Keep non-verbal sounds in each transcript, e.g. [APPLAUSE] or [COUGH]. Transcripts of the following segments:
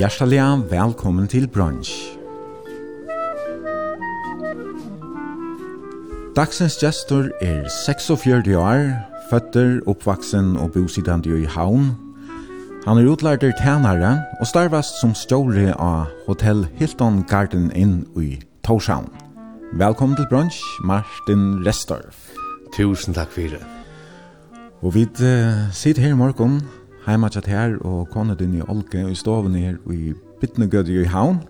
Hjertelig velkommen til Brunch. Dagsens gestor er 46 år, føtter, oppvaksen og bosidende i Havn. Han er utlærder tænare og starvast som stjåre av Hotel Hilton Garden Inn i Torshavn. Velkommen til Brunch, Martin Restorff. Tusen takk for det. Og vi uh, sitter her i morgen heima tjatt her og kona din i Olge i stoven her i Bittnegødje i Havn.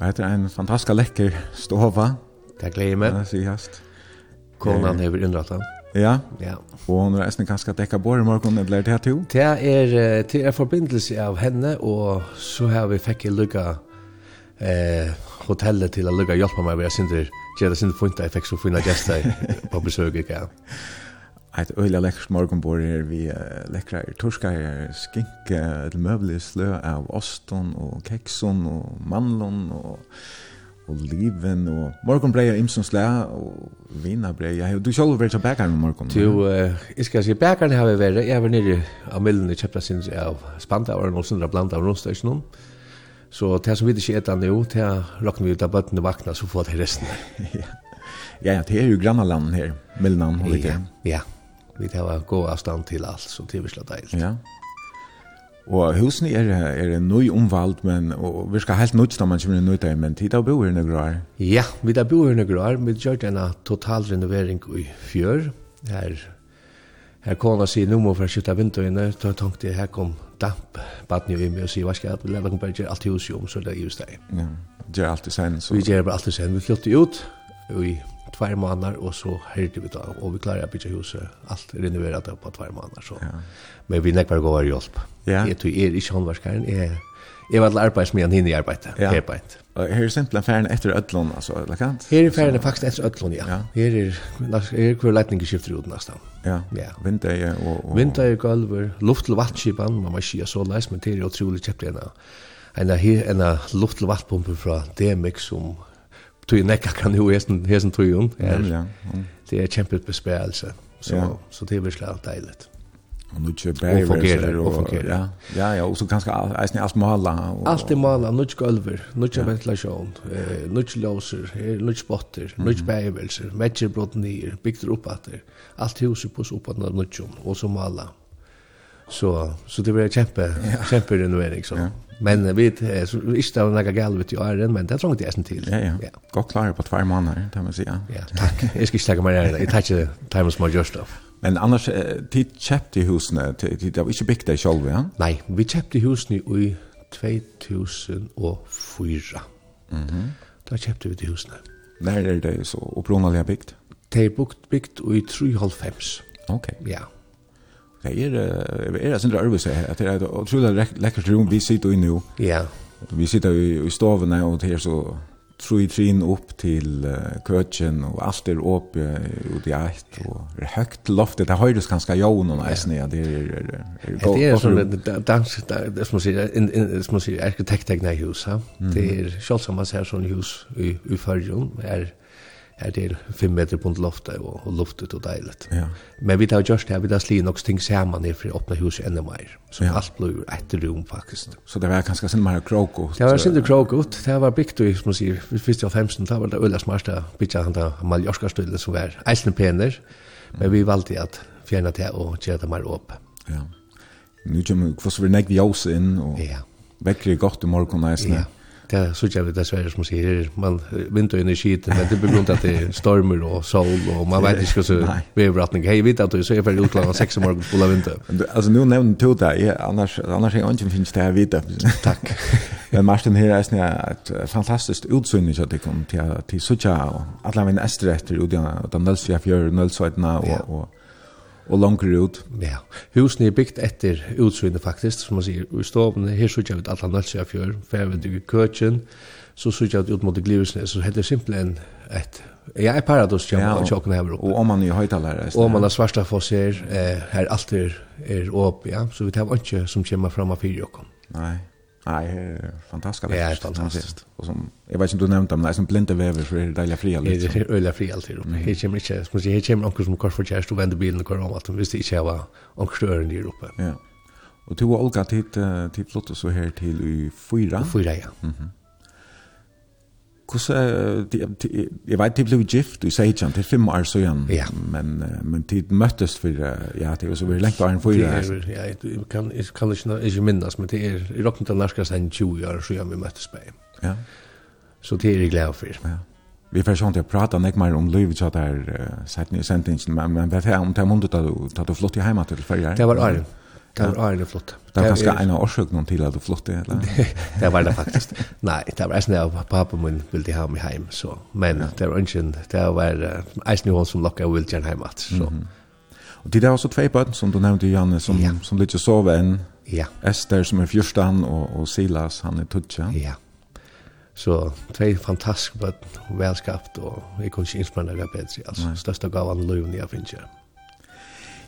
Og etter en fantastisk lekker stova. Det gleder meg. Det sier hast. Konan hever innrattan. Ja. Ja. Og hun er nesten ganske dekka bor i morgen, eller det her to? Det er, det er forbindelse av henne, og så har vi fikk i lukka eh, hotellet til å lukka hjelpa meg, vi har sindri, gjerne sindri funnet, jeg fikk så fina gjester [LAUGHS] på besøk, ikke? Ja ett öliga läckert morgonbord her, vi uh, läckra torska här skinka ett möbler av oston och kekson och mandlon och och liven och morgonbreja imsons lä och vinabreja du själv vært til bækaren om morgen? du uh, jag ska se bäckar har vi varit jag var nere av millen i köpta sin av spanta og någon sån bland av roststationen så det som vi ikke etter nå, det råkner vi ut av bøttene vakna så får det resten ja ja det är ju grannalanden här Milnan, och lite ja, ja vi tar gå avstand til alt, så det er virkelig deilig. Ja. Og husene er, er nøy omvald, men og vi skal helt nødt når man kommer nødt til, men tid av boer i grøyre. Ja, vi tar boer i grøyre. Vi gjør en total renovering i fjør. Her, her kona sier, nå må vi skjøtte vinduene, så jeg tenkte, her kom damp, baden jo i meg og sier, hva skal jeg, vi kan bare gjøre alt i huset om, så det er just det. Ja, gjør alt i sen. Så... Vi gjør bare alt i sen. Vi flytter ut, og i tvær månader og så hørte vi da og vi klarer å bygge huset alt renoverat på tvær månader så. Ja. Men vi näkvar gå var hjelp. Ja. Jeg tror er ikke handverkaren är Jeg var til arbeid som jeg hinner i arbeidet, ja. her beint. Og her er simpelthen ferien etter ødlån, altså, eller kant? Her er ferien faktisk etter ødlån, ja. ja. Her er, her er hver leitning skifter ut nesten. Ja, ja. vindøye og, og... Vindøye, gulver, luft til vattskipan, man må ikke gjøre så leis, men det er utrolig kjøpt en av en luft til vattpumpe fra DMX som tog ju näcka kan ju hästen hästen tog ju. Ja. Det är kämpet besvärelse. Så ja. så det blir släppt dejligt. Och nu kör berg och fungerar och fungerar. Ja, ja, och så kanske är ni allt måla och allt är måla, nu kör golver, nu kör ventilation, eh nu kör låser, nu kör botter, nu kör bergvälser, matcher brott ner, byggt upp att allt huset på så uppåt när nu kör och så måla. Mm Så så det blir kjempe ja. kjempe renovering så. Ja. Men vi är så vi visst av några galvet i åren men det trångt det til. Ja ja. ja. Godt klar på tvær måneder, det må jeg si. Ja, tack. Jag ska stäcka mig där. Jeg tar ikke time small just då. Men annars tid köpte husen till det var ikke bygd där selv ja? Nei, vi kjøpte husene i 2004. Mhm. Mm då köpte vi de husene. När er det så upprunaliga bygd? Det er bygd byggt i 3,5. Ok. Okay. Ja. Det är är det sindra seg, at det är otroligt lekkert rom vi sitter i nå. Ja. Vi sitter i stovene og det er så troi trin opp til uh, køkken og alt er oppe uh, ut i eit og det högt loftet. Det høyres ganske jön og nästan ja. det är det är som dans där det som sier, säger som sier, säger arkitekttekna hus ha det er själva som man ser sån hus i i förrum er här till 5 meter på loftet och, och luftet och dejligt. Ja. Men vi tar just här, vi tar sli också ting samman ner för att öppna huset ännu mer. Så ja. allt blir ett rum faktiskt. Så det var ganska sin mer krokot. Det var sin krokot. Det var byggt i, som man säger, först av 15, det var det ölla smarta bytja han där Mallorca-stilen som var eisen pener. Men vi valde att fjärna det och göra det mer upp. Ja. Nu kommer vi, kvart så vi nägg vi oss in och ja. väcker gott i morgon eisen. Ja det så jag vet dessvärre som säger man vinter in i skiten men det beror inte att det stormar och sol och man vet inte så väderrattning hej vet att du så är för utlandet sex morgon fulla vinter. Alltså nu nämnde du det ja annars annars är inte finns det här vita tack [LAUGHS] men Martin här är ett fantastiskt utsyn så det kom till till så tjau alla min äster efter och den den där fjärde nollsajtna och och og langer ut. Ja, husen er bygd etter utsynet faktisk, som man sier, i stovene, her sørger vi alle nødse av fjør, fervendig i køtjen, så sørger vi ut mot glivesene, så heter det simpelthen et, ja, et paradoks kjem, ja, og tjokken her oppe. Og om man er høytalere. Og om man er svarsta for seg, eh, her alt er, er oppe, ja, så vi tar ikke som kommer fram av fyrjokken. Nei. Nej, fantastisk. Det är fantastiskt. Och som jeg vet ikke om du nevnte, men det er som blinda väver för det deilig dejliga fria. Det er är öliga fria alltid. Det kommer ikke, som sier, det kommer någon som kors for kärst og vänder bilen og kör om alt, hvis det ikke var någon støren i Europa. Ja. Og du och Olga, tid flott så her til i fyra. Fyra, ja. Mhm. Hvordan, de, jeg vet, de blev gift, du sier ikke, det fem år siden, ja. men, men de møttes for, ja, det var så veldig lengt år enn for det. Ja, jeg kan, jeg kan ikke, ikke minnes, men det er, i råkner til nærkast enn 20 år siden vi møttes med. Ja. Så det er jeg glad for. Ja. Vi får sånt jag prata prate nek mer om livet så där uh, sett ni sentingen men, men hva er om det er mundet da du, da du flott i hjemme till før? Det var Arne. Det var Arne flott. Det var kanskje en av årsøkene til at du flyttet, eller? [LAUGHS] det var det faktisk. Nei, det var eisen av pappa min ville ha meg hjem, så. Men ja. det var ønsken, det var eisen hun som lokket og ville gjerne hjem, så. Mm -hmm. Og det er også tve bøten som du nevnte, Janne, som, ja. som litt sove enn. Ja. Esther som er fyrstan, og, og Silas, han er tutsja. Ja. Så tve fantastiske bøten, velskapt, og jeg kunne ikke innspennere bedre, altså. Største gav han løven jeg finner.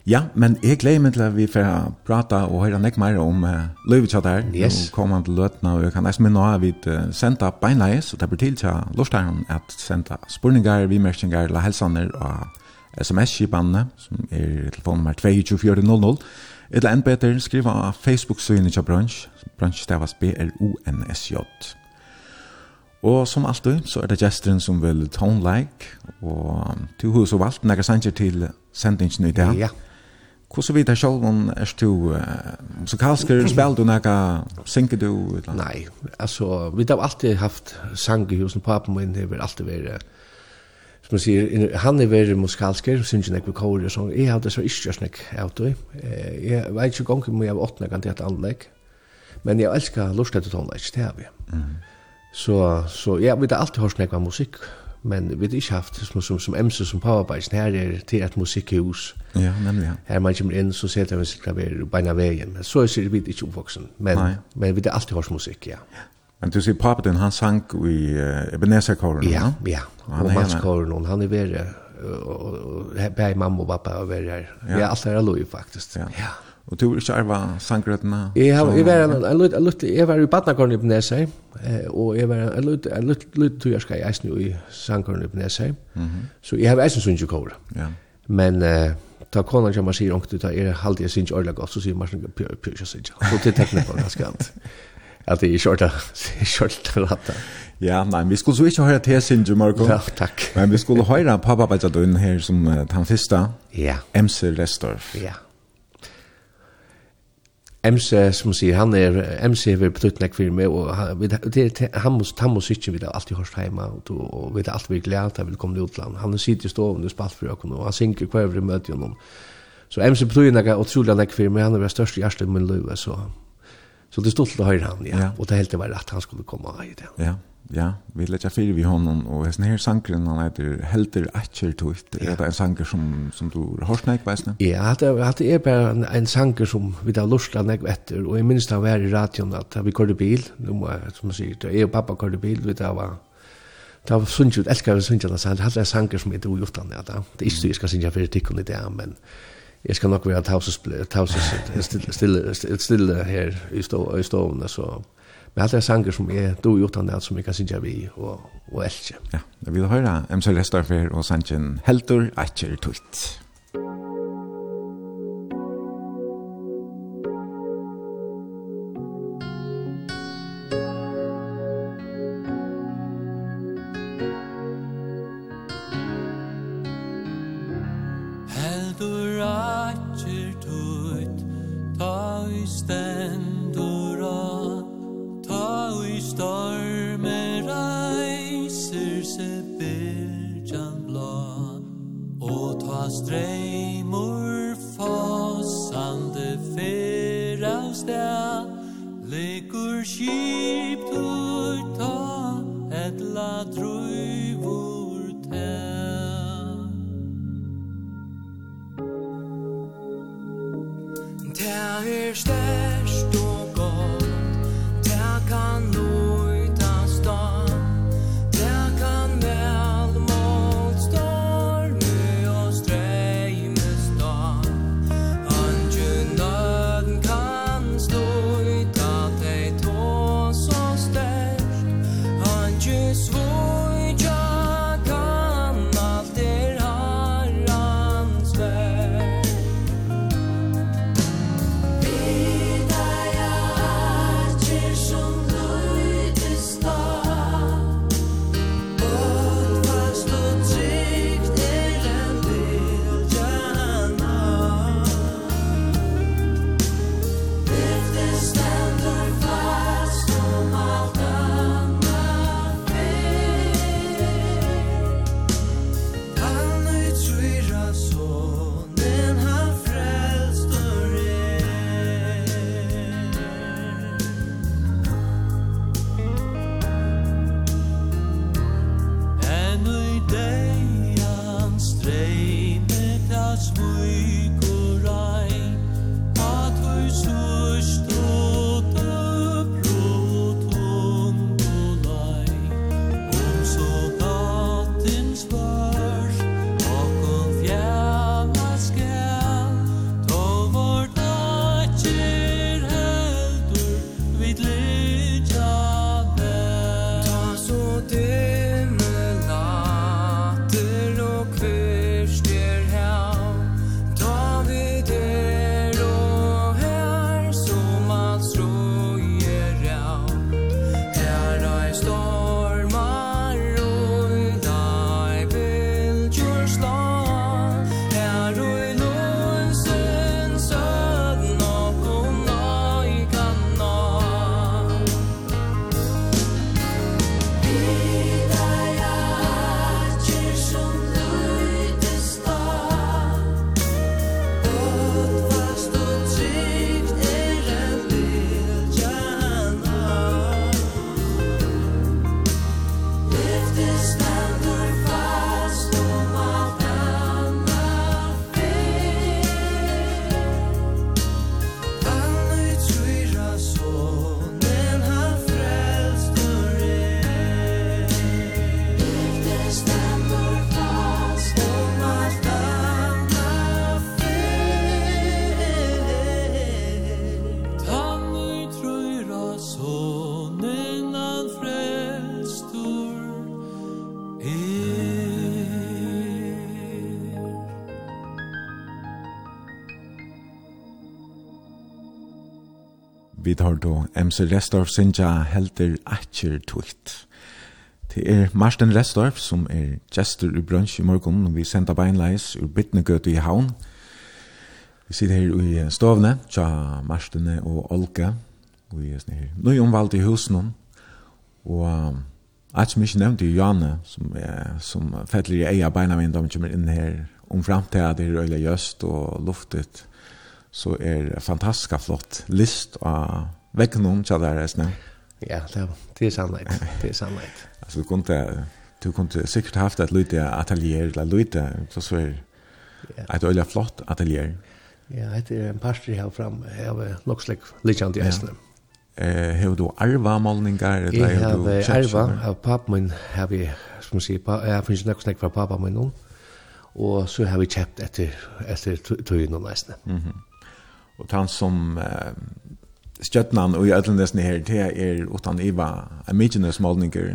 Ja, men jeg gleder meg til at vi får prate og høre nek mer om uh, løyvetjatt her. Yes. Nå kommer han til løtene, og jeg kan nesten minne av at vi uh, sendte beinleie, så det blir til til Lorstein at sendte spurninger, vimerkninger, la helsaner og sms-kipene, som er telefonnummer 22400. Eller enn bedre, skriva av Facebook-synet til bransj. Bransj stavas B-R-O-N-S-J. Og som alltid, så er det gesteren som vil tone like, og til hos og valgt, når jeg sender til sendingen i dag. Ja. Hvordan vet jeg selv om er du uh, musikalsker, [CLEARS THROAT] spiller du noe, synker du? Eller? Nei, altså, vi har alltid haft sang i husen, papen min har alltid vært, som man sier, han er vært musikalsker, synger jeg ved kåre og sånn, jeg hadde så ikke snakk av det, jeg vet ikke gong om jeg var åttende kan til et anlegg, men jeg elsker lustet til tonelage, det har vi. Mm. Så, så jeg vet alltid hørt snakk av musikk, men vi har ikke haft som, som, som MC som Powerbase, her er til et musikkhus. Ja, nemlig, ja. Her man kommer inn, så ser man sitt klaver og beina veien, men så er vi ikke oppvoksen, men, Nei. men vi har alltid hørt musikk, ja. Men du sier pappa din, han sang i uh, Ebenezer-kåren, ja? Ja, ja, og mannskåren, og han er verre, og, og, og, og, mamma og pappa er verre. Ja. Jeg er alltid faktisk, ja. ja. Og du ikke arva sangrøttene? Jeg, har, jeg var en, en, en, en, jeg var i badnakorn i Bnesei, og jeg var en, en, en, en jeg skal i eisen i sangrøttene i Bnesei, så jeg har eisen sunn jo. Ja. Men uh, ta konan som man sier ångt ut, er halde jeg sinns orla godt, så sier man pjør pjør pyr, pyr, pyr, og til tekne på ganske alt. At det er kjørta, kjørta ratta. Ja, nei, vi skulle så ikke høre til sinns, Marco. Ja, takk. Men vi skulle høre pappa-bajta her som uh, den første, ja. MC Restorff. Ja. MC som sier han er MC har betytt nek for meg og han, det, han må han må sitte vi alltid hørt hjemme og, og vi er alltid glad at vi kommer til utland han sitter i stoven og spalt for økken og han synker hver vi møter honom så MC betyr nek utrolig nek for meg han er størst i hjertet i min liv så, så det stod til å høre han ja. ja. og det helt var at han skulle komme i det ja ja, vi lägger fyra vid honom och hessen här sankren han heter Helter Atcher Tuft. Ja. Är det en sanker som, som du har snäck väsna? Ja, det, det är bara en, en sanker som vi har lustla näck vetter och jag minns det var i radion att vi körde bil, som man säger, jag och pappa körde bil, vi det var Det var sunt ut, elskar vi sunt ut, det hade en sanger som inte ogjortan, ja, da. det er ikke så jeg skal synge för tikkun i det, men jeg skal nok være tausus, tausus, stille, stille, stille her i stovene, så Men alt er sanger som er do utan det som vi kan synge vi og, og elke. Ja, vi vil høre MC Restorfer og sangen Heldur Atcher Tuit. hørte du MC Restorff synja helter atjer tukt. Det er Marsten Restorff som er gestor i brunch i morgon og vi sender beinleis ur Bittnegøte i havn. Vi sitter her i stovne, tja Marstene og Olga, og vi er sånn her. nøy omvalgt i husen og at som ikke nevnte Janne, som, er, som fettler i eia beina min da vi kommer inn her om framtida, det er øyla jøst og luftet, så er fantastisk flott list av Vekken noen tjadar her, snøy. Ja, det er sannleik. Det er sannleik. [LAUGHS] Altså, du kunne, du kunne sikkert haft et lite atelier, eller lite, så så er et øyla flott atelier. Ja, det er en parstri her fram, jeg har nok slik likjant i hestene. Eh, har du arva målningar? Jeg har arva av pappa min, har vi, som sier, jeg finnes nok snakk fra pappa min nå, og så har vi kjøpt etter, etter tøyene og Mhm. Mm og han som, stjøtnan og i ætlandesne her, det er utan Iva, en mykjenesmålninger.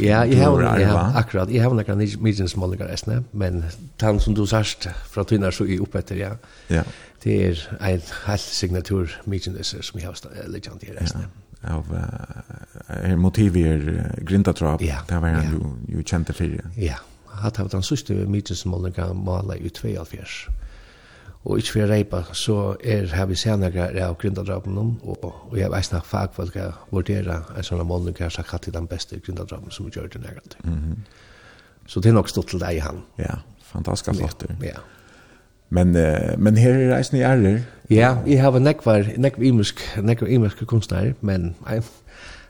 Ja, jeg har, ja, akkurat, jeg har nekka mykjenesmålninger æsne, men tann som du sørst fra tvinnar så i oppetter, ja. ja. Det er en halv signatur mykjeneser som jeg har leggjant her æsne. Ja av uh, motiver grindatrap. Ja, det var han ja. jo, jo kjente fyrir. Ja, hatt av den sørste mykjenesmålninger maler i 2 alfjers. Ja og ikke for å reipa, så er her vi senere av grindadrapen og, og jeg vet snakk fagfolk jeg vurdere en sånn målning her sagt hatt i den beste grindadrapen som vi gjør det nærmere. Mm -hmm. Så det er nok stått til deg han. Ja, fantastisk flott. Ja. Men uh, men her er reisen i ærer. Ja, jeg har nekvar, nekvar imisk, nekvar imisk kunstnere, men jeg,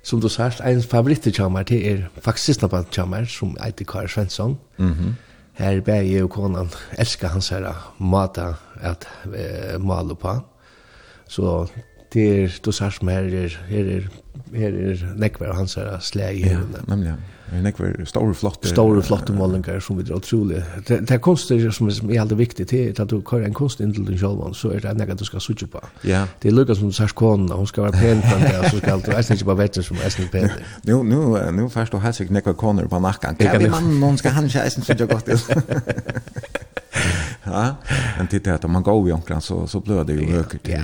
som du sagt, en favoritt til kjammer det er faktisk siste sistnaband kjammer, som heter Kari Svensson. Mm -hmm. Her ber jeg og konan elsker hans her mata at eh, male på. Så det er, du sier som her er, her er, her er nekver hans her slag i henne. Ja, nemlig, ja. Nekver, store flotte. Store flotte målinger som vi drar utrolig. Det, det er konstig som er er alltid viktig til at du kører en kunst inn til din sjølvann, så er det nekka du skal suttje på. Ja. Det er lukka som du sier kona, hun skal være pen på det, så skal du eisen ikke bare vette som eisen er pen. [LAUGHS] Nu, nu, nu først du helst ikke nekka koner på nakkan. Kan vi mannen, hun skal han ikke eisen suttje godt til. [LAUGHS] ja. Men titta att om man går i onkran så så blir det ju högt till ja,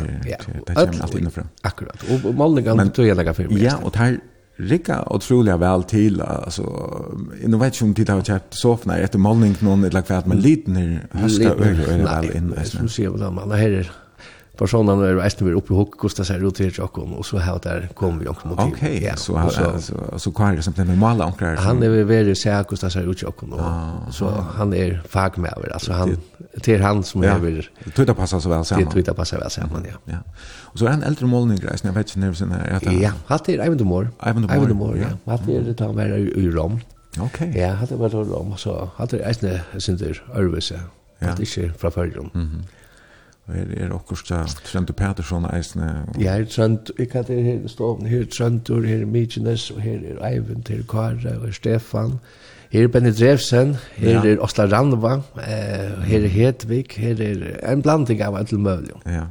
det kommer allt inifrån. Akkurat. Och Mallingan betyder jag lägga för mig. Ja, och här Rikka otroliga väl till alltså nu vet jag om titta och köpt soffna efter målning någon eller kvart med liten här höska över väl in. Så ser vi då man här personen er eisen vi oppe i hukk, hvordan det ser ut til tjokken, og så har der kom vi omkring motiv. Ok, ja, så, og så, så, så hva er det som den normale omkring? Han er veldig se hvordan det ser ut til tjokken, og ah, så han er fagmæver, altså han, det er han som ja. er... vel, Tøyta passer så vel sammen. Tøyta passer vel sammen, ja. ja. Og så er han eldre målninger, jeg vet ikke nervesen her. Ja, hatt er Eivind Mår. Eivind Eivendomor, ja. ja. Hatt er det han var i i Rom. Ok. Ja, hatt er bare Rom, så hatt er eisne sin der Ørvese, hatt ikke fra Førjum. Mhm. Er er okkursta Trent Peterson eisne. Ja, er Trent, ik kan det her stå, her Trent og her Mitchenes og her er Ivan til Kara og Stefan. Her er Benny Drevsen, her er Osla Randva, her er Hedvig, her er en blanding av alt mulig. Ja.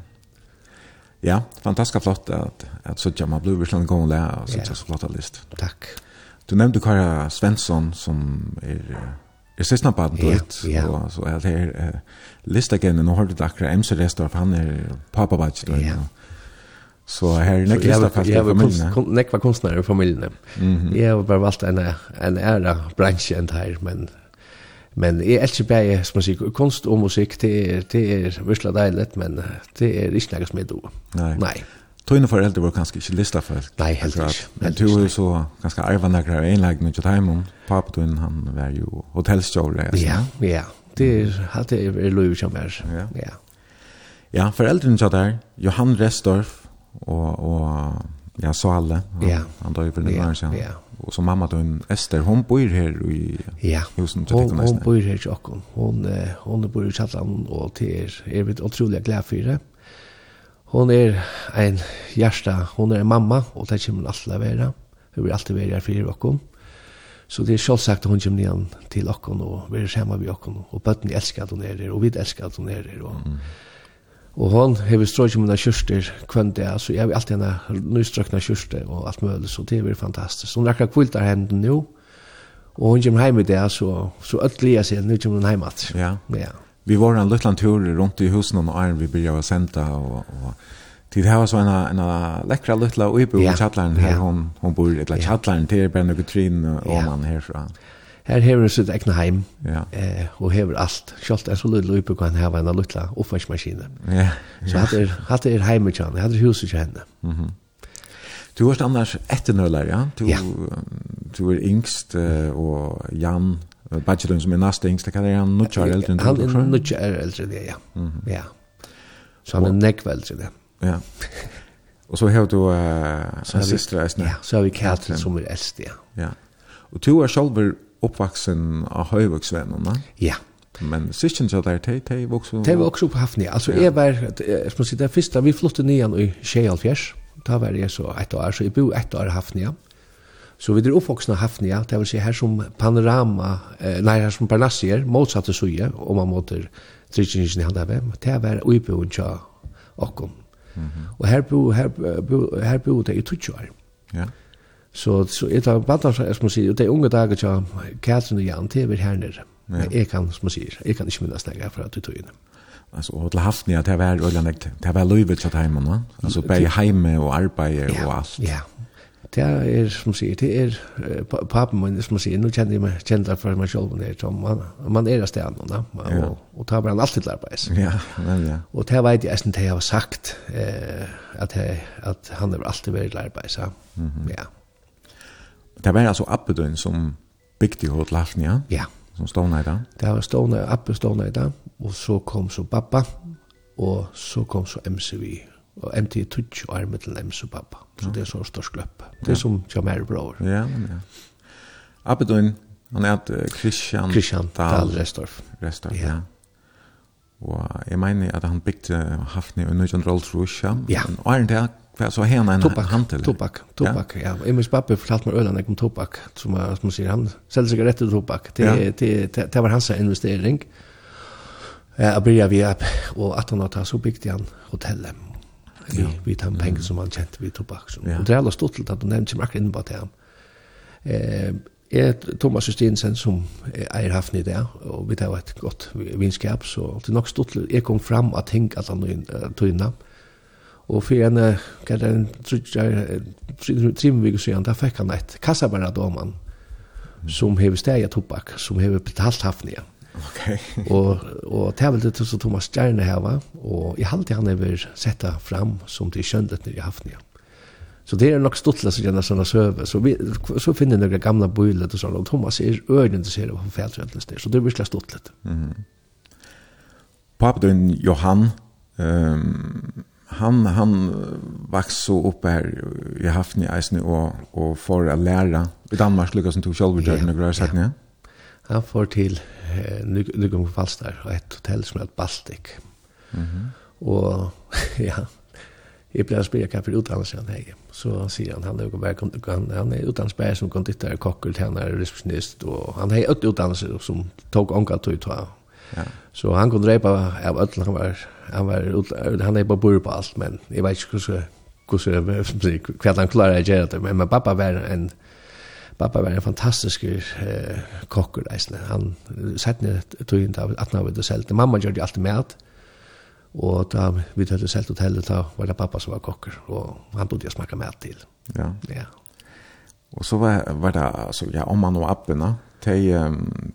Ja, fantastiskt flott att att så jamma blue Richland gång där så så flott list. Takk. Du nämnde Kara Svensson som är Jeg synes han baden dødt, ja, ja. så jeg her uh, lista genne, nå har du akkurat MC Restorff, han er papabadj dødt. Ja. Så her er nekk lista fast i familien. Jeg var nekk var kunstnere i familien. Mm. Jeg har bare valgt en, en æra bransje enn her, men men jeg elsker bare, som man sier, kunst og musikk, det er, det er virkelig deilig, men det er ikke noe som jeg do. Nei. Nei. Tøyne foreldre var kanskje ikke lista folk. Nei, helt ikke. Men du er så ganske arvanakere av enleggen ikke hjemme. Pappa tøyne han var jo hotellstjåre. Ja, ja. Det er alt det er lov som er. Ja. Ja, ja foreldrene satt der. Johan Restorff og, og ja, Sale. Han, ja. Han døy vel noen år siden. Ja. Og så mamma tøyne Ester, hun bor her i ja. husen. Ja, hun, hun bor her i Kjokken. Hun, hun bor i Kjallan og til er, er vi utrolig glad for det. Ja Hon er ein hjärsta, hon er en mamma, og det kommer hun alltid å være. Hun vil alltid være her for dere. Så det er selvsagt hun kommer igjen til dere og vi er hjemme ved dere. Og bøtten elsker at hun er her, og vi elsker at hun er her. Og, mm. og hon har strøk mine kjørster kvendt det, så jeg vil alltid henne nystrøkne kjørster og alt mulig, så det er fantastisk. Hun rekker kvilt av henne nå, og hun kommer hjem i det, så, så ødelig jeg ser, nå kommer hun hjemme. Ja. ja vi var en liten tur rundt i husen og iron vi började å sända og, og Det här var så en en läckra lilla uppe i Chatlaren här hon hon bor i Chatlaren till Ben och Katrin och man här så. Här har vi sitt egna hem. Ja. Eh och har allt. Schalt är så lilla uppe kan ha en lilla uppvaskmaskin. Ja. Så hade hade er hemmet han. Hade huset henne. Mhm. Du har annars etternuller, ja? Du, ja. du er yngst, og Jan Bachelor som är nästa yngsta, kan det han nutjar äldre än du? Han är nutjar äldre än det, ja. Mm -hmm. ja. Så han är nekv äldre än det. Ja. Och så har du uh, en syster, ja. ja, så har vi Katrin som är äldst, ja. Ja. Och du är själv uppvuxen av höjvuxvännen, Ja. Men syskjen så der, de, de vokste opp? var vokste på Hafnia. Altså, ja. jeg var, jeg må si, det første, vi flyttet nian i Kjeialfjers, da var jeg så ett år, så jeg bo ett år i Hafnia. Så vi er oppvoksne hafnia, det vil si her som panorama, eh, nei, her som parnassier, motsatte suje, om man måter trykkingen i handa handhavet, det var uiboen tja okkom. Mm -hmm. Og her bo, her, bo, her bo det i tutsi år. Ja. Så, så et av så som man sier, det er unge dager tja Katrin og Jan, det er här nere. Ja. Jeg kan, som man sier, jeg kan inte minnas nægge för att du tog inn. Alltså och till havsnia det var öland det var lövet så hemma va alltså på hemme och arbete och allt. Ja det er, som sier, det er papen min, som sier, nå kjenner jeg meg, kjenner jeg for meg selv, det er som man, man er av stedet, da, og, ja. og, og tar bare alltid arbeid. Ja, vel, ja. Og det vet jeg, det jeg har sagt, eh, at, jeg, at han har alltid vært arbeid, så, mm -hmm. ja. Det var altså Appedøyen som bygde hos Lafnia, ja? Ja. Som stod i dag? Det var stående, Appe stående i dag, og så kom så pappa, og så kom så MCV, og MT er og er mittel ems og pappa. Så det er så størst gløpp. Det er som kommer her bror. Ja, men ja. Abedun, han er Christian, Christian Dahl, Restorff. Restorff, ja. Og jeg mener at han bygde Hafni og Nujjan Rolls Russia. Ja. Og er det hva så hen en tobak, handel? Tobak, tobak, ja. Jeg minns pappa fortalte meg ølen om tobak, som, som man sier, han selger seg rett til tobak. Det, ja. det, det, det var hans investering. Jeg begynte vi opp, og at han har tatt så bygde han hotellet vi, vi tar pengar som han kjente vid tobak. Ja. Og det er allast stort til at du nevnte som akkurat inne på det. Eh, er Thomas Justinsen som eier haften i det, og vi tar et godt vinskap, så det er nok stort til jeg kom fram at ting at han tøyna. Og for en, hva er det, en vi siden, da fikk han et kassabæra doman, som hever steg tobak, som hever betalt haften igjen. Okay. og og tævel det så Thomas Stjerne her va og i halte han ever setta fram som det sköndet nere i haft. Så det är nog stottla så gärna såna söver så vi så finner några gamla bøylet og sånn, och Thomas är ödent så på fälträltens der, så det blir virkelig stottla. Mhm. Mm Johan ehm um, han han vaks så upp här i Hafni Eisne og, och för att lära i Danmark lyckas som tog själv och grejer sagt ja. Han får till Nygum Falstar og et hotell som heter Baltic. Mm -hmm. Og ja, jeg ble spyrir hva for utdannelse han hei. Så sier han, han er, jo bare han, han er utdannelsbær som konditter, kokkel, han er resepsjonist, og han hei øtt utdannelse som tok onka tog tog. Ja. Så han kunne dreipa av øtlen, han var, han var, han er bare bor på alt, men jeg vet ikke hvordan, hvordan, [LAUGHS] hvordan han klarer å gjøre det, men, men pappa var en, en, Pappa var en fantastisk eh, kokker eisne. Han sett ned tøyen av at han det selv. Mamma gjør det alltid med Og da vi hadde selv hotellet, da var det pappa som var kokker. Og han bodde jeg smakka med til. Ja. ja. Og så var, var det, altså, ja, om han og appene, de,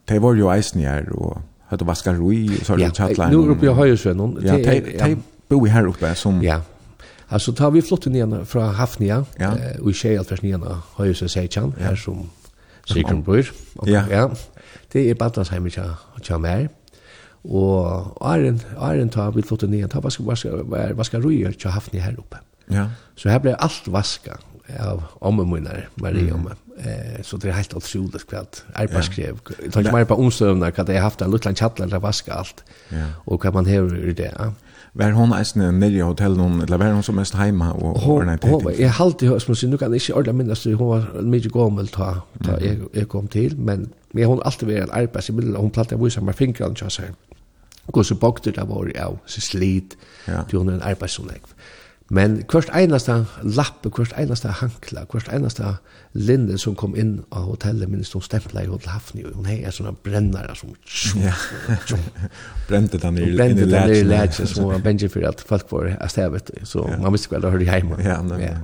de var jo eisne her, og hadde vaskar roi, og så hadde ja, tjattlein. Ja, nå oppe i Høyresvennen. Ja, de, de, de, de, de, de, de, Alltså tar vi flott ner från Hafnia ja. eh, och i tjej allt ner har ju så säger han här som Sigrun Bror. Ja. ja. Det är Badlandsheim i Tjamer. Och Arjen, Arjen tar vi flott ner. Tar vaska, vaska, vaska röjer till Hafnia här uppe. Ja. Så här blir allt vaska av omme munnar Maria mm. Eh så det är helt otroligt kvart. Alpa skrev. Jag tar inte mer på omstövnar att jag haft en liten chattlar där vaska allt. Ja. Och kan man höra det. Ja. Var hon eisen nere i hotellet hon, eller var hon som mest heima og ordna til? Hon var, jeg halte i høst, nu kan jeg ikke ordna minnes, hon var mye gommel ta, ta jeg, jeg kom til, men, men hon alltid var en arbeids i middelen, hon platt jeg vise meg fingrene til seg. Og så bakte det var jeg, så slit, til hon er en arbeidsomlegg. Men kvart einasta lappe, kvart einasta hankla, kvart einasta linde som kom inn av hotellet, minst hun stempla i Hotel Hafni, og hun hei er sånne brennare som tjum, tjum. Brente den i lærkene. Brente den i lærkene, som var benji for at folk var stevet, så man visste hva det hørte hjemme. Ja, nei, ja.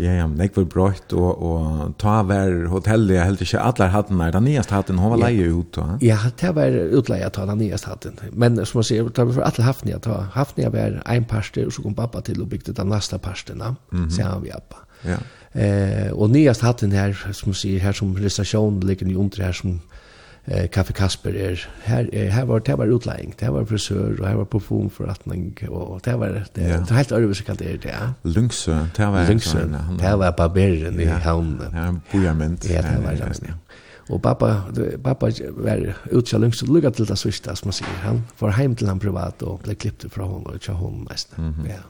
Ja, ja, men jeg var brøyt, og, og ta hver hotellet, jeg heldt ikke alle hatten der, den nyeste hatten, hun var ja. leie ut, va? Ja, det var utleie ta den nyeste hatten, men som man sier, det var for alle haften jeg ta, haften jeg var en parster, og så kom pappa til og bygde den neste parsten, mm -hmm. sier han vi appa. Ja. Eh, og nyeste hatten her, som man sier, her som restasjonen ligger i under her, som eh Kaffe Kasper er här er, här var det var utlägg det var frisör och här var parfym för att man och det var det ja. det helt över så kan det det Lungsö det var Lungsö det var barberen i hamn ja bojament. Ja det var det ja. Og pappa, pappa var utkjalling, så lukket til det sista som man sier. Han var heim til han privat og ble klippt fra henne og ikke henne mest ja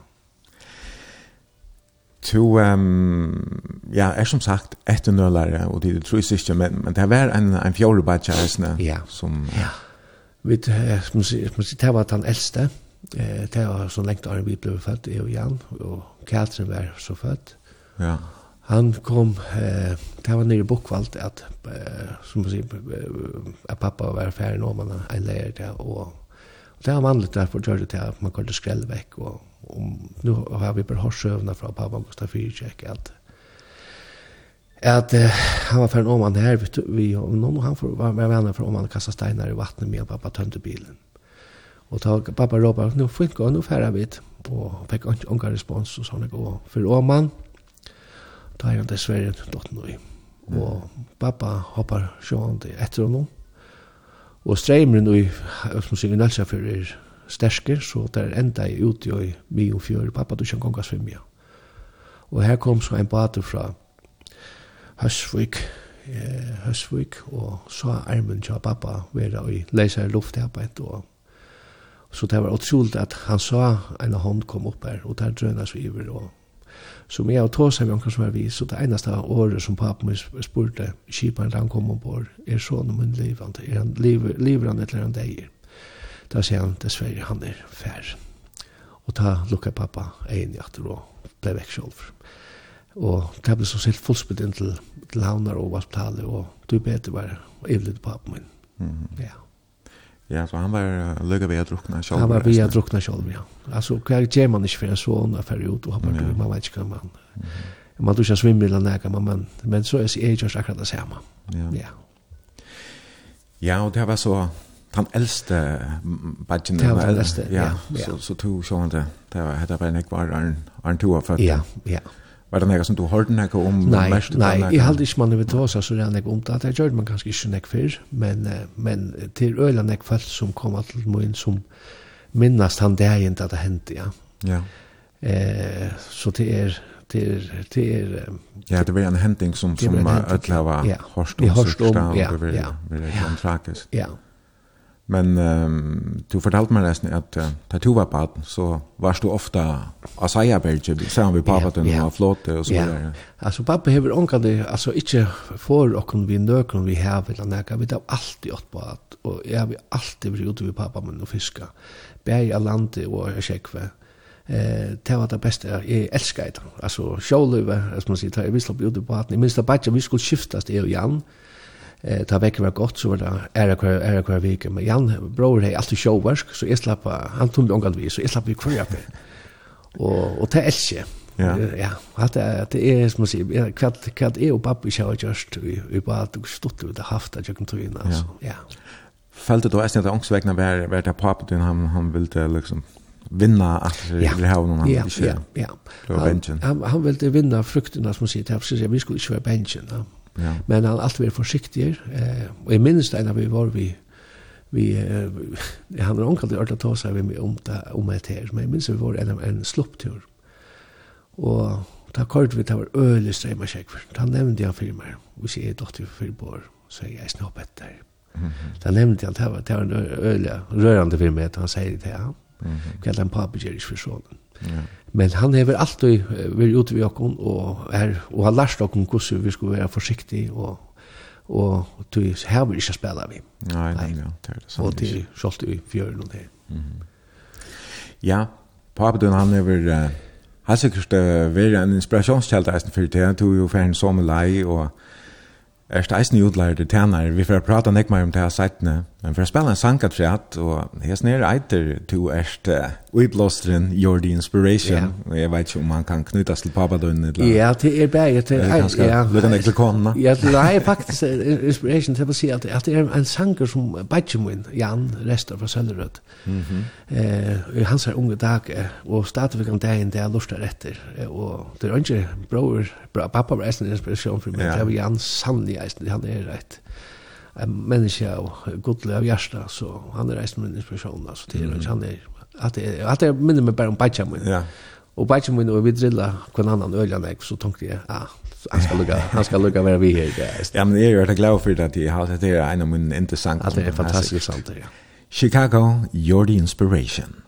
to um, ja, er som sagt etter nøllare, og det tror jeg ikke, men, men det var en, en fjordbadja reisende. Ja, som, ja. Vi, som sier, det var den eldste, det var så lengt Arne vi ble født, jeg og Jan, og Katrin var så født. Ja. Han kom, eh, det var nere i Bokvalt, at, eh, som man sier, at pappa var ferdig nå, man en leir det, og, og det var vanligt derfor, gjør det til at man kunne skrelle vekk, og om nu har vi bara hört sövna från pappa Gustav Fyrcheck att att uh, han var för om han här vi och någon han för var med vänner för om han kastade stenar i vattnet med pappa tömde bilen. Och tog pappa ropar nu får inte gå nu färra vid och fick inte någon respons och såna gå för om man tar han dessvärre dotter nu. Och pappa hoppar sjående till efter honom. Och strejmer nu som synger Nelsa för er stersker, så der enda jeg ute i mye og fjør, pappa du kan gonga svimja. Og her kom så en bater fra Høsvik, eh, Høsvik, og så armen til pappa vera i leiser luftarbeid, og så det var utroligt at han sa en hånd kom opp her, og der drønas vi over, og Så med og tog seg med omkring som er vi, så det eneste året som pappa min spurte, kiparen da han kom ombord, er sånn om en livande, er han livet, livet eller han deier. Da sier han dessverre han er fær. Og da lukket pappa egen i atter og ble vekk selv. Og det ble så silt fullspilt inn til, til havner og hospitalet, og du bedre var evlig pappa min. Mm. Ja. Ja, så han var lukka ved å drukna selv. Han var ved å drukna sjolv, ja. Altså, hva gjør man ikke for en sånn affær ut og han var ja. man vet ikke hva man... Mm man tror ikke svimmer eller nægge, men, men men så er jeg ikke akkurat det samme. Ja. ja. Ja, og det var så den eldste badgen den eldste, ja så så tog sånn det det var hade bara en kvar en en två ja ja. Var det noe som du hørte noe om Nei, nej jeg halte ikke man vet vad så så jeg om det Det gjør man kanskje ikke näck før. men men til öland näck folk som kom til min som minnast han där inte att det hendte, ja. Ja. Eh så det är till till ja det var en hending som som alla var hörst och hörst om ja. ja ja. Men um, du fortalte meg nesten at uh, da du var på den, så var du ofte av Seierberget, sammen med pappa din yeah, yeah. og flåte og så videre. Yeah. Altså, pappa hever ångande, altså, ikke for okken vi nøkken vi hever eller nekka, vi tar alltid åt på at, og jeg har alltid vært ute ved pappa min og fiska, bæg av landet og kjekve. Eh, det var det beste, jeg elsker det. Altså, sjåløyve, som man sier, jeg vil slapp ute på baden, jeg minns det bare vi skulle skiftes, det og Jan, eh ta vekk var gott så var det era kvar era kvar vik men Jan bror hej alltid showwork så jag slapp han tog mig vi så jag slapp vi kvar uppe och och ta elske ja ja at det er som man säger kvart kvart er och pappa kör just vi bara att stått ut det haft att jag kan ta in alltså ja Fältet då är snett ångstväckna var var det pappa din han han ville liksom vinna att vi vill ha någon annan ja ja ja han han han ville vinna frukterna som man säger vi skulle ju vara benchen Ja. Men han alltid vært forsiktig. Eh, og jeg minnes det når vi var vi, vi eh, han har omkalt i ørt å ta seg med om det, om det her, men jeg minnes vi var en, en slopptur. Og da kort vi det var øyelig strøm og kjekver. Da nevnte han for meg, hvis jeg er dotter for fire år, så er jeg snopp etter. Da nevnte han, det var, det var en øyelig rørende for meg, at han sier det til ham. Mm -hmm. Kvelden papi gjør ikke for sånn. Ja. Men han har alltid vært ute ved okken, og, er, og har lært okken hvordan vi skulle være forsiktige, og, og du har vi ikke spela vi. Nei, nei, ja, det er det samme. Og til skjølt i fjøren og det. Mm -hmm. Ja, papen han har vært, uh, har sikkert uh, vært en inspirasjonskjeld eisen for det, han tog jo for en sommerlei, og er det eisen utlærer til tjener, vi får prate nek mer om det her seitene, Men for å spille en sankat fjärt og jeg nere eiter to erst uh, blåstren You're the Inspiration. Yeah. jeg vet ikke om man kan knytas til pappadun eller... Ja, det er bare till... Eller kanskje ja, lukka nek til konna. Ja, det är faktiskt Inspiration til å si at att det er en sanger som Bajtjemun, Jan, Rester fra Sölleröd. Mm -hmm. eh, hans är unge dag og stadigväck om dagen det er lustar efter. og det er ikke bror, pappa var eisen inspiration for meg, Ja. Det var Jan sannlig, han är rätt en menneske av godlig av hjärsta, så han er reist med en inspiration, altså, det er, han er, at det er, at det minner meg bare om Bajan min. Ja. Og Bajan min, og vi drilla hver annan øljan jeg, så tenkte jeg, ah, han skal lukka, han skal lukka være vi her, guys. Ja, men jeg er veldig glad for det at jeg har det her, en av min interessant. At det er fantastisk sant, ja. Chicago, you're the inspiration.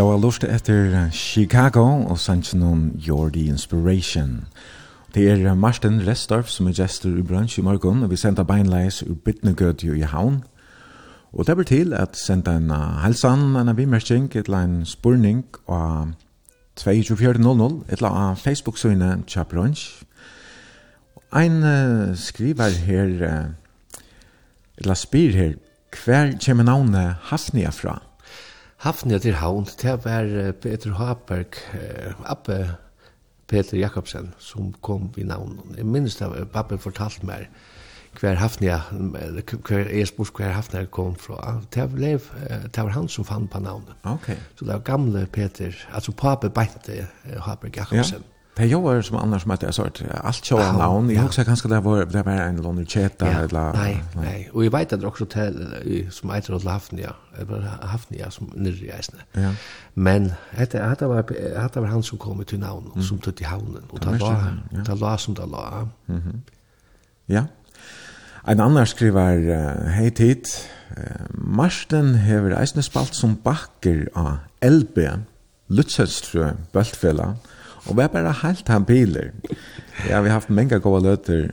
da var lust etter Chicago og sannsyn om Jordi Inspiration. Det er Marsten Restorff som er gestor i bransj i morgen, og vi sender beinleis ur Bittnegød i Havn. Og det blir til at senda en halsan, en vimerking, et eller en spurning av 24.00, et eller av Facebook-søyne tja bransj. Ein uh, skriver her, uh, et eller spyr her, hver kommer navnet Hafnia fra? Hafnia til havn, det var Peter Haberg, Abbe Peter Jakobsen, som kom i navn. Jeg minnes det, pappa fortalt meg hver Hafnia, hver jeg spurt hver Hafnia kom fra. Det var, det var han som fann på navnet. Okay. Så det var gamle Peter, altså pappa Beinte Haberg Jakobsen. Ja. Hej, jag var som annars som att jag sa att allt tjåa ja, navn. Jag också kanske det var, det var en lång tjeta. Ja, eller, nej, nej. Och jag vet att det också till, som äter åt Hafnia, eller Hafnia som nere i Eisne. Ja. Men detta, detta, var, detta var han som kom till navn, mm. som tog till havnen. Och det var, det var som det var. Mm -hmm. Ja. En annan skriver, hej tid, Marsten hever Eisne spalt som bakker av LB, Lutzhetsstrø, Bøltfella, Bøltfella, Og vi er bare helt han biler. Ja, vi har haft mange gode løter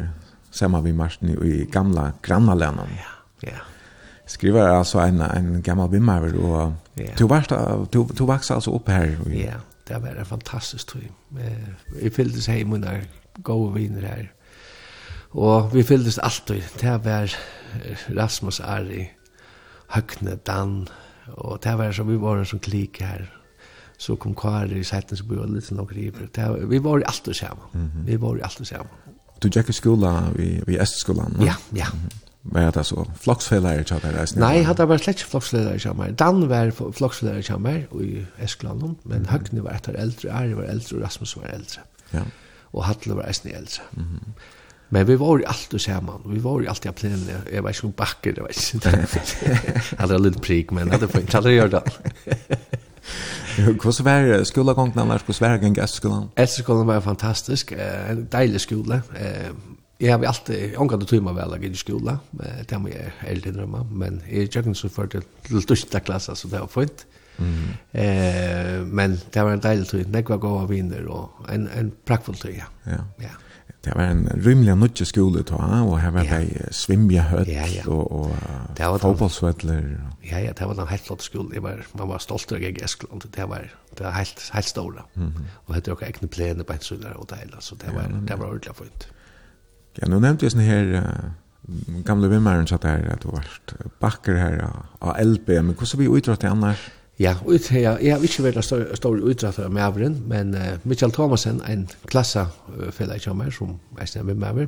sammen med Marsten i gamla grannaländan. Ja, ja. Skriver alltså en, en gammal vimmer, og ja. du, varst, du, du vaks alltså upp här. Ja, det var en fantastiskt tror jag. Vi fylldes hem och gode viner här. Och vi fylldes alltid. Det var varit Rasmus Ari, Høgne, Dan, och det var så vi var som klik här så kom Kari i sætten som bodde litt nok river. Vi var i alt og sammen. Vi var i alt og sammen. Du gikk i skola, i, vi Østskolan? Ja, ja. Mm -hmm. Var det så floksfellærer til deg reisende? Nei, hadde jeg vært slett ikke floksfellærer til meg. Dan var floksfellærer til meg i Eskland, men mm. Høgne var etter eldre, Ari var eldre, og Rasmus var eldre. Ja. Og Hatle var eisende eldre. Mm -hmm. Men vi var i alt og sammen, vi var i alt i plenene, jeg var ikke noen bakker, jeg var ikke. jeg hadde litt prik, men hadde fint, hadde gjort det. [LAUGHS] Hvordan var skolegången annars? Hvordan var gang S-skolen? Var fantastisk. En deilig skole. Jeg har alltid, omgått tog meg vel i skolen. Det må jeg helt innrømme. Men jeg gjør ikke så før til største klasse, så det var fint. Mm. Eh, men det var en deilig tog. det var gode viner og en, en prakkfull tog, ja. Ja. ja. Det var en rymlig nødje skole til og her var det ja. svimjehøtt ja, ja. og, og uh. Ja, ja, det var en helt flott skole. Jeg var, man var stolt av jeg i Eskland. Det var, det var helt, helt store. Mm -hmm. Og hette jo egne plene på en sønner og deil, så det var, ja, det var ordentlig fint. Ja, nå nevnte jeg sånn her... Uh, gamle vimmeren satt her, at du var bakker her av LB, men hvordan vi utrådte annars? Ja, ut her, jeg har ikke vært stor, stor utdratter av maveren, men uh, Michael Thomasen, en klasse uh, som er, som er stedet med maver,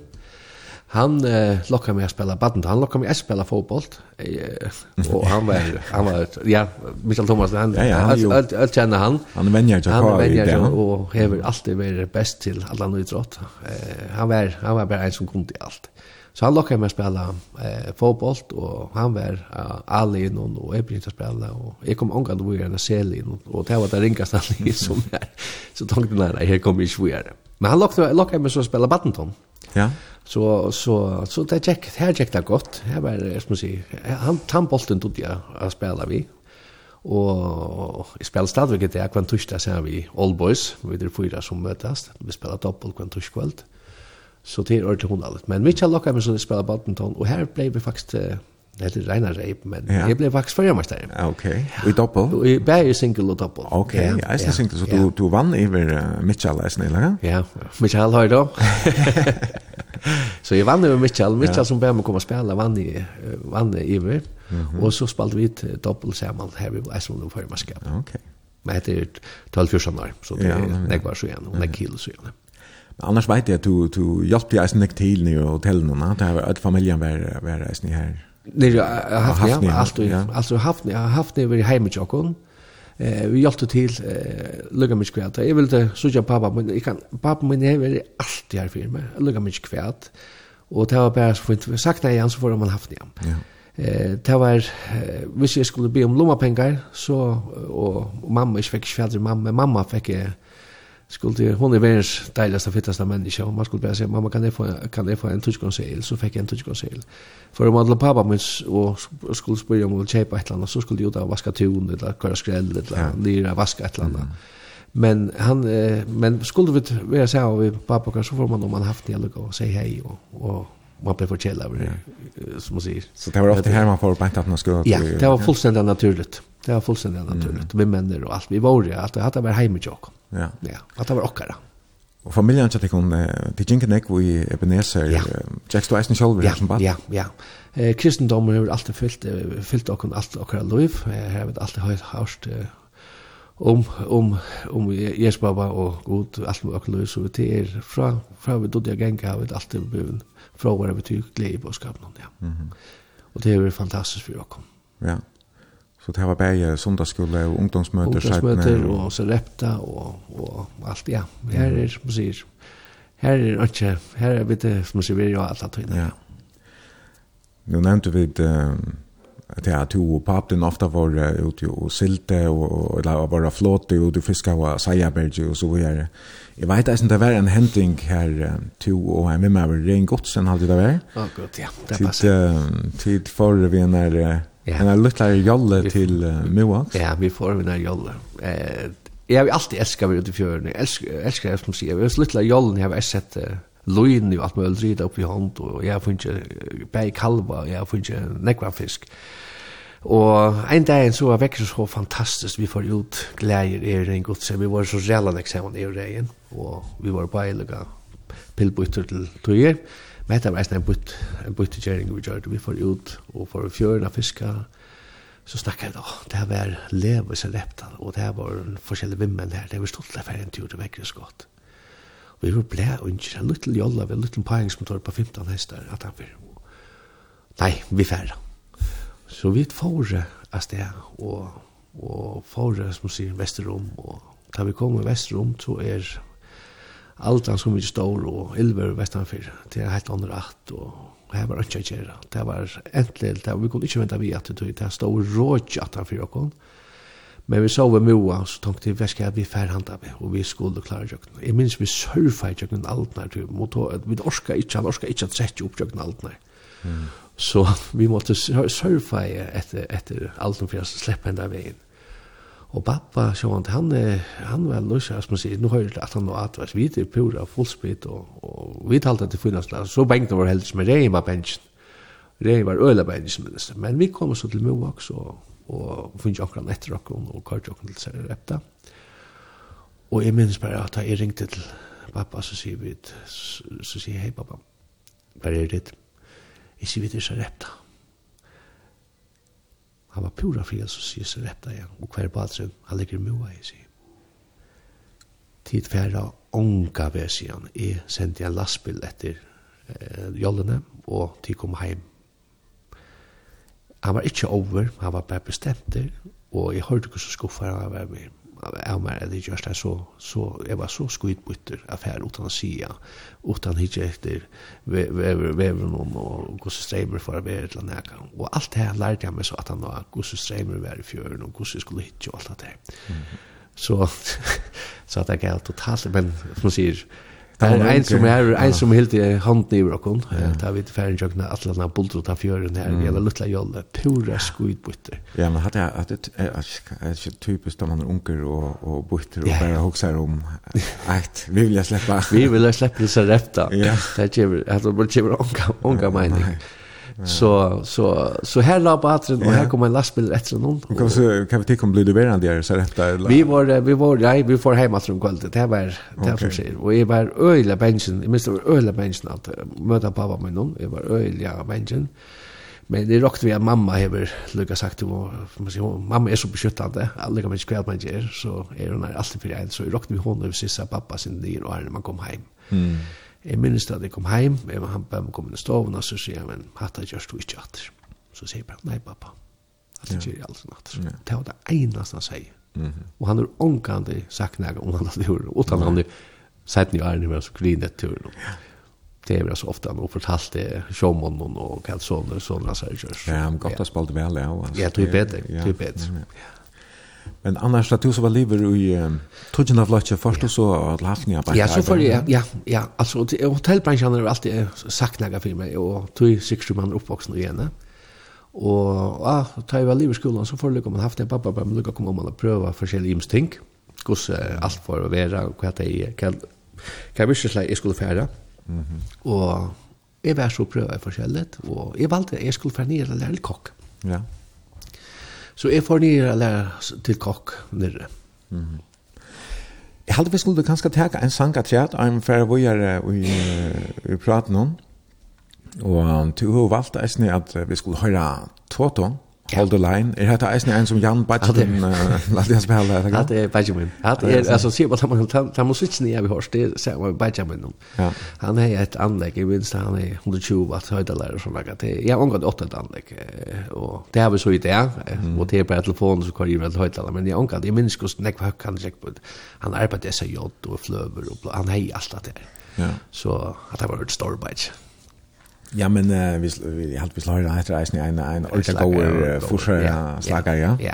han uh, lokka meg å spille badminton, han lokka meg å spille fotboll, uh, og han var, han var, ja, Michael Thomasen, han, ja, ja, han, jo, alt, alt kjenner han. Han er venner til Han er venner til, og hever alltid vært best til alle utdratt. Uh, han, var, han var bare en som kom til alt. Uh, Så han lockade [LAUGHS] mig att spela eh, fotboll och han var uh, all in och jag började spela och jag kom ångan då var en sel in och det var det ringaste han som är Så tänkte jag, nej, här kommer jag svårare. Men han lockade, lockade mig så att spela badminton. Ja. Så, så, så det gick, här gick det gott. Här var det, som säger, han, han bollen tog jag att spela vid. Og jeg spiller stadigvæk det er kvann torsdag sammen vi All Boys, vi er fyra som møtes, vi spiller doppel kvann torskveld. Så det är ordentligt hundaligt. Men Mitchell lockade mig så att spela badminton. og her ble vi faktiskt... Det heter Reina Reip, men ja. jeg ble faktisk førjermestare. Ok, og i doppel? I bæg i single og doppel. Ok, ja, jeg ja. single, så du, du vann iver uh, Mitchell, eisen, snill, Ja, Ja, Mitchell har då. [LAUGHS] så jeg vann iver Mitchell, Mitchell som bæg med å komme og spille, vann, i, vann iver, mm og så spalte vi et doppel sammen her i eisen og førjermestare. Ok. Men det er 12-14 år, så det ja, er nekvar så igjen, og nekvar kilo så igjen. Annars vet jag att du, du hjälpte jag snäck till nu och hotell någon. Det var att familjen var, var reisning här. Nej, jag har haft ja, allt ja. alltså haft jag har haft det vid hemma jag Eh vi hjälpte till eh lugga mig kvärt. Jag ville söka pappa men jag kan pappa men jag vill alltid här för mig. Lugga mig kvärt. Och det var bara så fint sagt det igen så får man haft det. Ja. Eh det var hvis jag skulle be om lommapengar så och mamma ikke fikk svært mamma mamma fick eh skulle hon är världens deiligste fittaste människa och man skulle bara säga mamma kan jag få kan jag få en tuschkonsel så fick jag en tuschkonsel för om alla pappa men och skulle spela om att köpa ett annat så skulle jag då vaska tun eller köra skräll eller lira vaska ett annat men han men skulle vi vara så här vi pappa kanske får man om man haft det eller gå och säga hej och och man blir förkällad över det som man säger så det var ofta här man får på att man skulle ja det var fullständigt naturligt. Det var fullständigt naturligt. Mm. Vi männer och allt. Vi var ju att det hade varit hemma jag kom. Ja. Ja, att det var ockara. Och familjen chatte det till Jinkenek vi Ebenezer ja. Jack to Eisen Scholl ja, som Ja, ja. Eh kristendomen har alltid fyllt fyllt och kon allt och alla liv. Här har vi alltid hört om om om Jesus baba och god allt och alla liv så det är från från vi då jag gänga har vi alltid blivit från våra betyg glädje och skapande. Ja. Mhm. Och det är fantastiskt för oss. Ja. Så det var bæge sundagsskole og ungdomsmøter. Ungdomsmøter og serepta og, og alt, ja. Her er, som man sier, her er ikke, her er vidt, som man sier, vi er jo alt at. Ja. Nu nevnte vi det, at jeg tog og papen ofta var ute og silte og, eller var flåte og du fiska og sajaberg og så videre. Jeg vet ikke om det var en henting her tog og jeg med meg var Rein Godsen, hadde det vært? Å, godt, ja. Det passer. Tid for vi en Uh, Ja. En en liten jolle til uh, Moax. Ja, vi får vi en jolle. Eh, jag har alltid älskat mig ute i fjärden. Jag älskar det som säger. Vi har en liten jolle jag har sett uh, Loin och allt möjligt rida upp i hånd. och jag får inte bäg kalva och jag har inte nekva fisk. Og en dag så var vekker så fantastisk, vi får ut glæger i regn godse, vi var så relan eksamen i regn, og vi var på eilega pillbytter til tøyer, Men dette var en bytt, en byttegjerning vi gjør det. Vi får ut og får fjøren av fiska. Så snakket jeg da, det her var leve og reptal, og det her var forskjellige vimmen her. Det var stått til ferien til å vekke så godt. Og vi var ble og ikke en liten jolla, en liten paringsmotor på 15 hester, at han fyrer. Nei, vi færre. Så vi får av sted, og, og får, som sier, Vesterom, og da vi kommer i Vesterom, så er altan som vi står og ilver vestanfyr, det er helt andre rett og her var ikke å gjøre. Det var endelig, det var, vi kunne ikke vente vi at det, det stod råd at han fyr okkon. Men vi så vi moa, så tenkte vi, hva skal vi færhanda med, og vi skulle klare jøkken. Jeg minns vi surfa i jøkken altnar, vi orska ikke, han orska ikke at sette opp jøkken altnar. Mm. Så [LAUGHS] vi måtte surfa etter, etter altnar for å slippe enda veien. Og pappa, sjåan, han, han var løs, som man sier, nå hører det at han og at vi er pura, fullspitt, og, og vi talte at det finnes, så benken var heldig, men regn var bensin. Regn var øyla bensin, men vi kom så til Movax, og, og finnes akkurat etter akkurat, og kart akkurat til seg repta. Og jeg minnes bare at jeg ringte til pappa, så sier vi, så sier jeg, hei pappa, bare er ditt, jeg sier vi til seg repta, Han var pura fri, så sier seg retta igjen. Og hver badre, han ligger mua i sig. Tid færa onga ved siden. Jeg sendte en lastbil etter eh, jollene, og de kom heim. Han var ikke over, han var bare bestemt der, og jeg hørte ikke så skuffet han var med av meg eller jeg det så, så jeg var så skuidbytter affær utan å sia, utan hitje etter veveren om og gosse streimer for å være til neka. Og alt det her lærte jeg meg så at han var gosse streimer var i fjøren og gosse skulle hitje og alt det her. Så, så at jeg gav totalt, men som man sier, Det er en som er, en som helt i handen i rocken. Det har vi til ferien tjøkna atlan av bultro ta fjøren her, Mm. Eller luttla jolle, pura skuidbutter. Ja, men hadde jeg, det er ikke typisk da man er unger og butter og bare hoksar om, eit, vi vil jeg sleppa. Vi vil jeg sleppa disse Ja. Det er kjever, det er onka onka meining. Så så så här la på att och här kommer en lastbil rätt någon. Kan vi kan vi ta kom blöd över där så detta Vi var vi var nej vi får hemma från kvällen. Det var det som säger. Och jag var öyla bensin, jag måste vara var bensin att möta pappa med någon. Jag var öyla bensin. Men det rockte vi att mamma hever lukka sagt till man säger mamma är så beskyttande alla kan inte kväll man ger så är hon alltid för en så rockte vi hon över sista pappa sin dyr och när man kom hem. Mm. Jeg minnes da jeg kom heim, jeg var han bare kom inn i stoven, og så sier jeg, men hatt jeg du ikke atter. Så sier jeg bare, nei pappa, at det gjør jeg alt atter. Det var det eneste han sier. Og han har omgående sagt noe om han hadde gjort det, utan han har sett nye ærene med oss grinet til henne. Det er så ofte han har fortalt det, sjåmånen og hva sånne sånne han sier gjørst. Ja, han godt har spalt vel, ja. Ja, det er bedre, det er bedre. Ja, Men annars att du så var lever i tusen av lätje först och så att lafnia på. Ja, så för ja, ja, altså, alltså hotellbranschen har alltid sagt några för mig och tog 60 man uppvuxen igen. Och ja, ta i väl lever skolan så får lycka man haft en pappa men lycka komma man att pröva olika imsting. Kus allt för att vara och vad det är kan kan vi skulle jag skulle färda. Mhm. Och jag var så pröva olika och jag valde jag skulle färda ner eller kock. Ja. Så jeg får nere lære til kokk nere. Mm -hmm. Jeg hadde vi skulle kanskje teka en sang at og en færre vågjere i, i praten om, og du har valgt eisne at vi skulle høre Toto, Hold the line. Er hetta eisini ein sum Jan Batchen lat jeg spela det. Hat er Benjamin. Hat er altså sjá vad man tar man switchen i vi har det så var Benjamin. Ja. Han har ett anlägg i minst han er 120 watt höjdalar och såna grejer. Jag har angått åtta anlägg och det har vi så i det och det på telefon så kan ju väl höjdalar men jag har angått i minst kost näck vad kan jag på. Han arbetar så jott och flöver och han har alt det. Ja. Så att det var ett storbite. Ja, men uh, vi, vi har vi slår etter eisen i en, en ordentlig god forsøk slager, ja. Ja.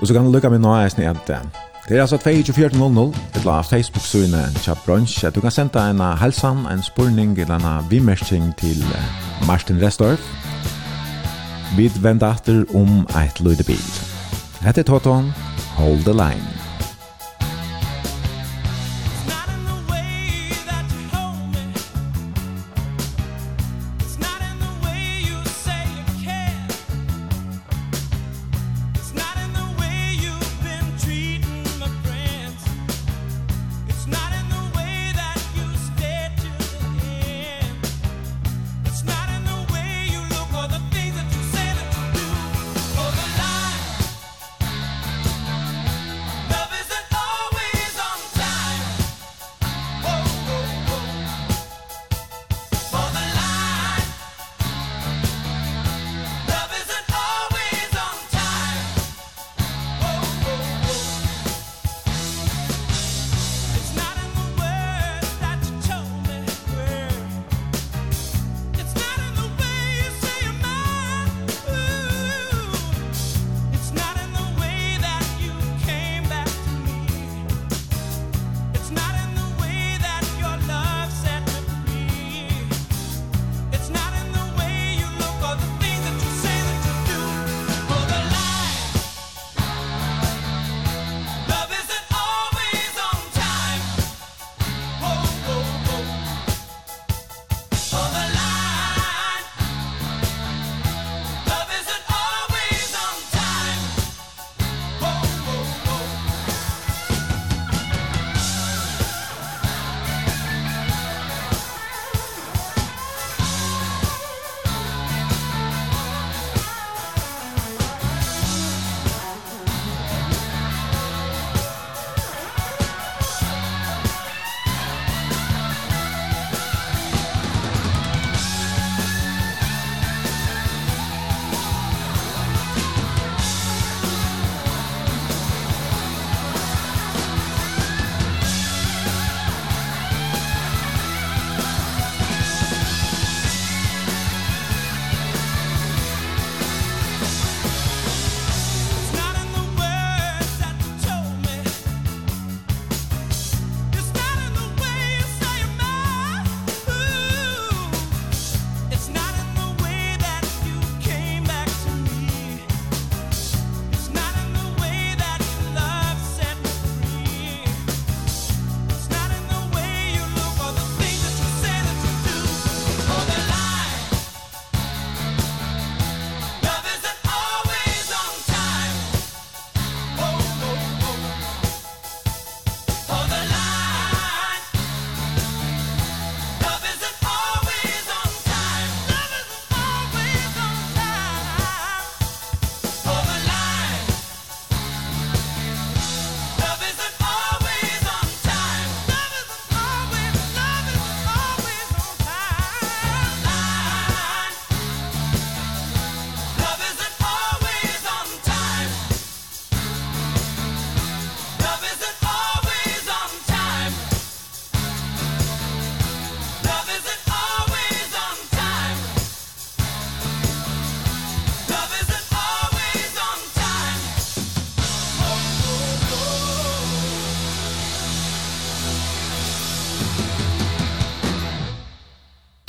Og så kan du lukke med nå eisen i at det er altså 2400, et la Facebook-søgne til brunch. Du kan sende en halsan, en spurning eller en vimmersing til Martin Restorff. Vi vender etter om et lydebil. Hette Toton, Hold the Line.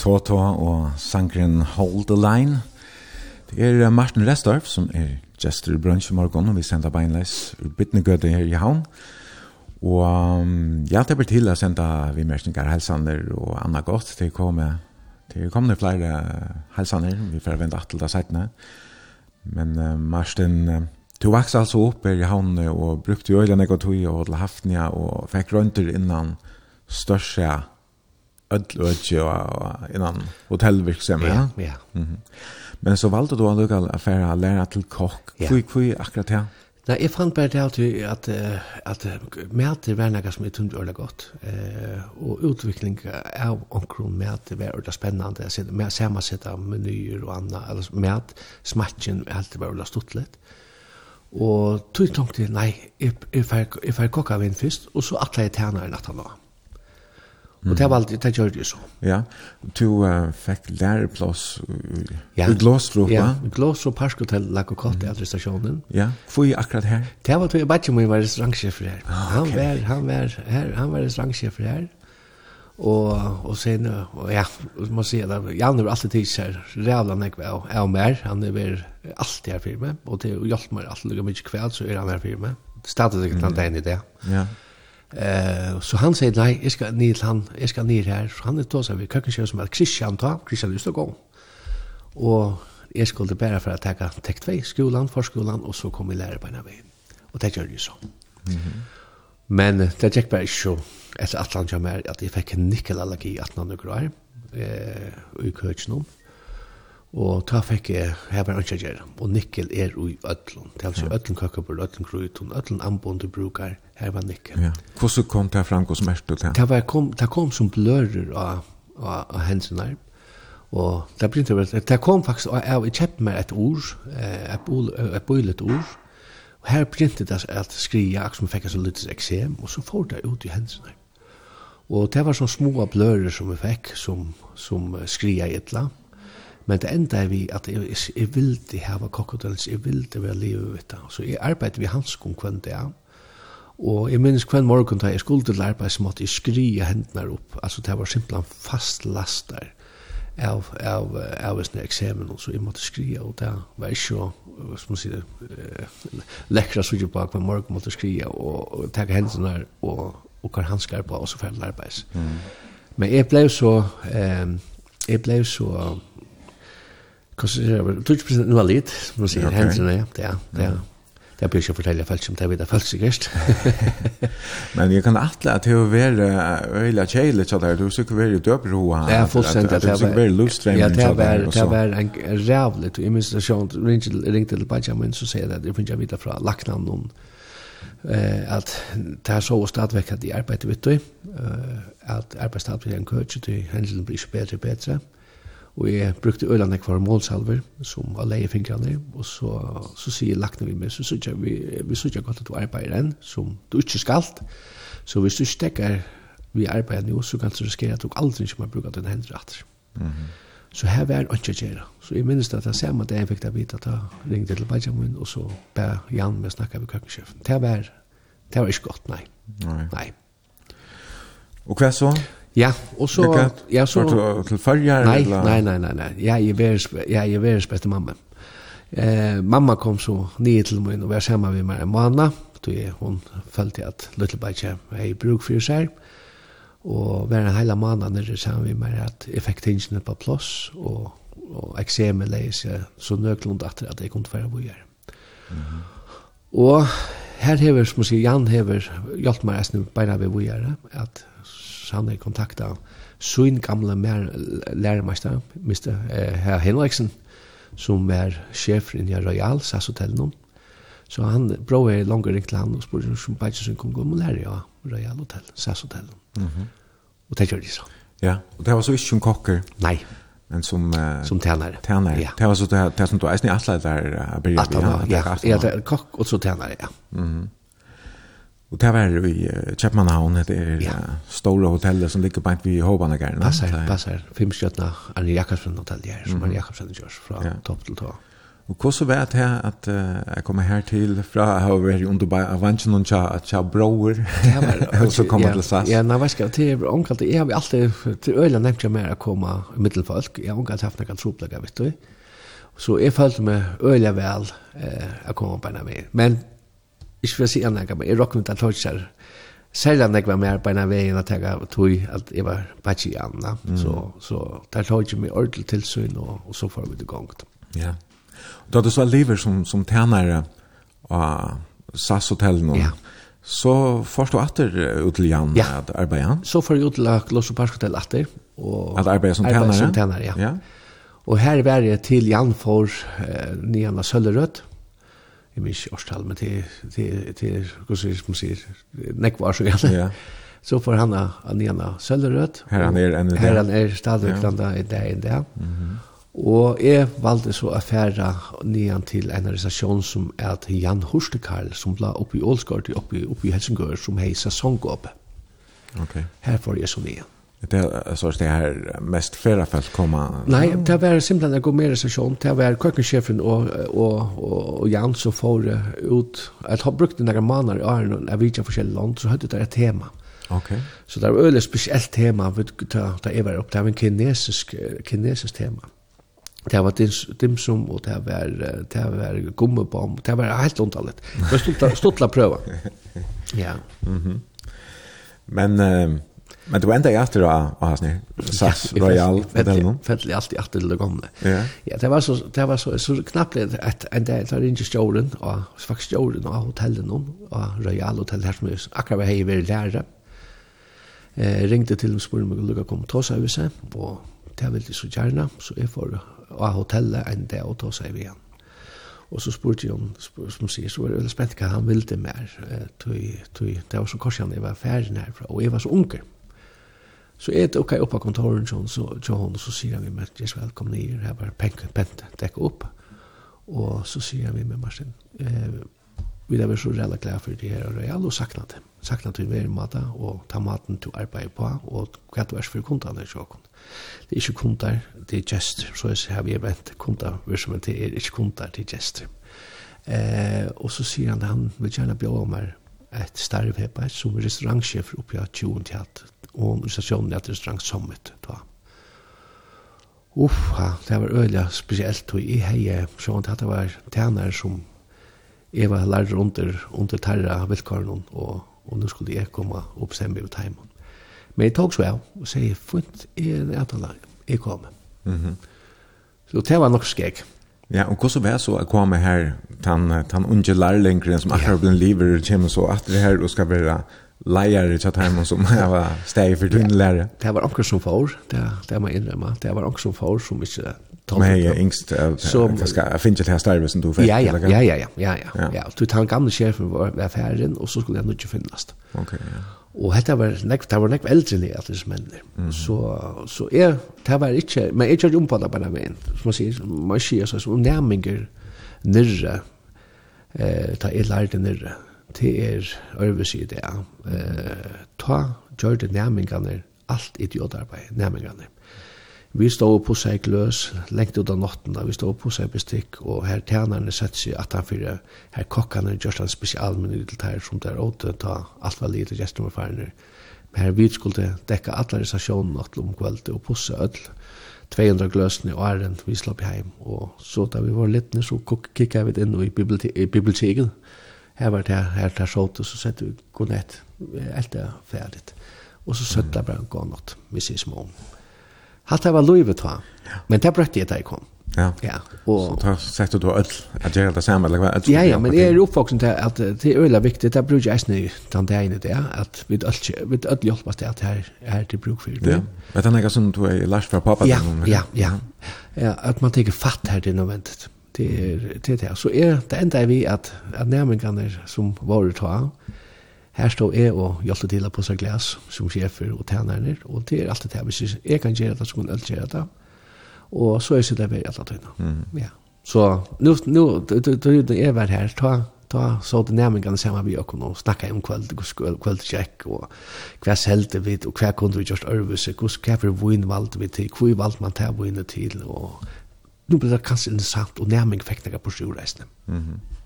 Toto og sangren Hold the Line. Det er Martin Restorff som er gestor i brunch i morgen, og vi sender beinleis ur Bittnegøde her i havn. Og um, jeg hjelper til å sende vi mersninger helsander og anna godt til å komme. til å komme flere helsander, vi får vente til det settene. Men uh, Martin, uh, du vaks altså opp her i havn og brukte øyne og tog og til haftene og fikk rønter innan største öll ötje och innan hotellvirksamhet. Ja, ja. Mm -hmm. Men så valde du att lägga affär att lära till kock. Ja. Kvui, kvui, akkurat här. Nej, jag fann bara det alltid att, att, att mäter var något som jag tunde ordentligt gott. Eh, och utveckling av omkron mäter var ordentligt spännande. Jag ser av menyer och annat. Eller mät, smatchen, alltid var ordentligt stortligt. Og tog tenkte jeg, nei, jeg, jeg, jeg, jeg, jeg, jeg, jeg, jeg, jeg, jeg, jeg, jeg, jeg, jeg, Mm. Og det var alltid det gjør det så. Ja. Du uh, fikk læreplass läroplats ja. i Glåstrup, ja. va? Ja, Glåstrup Parkhotel Lago Kotte mm. administrasjonen. Ja. hvor ju akkurat her? Det var två batch med var restaurantsjef her. Ah, okay. Han var han var her han var restaurantsjef her. Og, og sen og ja, må si at Janne var alltid tids her, rævla nek när jag är mer, han er vel alltid her för mig och det hjälper meg alltid lukka mycket kveld, så er han her för mig. Startade det den dagen i det. Ja. Eh, så han sier, nei, jeg skal ned til han, jeg skal ned her. Så han er tås av vi som er Christian ta, Christian lyst til å gå. Og jeg skulle bare for å ta tek 2, skolan, forskolan, og så kom jeg lærer på en av veien. Og det gjør jeg så. Mm -hmm. Men det gikk bare ikke så, etter at han kommer, at jeg fikk en nikkelallergi i 18 år, eh, i køkken om. Mm Og ta fikk jeg, her var ikke gjøre. og nikkel er ui ødlun. Det er altså ødlun kakkabur, ødlun kruytun, ødlun ambon du brukar, her var nikkel. Ja. Hvordan kom det fram, hvordan merkte du til? Det, var, kom, det kom som blører av, av, av hensene Og det begynte vel, det kom faktisk, og jeg kjøpte meg et ord, et bøylet ord, og her begynte det at skria, akkurat som fikk en så litt eksem, og så får det ut i hensene. Og det var sånne små blører som vi fikk, som, som skria i et land, Men det enda er vi at jeg, jeg vildi hava kokkodels, jeg vildi være livet vitt da. Så jeg arbeidde vi hanskon kvendt det av. Og jeg minnes kvenn morgen da jeg skulle til arbeid som måtte jeg skria hendene opp. Altså det var simpelthen fastlastar av, av, av sånne eksamen, så jeg måtte skria, og det var ikke så, som man sier, eh, så ikke på hver morgen måtte skria, og, og takk hendene og, og hver hanskar på, og så ferdig arbeids. Mm. Men jeg ble så, eh, jeg ble så, 20% invalid, som man sier, hendene, ja, det er, det er. Det blir ikke fortelle folk som det vet jeg folk sikkert. [LAUGHS] Men jeg kan atle at det å være øyla kjeile til det, du sikkert være døper hoa. Ja, er fullstendig. At du sikkert være lustreiming til det. Ja, det var en rævlig til administrasjon. Ringte til Benjamin, så sier det at jeg finner jeg videre fra Laknavn om at det er så stadigvæk at de arbeider vidt du, at arbeidsstadigvæk er en køtje til hendelen blir ikke bedre og bedre. Mm Og jeg brukte ølene kvar målsalver, som var leie fingrene, og så, så sier lakne vi med, så synes jeg, vi, vi synes jeg godt at du arbeider enn, som du ikke skalt. Så hvis du stekker vi arbeider nå, så kan du riskere at du aldri ikke må bruke den hendene etter. Mm -hmm. Så her var jeg ikke gjøre. Så jeg minnes at jeg ser meg det jeg fikk det vite at jeg ringte til Benjamin, og så ba Jan med å snakke med køkkensjefen. Det var, det var ikke godt, nei. Nei. nei. Og hva så? Ja, og så... Ja, så var du til fyrjar? Nei, nei, nei, nei, nei. Ja, jeg er ja, jeg er veres beste mamma. Eh, mamma kom så nye til min og var sammen med meg en måned. så Hun følte at Little Lutlebætje er i bruk for seg. Og var en hele måned nere sammen med meg at jeg fikk tingene på plass. Og, og eksemet leis jeg så nøklund at jeg kunne være bojer. Mm. Og her hever, som jeg sier, Jan hever hjulpet meg nesten bare ved bojer. At så han er kontakta sin gamle lærermeister, Mr. Herr Henriksen, som var sjef i Royal SAS Hotel nå. Så han bror er langt ringt til han og spør som bare som kom gå med lærer ja, Royal Hotel, SAS Hotel. Mm -hmm. Og det gjør de så. Ja, og det var så ikke som kokker? Nei. Men som uh, som tjänare. Tjänare. Ja. Det var så det det som du är snälla där att börja. Ja, ja, kock och så tjänare, ja. Mhm. Och det var i Chapmanhavn, det är ja. stora hotellet som ligger bant vid Håbanagärna. Passar, passar. Fem stjärna Arne Jakobsen hotell där, som Arne Jakobsen gör från ja. topp till tå. Och hur så vet här att uh, jag kommer här till från har i under by Avanchen och Tja, cha brower. Och så kommer till SAS. Ja, när vad ska till onkelt jag har alltid till öland nämnt jag mer att komma i mittelfolk. Jag har onkelt haft några trubbel vet du. Så jag följde med öliga väl eh att komma på när Men ikke for å si annet, men jeg råknet at tøtjer, særlig enn jeg var mer på en av veien at jeg tog at jeg var bare i Anna, så, så der tog jeg meg ordentlig tilsyn, og, og så får vi det gongt. Ja. Og Da du så lever som, som tjenere av SAS-hotellen, ja. så først du atter ut til Jan ja. at arbeide? Så får jeg ut til Klosso Park Hotel atter. Og at arbeide som tjenere? Arbeide som tjenere, ja. ja. Og her var jeg til Jan for eh, Nianna Søllerødt, jeg minns ikke årstal, men til, til, til sier, som sier, nekvar så gjerne. Ja. Så får han av Niana Søllerød. Her han er enn det. Her han er stadig ja. landa i det enn det. Mm -hmm. Og jeg valgte så affæra nian til en organisasjon som er at Jan Horstekarl, som ble oppe i Ålsgård, oppe, oppe i Helsingør, som hei sesongåpe. Ok. Her får jeg så nian. Det är så att det här mest flera folk komma. Nej, det var simpelt att gå med recession. Det var køkkensjefen og, och och, och Jan så får ut att ha brukt noen måneder i Ireland. Jag vet inte för land så hade det ett tema. Okej. Så det var ett speciellt tema da ta ta var upp det var en kinesisk kinesisk tema. Det var dimsum och det var det var gummibom. Det var helt underligt. Det var stottla pröva. [LAUGHS] Ja. Mhm. Mm Men eh Men du enda i efter då vad har SAS Royal eller någon. Fällt allt i efter det gamla. Ja. Ja, det var så det var så så knappt att ända så det inte stolen och faktiskt stolen av hotellet någon och Royal hotell här som är akkurat hej vi där. Eh ringde till dem spurade mig lucka kom ta sig över och det ville så gärna så är för av hotellet ända och ta sig igen. Och så spurte jag om, som säger, så var det spänt vad han ville mer. Tog, tog, det var så korsan, jag var färdig närfra. Och jag var så unger. Mm Så er det ok oppa kontoren så så så hon, så sier han vi med, jeg skal velkommen i, her var penken, pente, dekka opp. Og så sier han vi med Martin, eh, vi er så reelle glad for det her, og jeg har sakna det. Sakna det mer mat, og ta maten til arbeid på, og hva du er for kundene, så kun. Det er ikke kunder, det er gester, så jeg har vi vent kunder, det er ikke kunder, det er gester. Eh, og så sier han, han vil gjerne bjøre meg, et større arbeid som er restaurantsjef oppe av 20 teat og organisasjonen er et restaurant summit da. Uffa, det var øyelig spesielt og jeg hei sånn at det var tænare som jeg var lærer under, under terra vilkåren og, og nå skulle jeg komme og bestemme ut timen. Men jeg tok så av og sier, fint, jeg er at jeg kommer. Mm -hmm. Så det var nok skjegg. Ja, og hvordan var det så å komme her, den, den unge lærlingeren som akkurat blir livet, kommer så at det her og skal være leier i Chatheimen som jeg var steg for tunne lærere? Det var anker som får, det, det må jeg innrømme. Det var anker som får som ikke tog Men jeg er yngst, jeg finner ikke det her starve som du fikk. Ja, ja, ja, ja, ja, ja, ja. Du tar en gamle sjefen var med affæren, og så skulle jeg nok ikke finnes. Ok, ja. Og hetta var nekk, det var nekk eldre enn at disse mennene. Mm. Så, så jeg, det var ikke, men jeg kjørte ompada bare veien, som man sier, man sier så, som nærminger nyrre, eh, ta jeg lærte nyrre, til er øves i det, eh, ta, gjør det nærmingene, alt idiotarbeid, nærmingene. Vi stod på seg gløs, lengt ut av notten da, vi stod på seg bestikk, og her tjenerne sett seg at han fyrir, her kokkene gjørst han spesialmenu til her, som der åte, ta alt var lite gestrum og farne. Men her vi skulle dekka alle restasjonen natt om kveld og pusse ødel, 200 gløsene og æren, vi slapp heim, og så da vi var litt så kikket vi inn i biblioteket, her var det her, her sjåte, så sett vi god nett, alt er ferdigt, og så søtta bare god natt, vi ses morgen. Hatt det var livet va. Men det brøtte jeg da jeg kom. Ja. Ja. Og, så sett du öll att göra det samma eller vad? Ja, ja, men jeg er oppvoksen til at det er öliga viktig, det bruker jeg snøy den dagen i det, at vi öll vi öll hjälpa til at her er til bruk for det. Ja. vet du är som du är last för pappa. Ja, ja, ja. Ja, at man tenker fatt her här det nödvändigt. Det er det där. Så er, det enda er vi at, at nærmengene som var det tar Her står jeg og hjelper til å seg glas som sjefer og tænerne, og det er alltid det. Hvis jeg kan gjøre det, så kan jeg gjøre det. Og så er det det vi alle tøyene. Mm. Ja. Så nu, nu, da jeg var her, ta, ta så det nærmengene sammen vi og kunne snakke om kveld, kveld, kveldtjekk, og hva selte vi, og hva kunne vi gjort øvelse, hva for vinn valgte vi til, hva valgte man til å vinne til, og nu blir det kanskje interessant, og nærmengene fikk det på sjurreisene. Mm -hmm.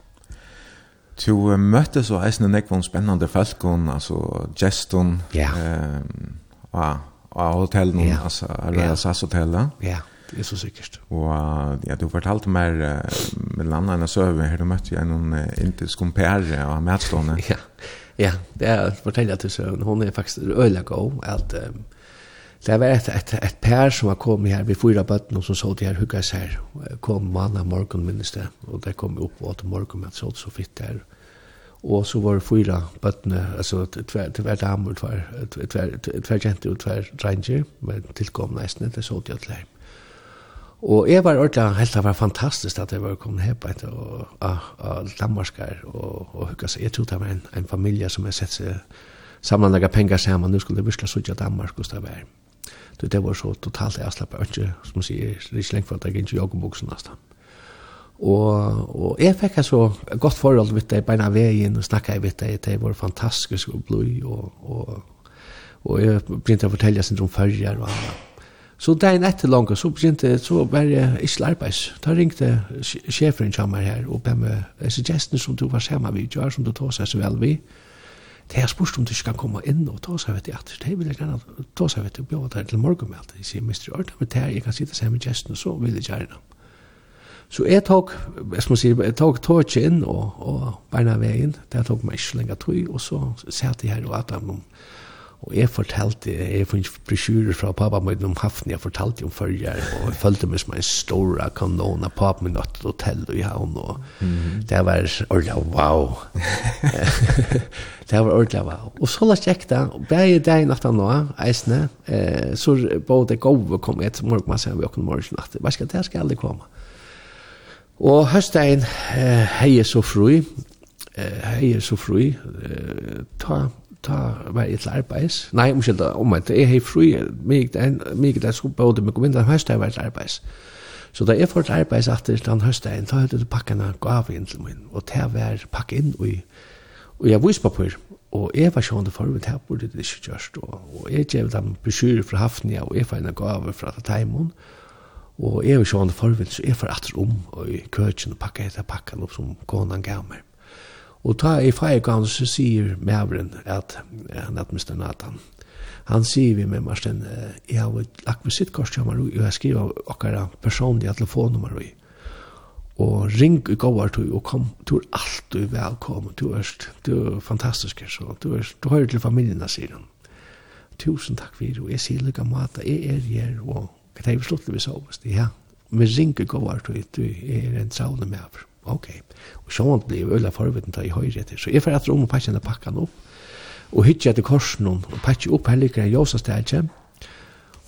Du møtte så eisne nekvån spennende folk, altså Geston, ja. eh, og hotellen, ja. altså Røya Sass Hotellet. Ja, det er så sikkert. Og ja, du fortalte mer med landa enn søve, her du møtte jeg noen indisk kompere og medstående. Ja, ja det er fortellet til søvn, hun er faktisk øyelig god, at um, Det var ett ett ett par som var kom här vid fyra bötten och som såg det här huggas här. Kom manna morgon minns det och det kom upp åt morgon med så så fitt där. Och så var det fyra bötten alltså tvär tvär damer tvär tvär tvär gent och tvär ranger men tillkomna nästan det såg jag till. Og jeg var ordentlig helt det var fantastisk at jeg var kommet her på et og, og, og Danmarskar og, og seg. Jeg trodde det var en, en familie som jeg sett seg sammanlägga pengar samman. Nu skulle det virkelig sutja Danmark hos det var. Det, det var så totalt jeg avslappet, ikke, som man sier, det er ikke lengt for at jeg ikke jogger buksen nesten. Og, og jeg fikk så godt forhold med det, beina veien, og snakket med det, det var fantastisk og blod, og, og, og jeg begynte å fortelle sin om førjer og annet. Så dagen etter langt, så begynte så var jeg ikke arbeids. Da ringte sjefen meg her og ber meg suggesten som du var sammen med, som du tog seg så vel ved. Det er spørst om du ikke kan komme inn og ta seg vet i at Det vil jeg gjerne ta seg vet i bjør der til morgenmeld. Jeg sier, Mr. Ørta, men det er jeg kan sitte sammen med gjesten, og så vil jeg gjerne. Så jeg tok, jeg må si, jeg tok tog inn og, og beina veien. Det tok meg ikke lenger tog, og så satt jeg her og at han Og jeg fortalte, jeg fikk brosjurer fra pappa min om haften, jeg fortalte om følger, og jeg følte meg som en stor kanon av pappa min natt hotell i havn, og mm. det var ordentlig wow. [LAUGHS] det var ordentlig wow. Og så la jeg det, og bare jeg dag natt nå, eisene, eh, så både gode kom jeg til morgen, man sier vi åkken morgen natt, hva skal det, skal aldri komme. Og høstdagen eh, heier så fru, eh, heier så fru, eh, ta ta var ett arbeids. Nei, om skilda om at jeg har fri mig det er så både med kommentar hashtag var et arbeids. Så da jeg får et arbeids etter den han hashtag ta hade du packa en gåva in till min og det var pakket inn, og, og jeg viser på og jeg var sjående for det her burde det ikke gjørst og, og jeg gav dem beskyrer fra hafnia og jeg får en gaver fra Taimon og jeg var sånn det det så jeg får etter om og i køkken og pakket etter pakken opp som konan gav meg Og ta i feiegang så sier mævren at han at Mr. Nathan. Han sier vi med Marsten, jeg har et akvisittkors til Marui, og jeg skriver okkara personlige telefonnummer i. Og ring i gåvar til, og kom, du er alltid velkommen, du er, du er fantastisk, så du, er, du hører til familien, sier han. Tusen takk for, og jeg sier lykka mat jeg er her, og hva er det vi slutt vi sovest, ja. Vi ring i gåvar til, du er en saune med ok. Og så måtte blev øyla forvitten til i høyre etter. Så jeg får etter om og denne pakkan opp, og hytja etter korsen og pakka opp, her liker en jåsa stelje,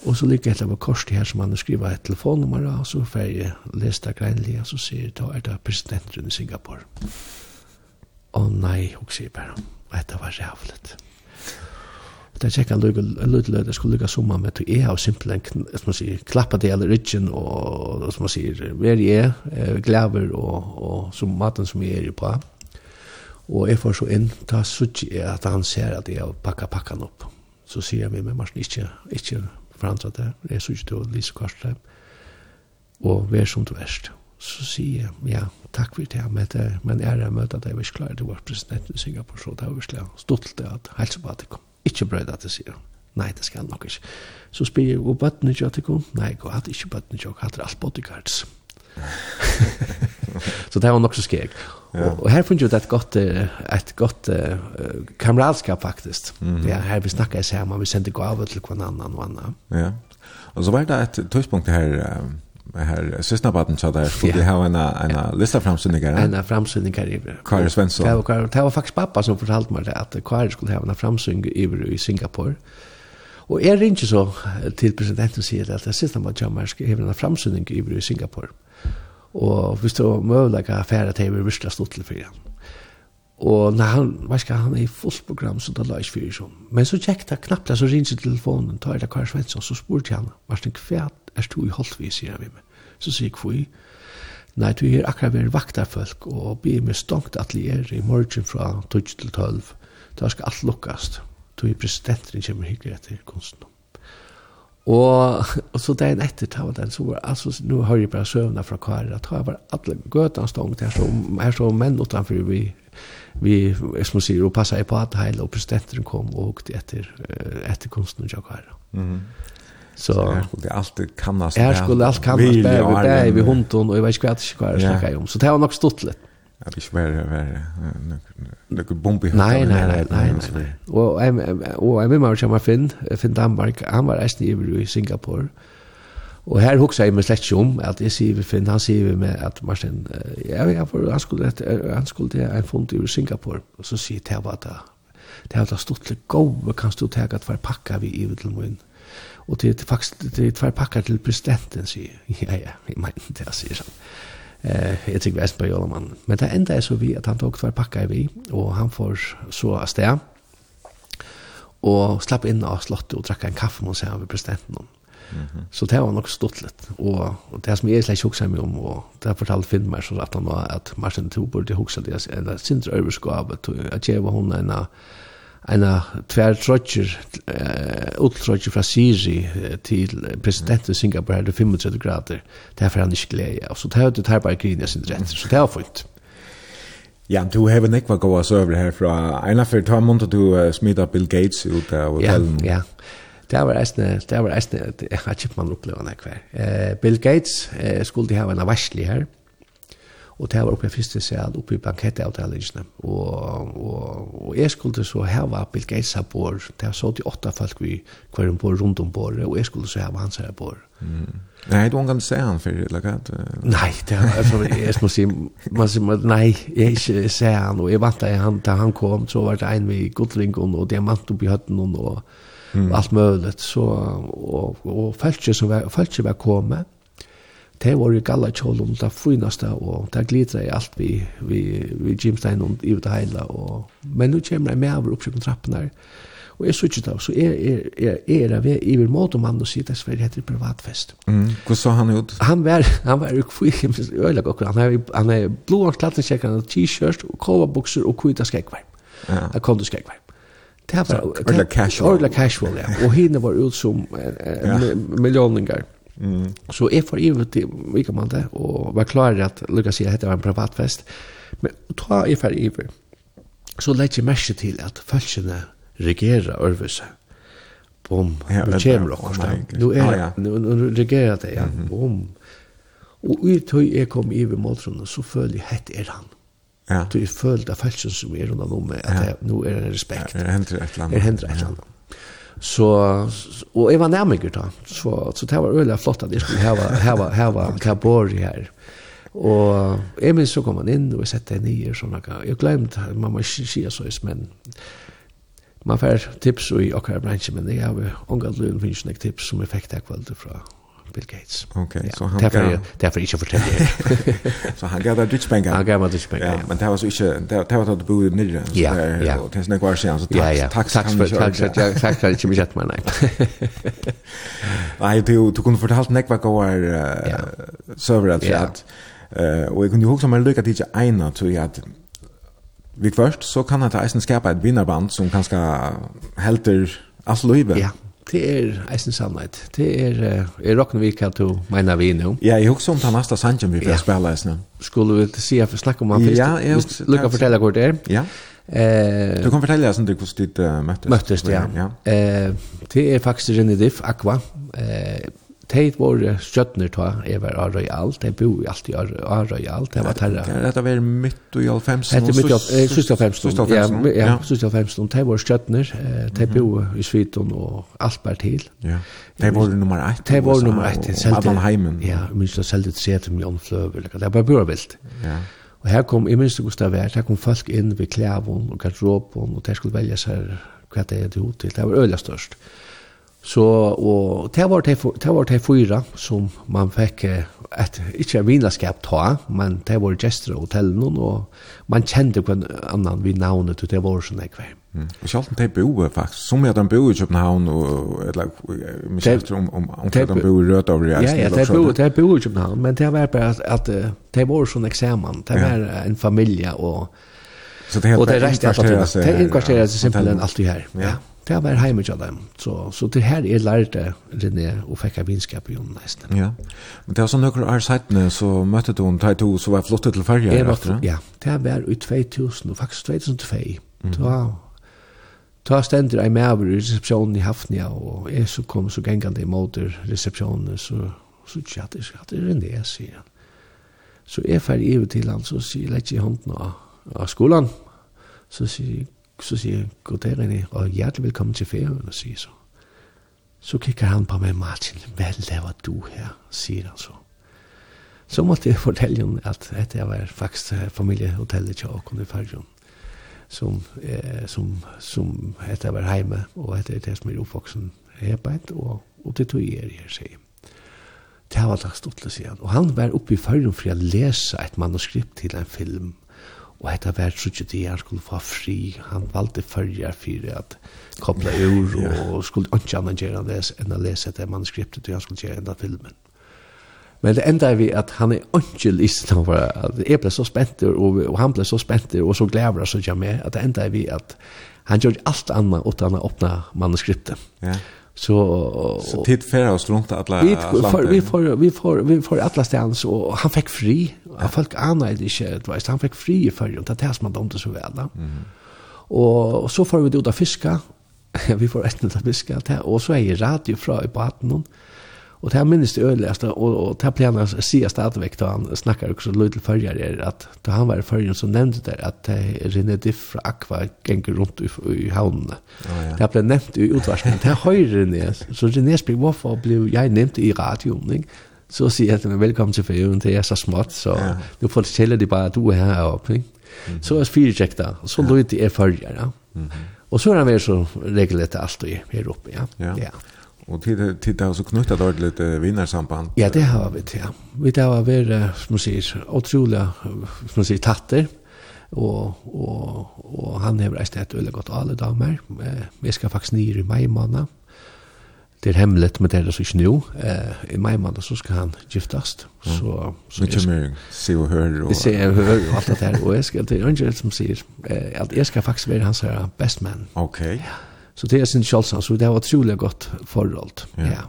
og så liker jeg etter kors til her som han skriva et telefonnummer, og så får jeg lese det greinlig, og så sier da er det presidenten i Singapore. Å nei, hun sier bare, dette var rævlet det er kjekka løyde det skulle lykka summa med at jeg har simpelthen som man sier, klappa det eller ryggen og som man sier, hver jeg er, glæver og, og som maten som jeg er på. Og jeg får så inn, da sutsi jeg at han ser at jeg har pakka pakkan opp. Så sier jeg meg, men Marsen ikke, ikke forandre det, jeg sutsi til å lise kvartre og vær som du verst. Så sier jeg, ja, takk for det, men, det, men jeg er møte at jeg var vil klare det var president i Singapore, så det var virkelig stått til at helse på at det kom ikke brøyda til sier. Nei, det skal nok ikke. Så spyr jeg, og bøttene ikke at det kom? Nei, jeg hadde ikke bøttene ikke, jeg hadde alt bodyguards. [LAUGHS] så det var nok så skjeg. Ja. Og, og her funnet jeg et godt, et godt uh, kameralskap faktisk. Mm -hmm. ja, her vi snakket sammen, vi sendte gaver til hver annan og annan. Ja. Og så var det et tøyspunkt her, um här sista baden så där skulle [LAUGHS] yeah. ha en en lista framsynningar. En framsynningar i Karl Svensson. Det var det var faktiskt pappa som fortalte mig det att Karl skulle ha en framsynning i Singapore. Och är det inte så till presidenten säger att det sista man jammar ska ha en framsynning i Singapore. Och visst då möjliga affärer till vi visst stått till för. Og nei, han, hva skal han er i fullt program, så det la ikke fyrir som. Men så tjekk det knappt, så rins i telefonen, tar det Kari Svensson, så spurte han, Martin, hva er du i Holtvi, sier han vi med. Så sier jeg, hvor Nei, du er akkurat ved vaktarfolk, og vi er med stongt atelier i morgen fra 12 til 12. Da skal alt lukkast. Du er presidenten kommer hyggelig etter kunsten. Og, og så dagen etter, ta var den, så var altså, nå har jeg bare søvna fra Kari, at ta var alle gøtene stongt, her så, her så menn utenfor vi vi som sier, og passa på at heil, og presidenten kom og hukte etter, etter kunsten og kvar. Mm. Så, så jeg skulle alltid kannas Jeg skulle alltid kannas bære, vi bære, vi hunden, och jag vet inte vad jeg hva jeg om. Så det var nog stått lite. Ja, vi skulle være, være, noe bombe i Nei, nei, nei, nei, nei. Og jeg vil meg kjenne Finn, Finn Danmark, han var eisen i Singapore, Og her hugsa jeg meg slett ikke om at jeg sier vi Finn, han sier vi med at Martin, ja, ja, for han skulle, han skulle til en fond i Singapore, og så sier jeg at det er stått til gode, kan stå til at hver pakka vi i til min. Og det er faktisk det er hver pakka til presidenten, sier [LAUGHS] ja, ja, jeg mener det, sier sånn Eh, jeg tykker Vesper Jolamann. Men det enda er så vi at han tok hver pakka vi, og han får så av sted, og slapp inn av slottet og drakk en kaffe med seg av presidenten. Så det var nok stuttligt. Och, Og det som jeg slett ikke huxar meg om, og det har fortalt Finn mig så att han var att Martin Tho burde huxade det, en det sin överskap att jag var hon en en tvär trotcher eh ultrotcher fra Siri till presidenten i Singapore hade 35 grader därför han ikke glede, och så det hade det här bara grejen sin rätt så det har fint. Ja, du har en ekva goa server herfra. Einar fyrir ta munta du uh, smida Bill Gates ut av hotellen. Ja, ja. Det var eisne, det var eisne, jeg har ikke man opplevd det hver. Eh, Bill Gates eh, skulle de ha en varslig her, og det var oppe i første sal, oppe i bankettavtalingene, og, og, og jeg skulle så hava Bill Gates her bor, det var så de åtta folk vi hver en bor, rundt om bor, og jeg skulle så hava hans her bor. Mm. Nei, du kan se han for eller hva? Nei, det var, altså, jeg må si, man sier, nei, jeg ikke ser han, og jeg vant da han, da han kom, så var det en vi godringen, og diamant oppi høtten, og, og mm. allt möjligt så och och fältet som var fältet var komma det var ju galla kjolum det finaste og det glitra i alt vi vi vi gymstein og i det heila og men nu kommer det med over oppsøkken trappen her og jeg suttet av så er er er er det i vil mot om han og sier dessverre heter privatfest mm. hva så han ut? han var han var ju kvick øyla och han er han er blå klatten t-shirt och kova byxor och kvita skrekvar ja. Jag kom du skrekvar Det var ordentlig casual. Ordentlig casual, ja. Og henne var ut som millioningar. Mm. Så jeg får ivet til Vikamante, og var klar at Luka sier at det var en privatfest. Men ta jeg får ivet. Så legger jeg merke til at følgene regerer Ørvøse. Bom, ja, nu kommer det dere. Nu er det, nu regerer det, ja. Bom. Og ut høy jeg kom ivet måltrunnen, så føler jeg hette er han. Mm Ja. Du er følt av falsen som er rundt om meg, at ja. nå er det respekt. Ja, er hendret et eller annet. Er hendret et eller annet. Så, og jeg var nærmere da, så, så det var øyelig flott at jeg skulle hava, hava, hava kabori her. Og jeg minns så kom han inn, og jeg sette henne i, og sånn, jeg glemte, man må ikke si så, men man får tips i akkurat bransje, men jeg har jo omgatt løn, finnes ikke tips som jeg fikk det kveldet fra Bill Gates. Okej, okay, ja, så han därför därför inte fortälla. så han gav dig ditch pengar. Han gav det ditch pengar. Ja, men det var så inte det det var att bo i nere så ja, där och det är några sen så tack tack tack för tack för jag tack för inte mycket men nej. Nej, du du kunde fortalt näck vad går server alltså att Uh, och jag kunde ju också mal lycka till ena så jag att vi först så kan han ta isen skapa ett vinnarband som kanske helter allt livet. Ja. Det er eisen sannhet. Det er, er rocken vi kan du mener vi nå. Ja, jeg husker om ta nasta sangen vi får spela eisen. Skulle vi si at vi snakker om han først? Ja, jeg husker. Lukka fortelle hvor det er. Ja. Eh, du kan fortelle oss om hvordan ditt uh, møttes. Møttes, ja. ja. Eh, det er faktisk René Diff, Aqua. Eh, de var stjøttner ta, jeg var av Royal, de bo i alt i av Royal, det var terra. Dette var midt i alfemsen? Hette midt i alfemsen, ja, ja, sust i alfemsen, de var stjøttner, de bo i Sviten og alt bare til. Ja, de var nummer ett. De var nummer ett, og Adam Heimen. Ja, minst de selte 30 millioner fløver, det var bare vilt. Ja. Og her kom, jeg minns det Gustav her, her kom folk inn ved klævån og garderoben, og der skulle velge seg hva det er til hod til, det var øyla størst. Ja Så og det var det, det var det fyra som man fikk et ikke vinaskap ta, men det var gestre og hotell noen og man kjente på en annan vid navnet til det var sånn jeg kvar. Mm. Og sjalten de bor faktisk, som er de bor i København og eller vi kjente om om om de bor i Rødt over Ja, ja, det bor det bor i København, men det var bare at, at de var sånn eksamen, det var en familie og Så det är rätt att det är inkvarterat simpelt än allt det här. Ja det var hjemme til dem. Så, så det her jeg lærte René og fikk av vinskap i henne nesten. Ja, men det var sånn noen år siden så møtte du en til to som var flottet til ferger etter det? Ja, det var i 2000 og faktisk 2002. Mm. Da, da stender jeg med over resepsjonen i Hafnia og jeg så kom så gengande i måter resepsjonen så så tja, det er René, sier han. Så jeg fer i til han så sier jeg ikke i hånden av, av skolen. Så sier jeg, så siger jeg, goddag René, og hjertelig velkommen til ferien, og siger så. Så kigger han på mig, Martin, hvad laver du her, siger han så. Så måtte jeg fortælle ham, at, at jeg var faktisk familiehotellet til Åkon i Færøen, som, eh, som, som at jeg var hjemme, og at jeg er som er på et, og, og det tog jeg her, sier Det var takk stort, til å si han. Og han var oppe i Færøen for å lese et manuskript til en film, Og hetta var trutje det han skulle få fri. Han valde fyrja fyrir at kopla ur [LAUGHS] og skulle ikke annan gjøre det enn å lese det manuskriptet og han skulle gjøre enda filmen. Men det enda er vi at han er ikke listen over at jeg ble så spent og, og han ble så spent og så glæver så kommer med, at det enda er vi at han gjør alt annet utan å åpne manuskriptet. Ja. Yeah. Så så tid för oss runt att alla vi får vi får vi får vi får alla stans och han fick fri. Han fick det inte, du vet han fick fri för att det här som man inte så väl. Mm. Och så får vi ut och fiska. vi får äta och fiska och så är radio från i baden Og det er minst ødeligste, og, og det ble han sier stadigvæk da han snakker også løy til førjer, er at da han var i førjen så nevnte der at René Diff fra Aqua ganger rundt i, i havnene. Ja, ja. Det ble nevnt i utvarsken, det er høyre René, så René spør hvorfor ble jeg nevnt i radioen, ikke? Så sier jeg til meg, velkommen til ferien, det er så smått, så ja. nå forteller de bare at du er her oppe, ikke? Så er fire tjekk da, og så løy til er følger, ja. Mm -hmm. Og så er han vært så regelrett alt her oppe, ja. ja. ja. Och tid tid har så knutat dåligt lite vinnarsamband. Ja, det har vi ja. Vi har var vi som säger otroliga som säger tatter och och och han har reist et öle godt alla damer. Vi ska faktiskt ner i maj månad. Det är hemligt med det så nu. Eh i maj månad så ska han giftast. Så så mycket mer se og hör och se och hör alt det der. Og jeg skal, det er Angel som säger at jag ska faktiskt vara hans best man. Okej. Ja. Så det er sin kjølsans, så det var utrolig godt forhold. Ja. ja.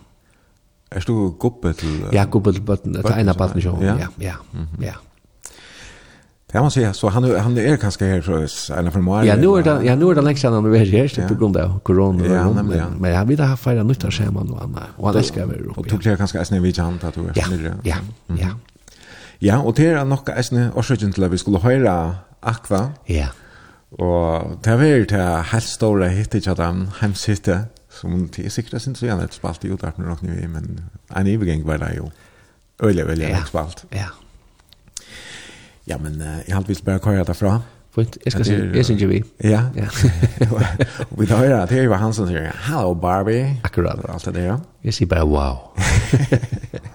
Er du gubbe til... Uh, Ja, gubbe til bøtten, til ene bøtten, ja, ja, ja. Mm -hmm. ja. Det man säga så han han är kanske här så en för mig. Ja, nu är det ja nu är det längst sedan vi är här så på grund av corona. Ja, men han vill ha fira nytt schema nu han och det ska vi upp. Och tog jag kanske snä vid hand att du är Ja. Ja. Ja, och det är nog kanske orsöken till att vi skulle höra Aqua. Ja. Og det er var til helt store hittet ikke dem, hemsittet, som det er sikkert sin så gjerne et spalt i utdrag med noen vi, men en ivergeng var det jo øyelig, øyelig ja. spalt. Ja. Ja, men uh, jeg har vist bare køyre derfra. Fint, jeg skal si, jeg synes vi. Ja, ja. [LAUGHS] og vi hører at det er jo han som sier, hello Barbie. Akkurat. Og alt det der. Jeg sier bare wow. [LAUGHS]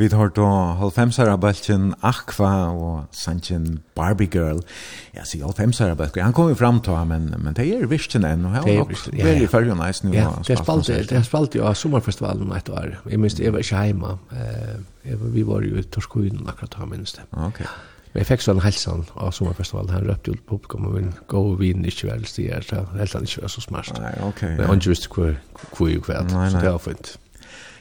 Vi tar då halvfemsara bältjen Aqua och Sanchin Barbie Girl. Jag ser halvfemsara bältjen. Han kommer fram till men men det är vissten än och han också väldigt färg och nice nu. Ja, det spalt det spalt ju sommarfestivalen ett år. Jag minns det var schema. Eh vi var ju i Torskujden akkurat här minns det. Okej. Men jeg fikk sånn helsan av sommerfestivalen. Han røpte ut publikum og min god vin ikke vel stier, så helsan ikke var så smart. Nei, ok. Men han ikke visste hvor jeg kvæl, så det var fint.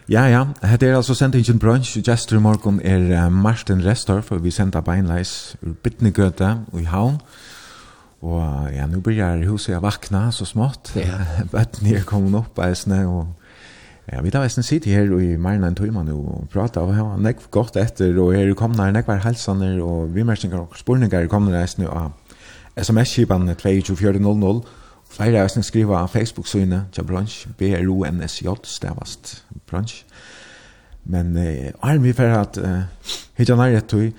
Ja, ja, hette er altså sendingen brunch, gestur i morgen er uh, Martin Restorff, og vi sender beinleis ur Bittnegøte og i Havn, og ja, nu blir huset jeg vakna så smått, ja. [LAUGHS] Bøtten er kommet opp eisne, og ja, vi tar eisne sitter her i Marna en tøyma nu og prata, og her var nekv godt etter, og her komna er nekvar halsaner, og vi mersinger og spurningar komna eisne av SMS-kipan 22400, Flere av oss skriver av Facebook-synet til Brunch, B-R-O-N-S-J, stavast Brunch. Men eh, er vi for at eh, hittar nærhet tog,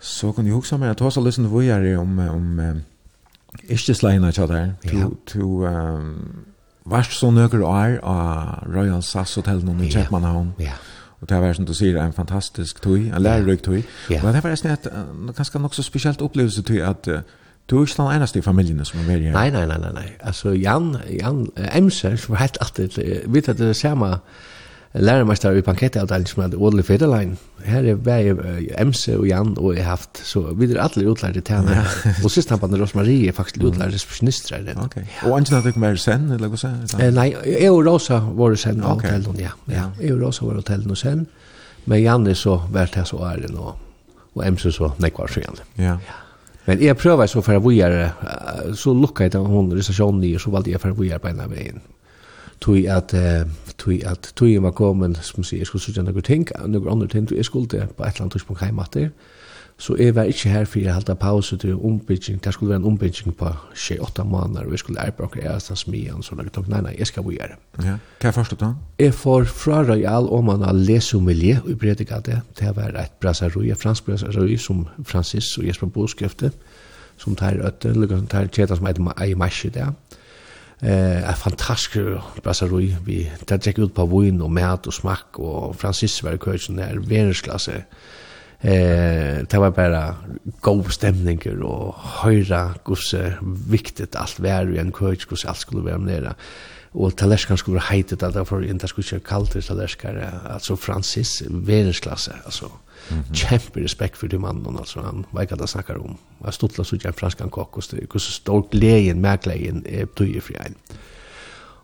så kunne jeg huske meg at hos til å gjøre om, om eh, ikke sleiene til der. Ja. To, um, varst så nøkker år av Royal SAS Hotel nå i Kjøpmannhavn. Ja. Og det har vært, som du sier, en fantastisk tog, en lærerik tog. Ja. Og det var nesten et ganske nok så spesielt opplevelse tog at uh, Du er ikke den eneste i familien som er med her? Nei, nei, nei, nei, nei. Altså, Jan, Jan Emser, som var helt alltid, vi vet at det er samme lærermester i bankettavdelingen som hadde Ådelig Federlein. Her er bare Emse og Jan og jeg har haft, så vi er alle utlærte til henne. og sist han bandet Rosmarie er faktisk utlærte spesionister. Ok. Og angen at du fikk mer sen, eller hva sier? Eh, Nei, jeg og Rosa var sen av okay. hotellet, ja. ja. Jeg og Rosa var hotellet og sen, men Jan er så vært her så æren, og, og Emse så nekvar så gjerne. Ja. ja. Men jeg prøver så for å vujere, så lukket jeg til hun hvis i, sånn så valgte jeg for å vujere på en av veien. Tui at, tui at, tui var kommet, som sier, jeg skulle sørge noen ting, noen andre ting, jeg skulle på et eller annet tidspunkt hjemme Så jeg var ikke her for jeg halte pause til ombygging. Det skulle være en ombygging på 28 måneder. og jeg skulle arbeide omkring Ærstad Smien. Så jeg tenkte, nei, nei, jeg skal bo. Ja. Hva er første da? Jeg får fra Royal om man har lese om miljø i Bredegade. Det var et brasserøy, et fransk brasserøy, som Francis og Jesper Boskrifte. Som tar øtte, som tar tjeta som heter Eimashi der. Eh, en fantastisk brasserøy. Vi tar tjekk ut på vun og mat og smakk. Og Francis var i køkken der, verensklasse. Ja Eh, det var bara god stämningar och höra gosse viktigt allt var i en coach hur allt skulle vara med där. Och talerskan skulle vara heitet att det var inte skulle köra kallt talerskar alltså Francis världsklasse alltså mm -hmm. respekt för de mannen alltså han vad kan det snacka om. Jag stottla så en franskan kakos det gosse stor glädjen märkligen är tuje för en.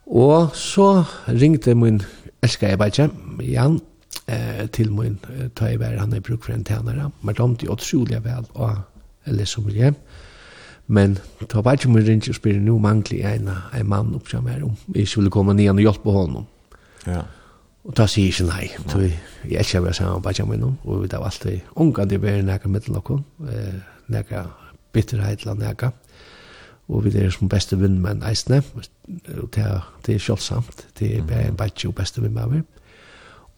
Och så ringte min älskade jag Jan eh, til min ta i han er bruk for en tænare. Men de er utrolig vel og eller som hjem. Men ta var ikke min ringe og spyrir, nu mangler jeg en, en mann opp som er om. Jeg skulle komme ned og hjelpe honom. Ja. Og ta sier ikke nei. Så jeg elsker å være sammen med Benjamin, og vi tar alltid unga det blir nækka mittel eh nækka bitterhet eller nækka. Og vi er som beste vinnmenn eisne, og det er, det er kjølsamt, det er bare en bætje og beste vinnmenn.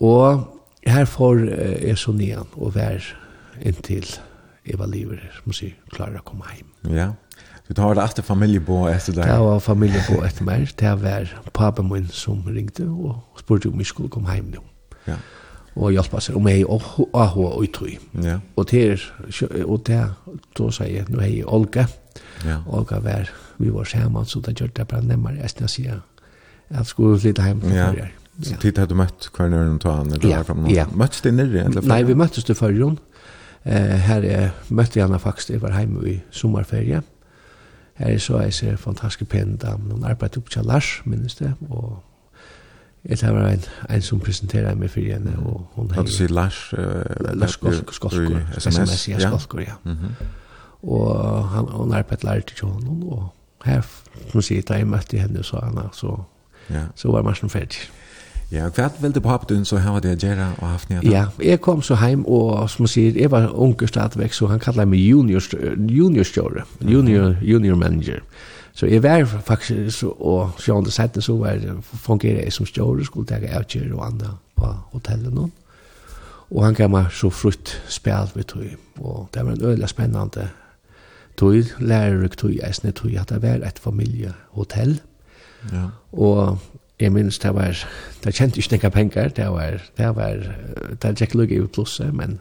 Og her får jeg så nian og vær inntil jeg var livet som man sier, klarer å komme hjem. Ja, du tar det etter familiebo etter deg. Det var familiebå etter meg. Det var papen min som ringte og spurte om jeg skulle komme hjem nå. Ja. Og hjelpe seg om jeg og Aho og Utøy. Ja. Og der, og der, da sier jeg, nå er jeg Olga. Ja. Olga var, vi var sammen, så det gjør det bare nemmere. Jeg skal si at jeg skulle flytte hjem til ja. Norge. Ja Så tid hade du mött kvar när du tog han eller ja, fram. Ja. Möttes ni nere eller? Nej, vi möttes i förrjon. Eh här är mötte jag faktiskt var hemma i sommarferie. Här är så är så fantastisk penda, någon arbete upp till Lars minst det och Det var en, en som presenterer meg for henne. Och hon du sig Lars... Uh, Lars Skolskor. SMS, ja, Skolskor, ja. Mhm. Og han, hon arbeidet lærer til honom, og her, som sier, da jeg møtte henne, så, Anna, så, ja. så var man som ferdig. Ja, hva vil du på hapen så har det gjera og haft. Ja, jeg kom så heim og som man sier, jeg var unge stadigvæk, så han kallar meg junior junior stjore, junior junior manager. Så jeg var faktisk så, og sjående sette så var det fungerer jeg som stjore, skulle ta avgjør og andre på hotellet nå. Og han gav meg så frutt spjall ved tog, og det var en øyla spennende tog, lærer tog, jeg snitt tog, at det var et familiehotell. Ja. Og jeg minns det var, det kjente ikke nekka penger, det var, det var, det var ikke lukket i plusset, men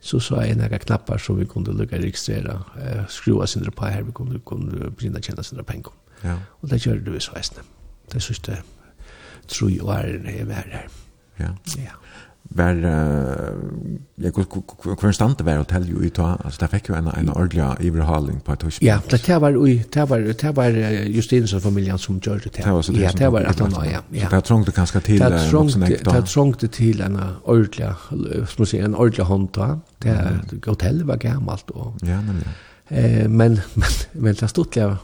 så så jeg nekka knappar som vi kunne lukka registrera, uh, skrua sindra på her, vi kunne, kunne begynne tjena sindra penger. Ja. Og det gjør du i sveisne. Det synes jeg, tror jeg var, jeg var her. Ja. Ja var jag kunde kunde stanta var hotell ju uta alltså där fick ju en en ordliga överhalning på tusch. Ja, det var ju det var det var Justinsen familjen som gjorde det. Ja, det var att han ja. Ja. Det trångte kanske till något Det trångte till en ordliga som man säga en ordliga hanta. Det hotellet var gammalt och Ja, nämligen. Eh men [LAUGHS] men men det stod jag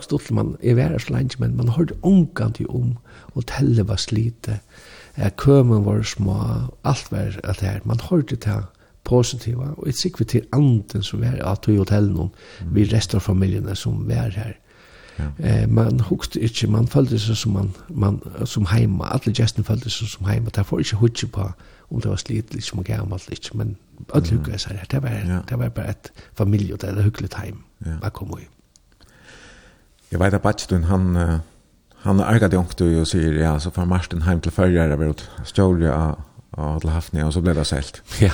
stod man i vært så lenge, men man hørte omkant jo om hotellet var slite. Mm at kømen var små, alt var alt her. Man hørte det positiva, og et sikkert til anden som var at i hotellet noen, vi resten av familiene som var her. Ja. Eh, man hukste ikke, man følte seg som, man, man, som heima, alle gestene følte seg som heima, der får ikke hukje på om det var slit, litt som gammalt, ikke, men alle mm. hukket seg her, det var, ja. det var bare et familie, det var hyggelig heim, ja. jeg kom i. Jeg vet at Batstun, han, uh han har ärgat jonkt och säger ja så får Martin hem till färjare över åt Stolja och till Hafnia och så blev det sålt. [LAUGHS] Ja.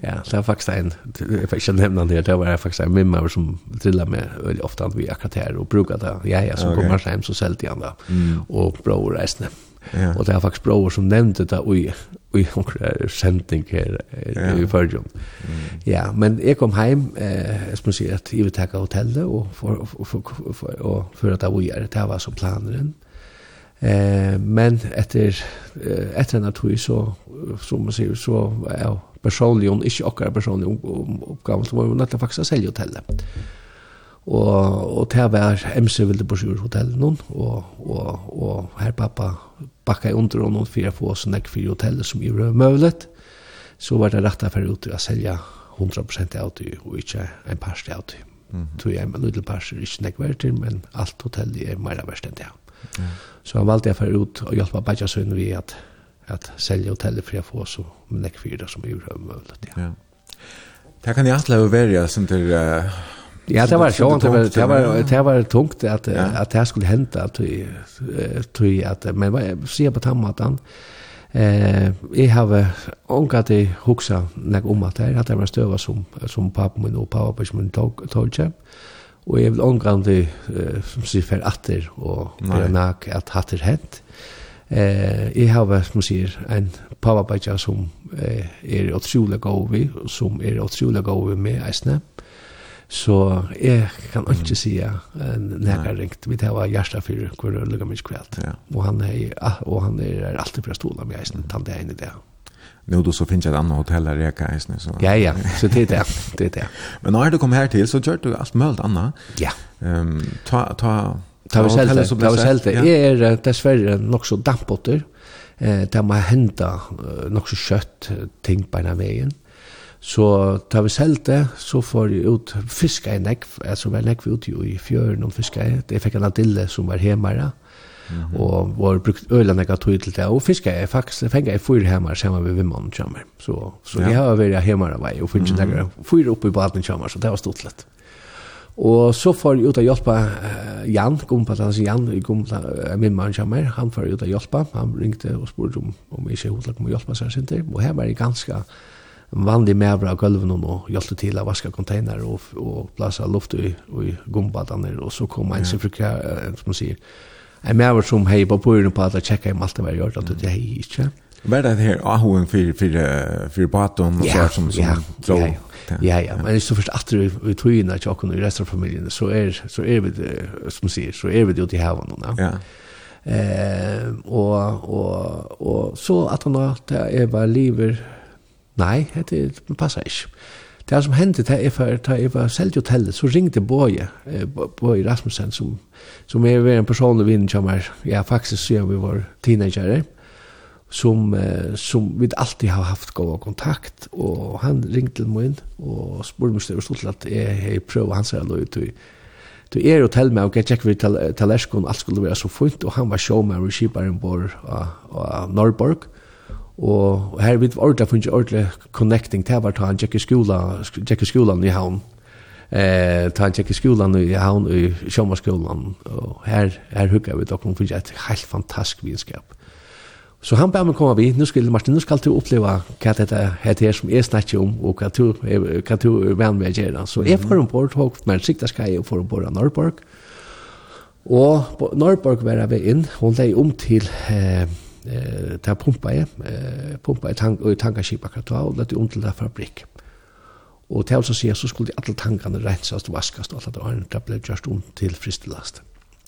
ja, det var faktiskt en jag fick inte nämna det det var faktiskt en mimma som trillade med väldigt ofta att vi akkurat här och brukade det. Ja, ja, så okay. kommer hem så sålt igen då. Mm. Och bror resten. Ja. Och det är faktiskt bror som nämnde det och i onkel sending her i Førjum. Ja, men jeg kom heim, eh, som sier at jeg vil takke hotellet og for, for, for, og for at jeg var gjøre, det var så planeren. Eh, men etter, etter en tog så, som man sier, så var jeg personlig, og ikke akkurat personlig oppgave, så var vi nødt til faktisk å selge hotellet. Og, og til jeg var MC ville på sjur hotell noen, og, og, og her pappa bakka i under og noen fyrir få oss ekk hotellet som gjorde røv møvlet, så var det rett for ut til å selge 100% av det, og ikke en parst av det. Mm. Tog jeg en liten parst, ikke nekk verter, men alt hotellet er mer verst enn det. Så han valgte jeg for ut og hjelpa bare så vi at, at selge hotellet for å få oss en for det som gjorde røv møvlet. Ja. ja. Det kan jeg atle å være som til uh Ja, det var sjovt. Det var det var det var tungt at ja. att det skulle hända att tror att men vad ser på tammatan. Eh, jag har onkat det huxa när om att det att det var stöva som som pappa min och pappa på min tog tog Och jag vill ångra det som sig för atter och nak att hatter hänt. Eh, jeg har som sier en pappa som eh, er otroligt god vi som er otroligt god med Eisne. Så jeg kan ikke si at jeg ringt. Vi tar var Gjerstad for hvor det lukker mye kveld. Og han er, og han er alltid fra stolen med eisen, tann det ene det. Nu då så finns det ett annat hotell här jag kan eisen. Så. Ja, ja, så det är det. det, är det. [LAUGHS] Men när du kom här till så kör du allt möjligt annat. Ja. Um, ta, ta, ta, ta, ta, ta, ta, ta, ta, er dessverre nok så dampbotter. Eh, det må henda nok så kjøtt ting på denne veien. Mm Så tar vi selv det, så får jeg ut fiska i nekv, altså var nekv ut jo i fjøren om fiska i. Jeg fikk en adille som var hemmere, mm -hmm. og var brukt øyla nekva tog til det, og fiska jeg faktisk, fengar jeg fyr hemmere sammen med vimman kjammer. Så, så ja. jeg har vært hemmere vei, og finnes mm -hmm. nekva oppe i baden kjammer, så det var stort lett. Og så får jeg ut og hjelpa uh, Jan, gumpatans Jan, i gumpla, uh, min mann kommer, han får ut og hjelpa, han ringte og spurte om, om jeg ikke hodla kom og hjelpa seg sin til, og her var jeg ganske vanlig medbra av gulven og hjelpte til å vaske container og, og plasse luft i, i gumbadene og så kom en sin frukka, som man sier en medbra som hei på bøyren på at jeg tjekka om alt det var gjort at det hei ikke Var det her ahoen for, for, for baton og så som, som ja, drog? Ja, ja, ja, men hvis du først at vi tog inn at jeg i resten av familien så er, så er vi det, som sier, så er vi det ute i haven ja. Eh, og, og, og så at han da, det er bare livet Nei, det passer ikke. Det som hendte det jeg var, da jeg var selv hotellet, så ringte Boje, Boje Rasmussen, som, som er en personlig vinn som er, ja, faktisk siden vi var teenagere, som, som vi alltid har haft god kontakt, og han ringte til meg inn, og spurte meg større stort til at jeg, jeg prøver hans her løy til Du er jo tell meg, og jeg tjekker vi til Talerskon, alt skulle være så fint, og han var showman og skiparen av Norrborg, Og, og her vidt ordentlig funnet ordentlig connecting til hvert han tjekk i skolan, tjekk i skolan i havn. Eh, ta han tjekk i skolan i havn i sjåmarskolan. Og her, her hugger vi dere funnet et helt fantastisk vinskap. Så han bæði meg koma vi. nu skal Martin, nu skal du uppleva hva dette heter her som jeg snakker om, og hva du, hva du er venn med å gjøre. Så jeg får ombord, og med en sikta skal jeg får ombord av Norrborg. Og på Norrborg var jeg inn, hun leie om til eh, eh ta pumpa eh pumpa tank og tankaskip akkurat og lata um til fabrik. Og til så sier så skulle alle tankene rensast og vaskast og alt det andre ble gjort om til fristelast.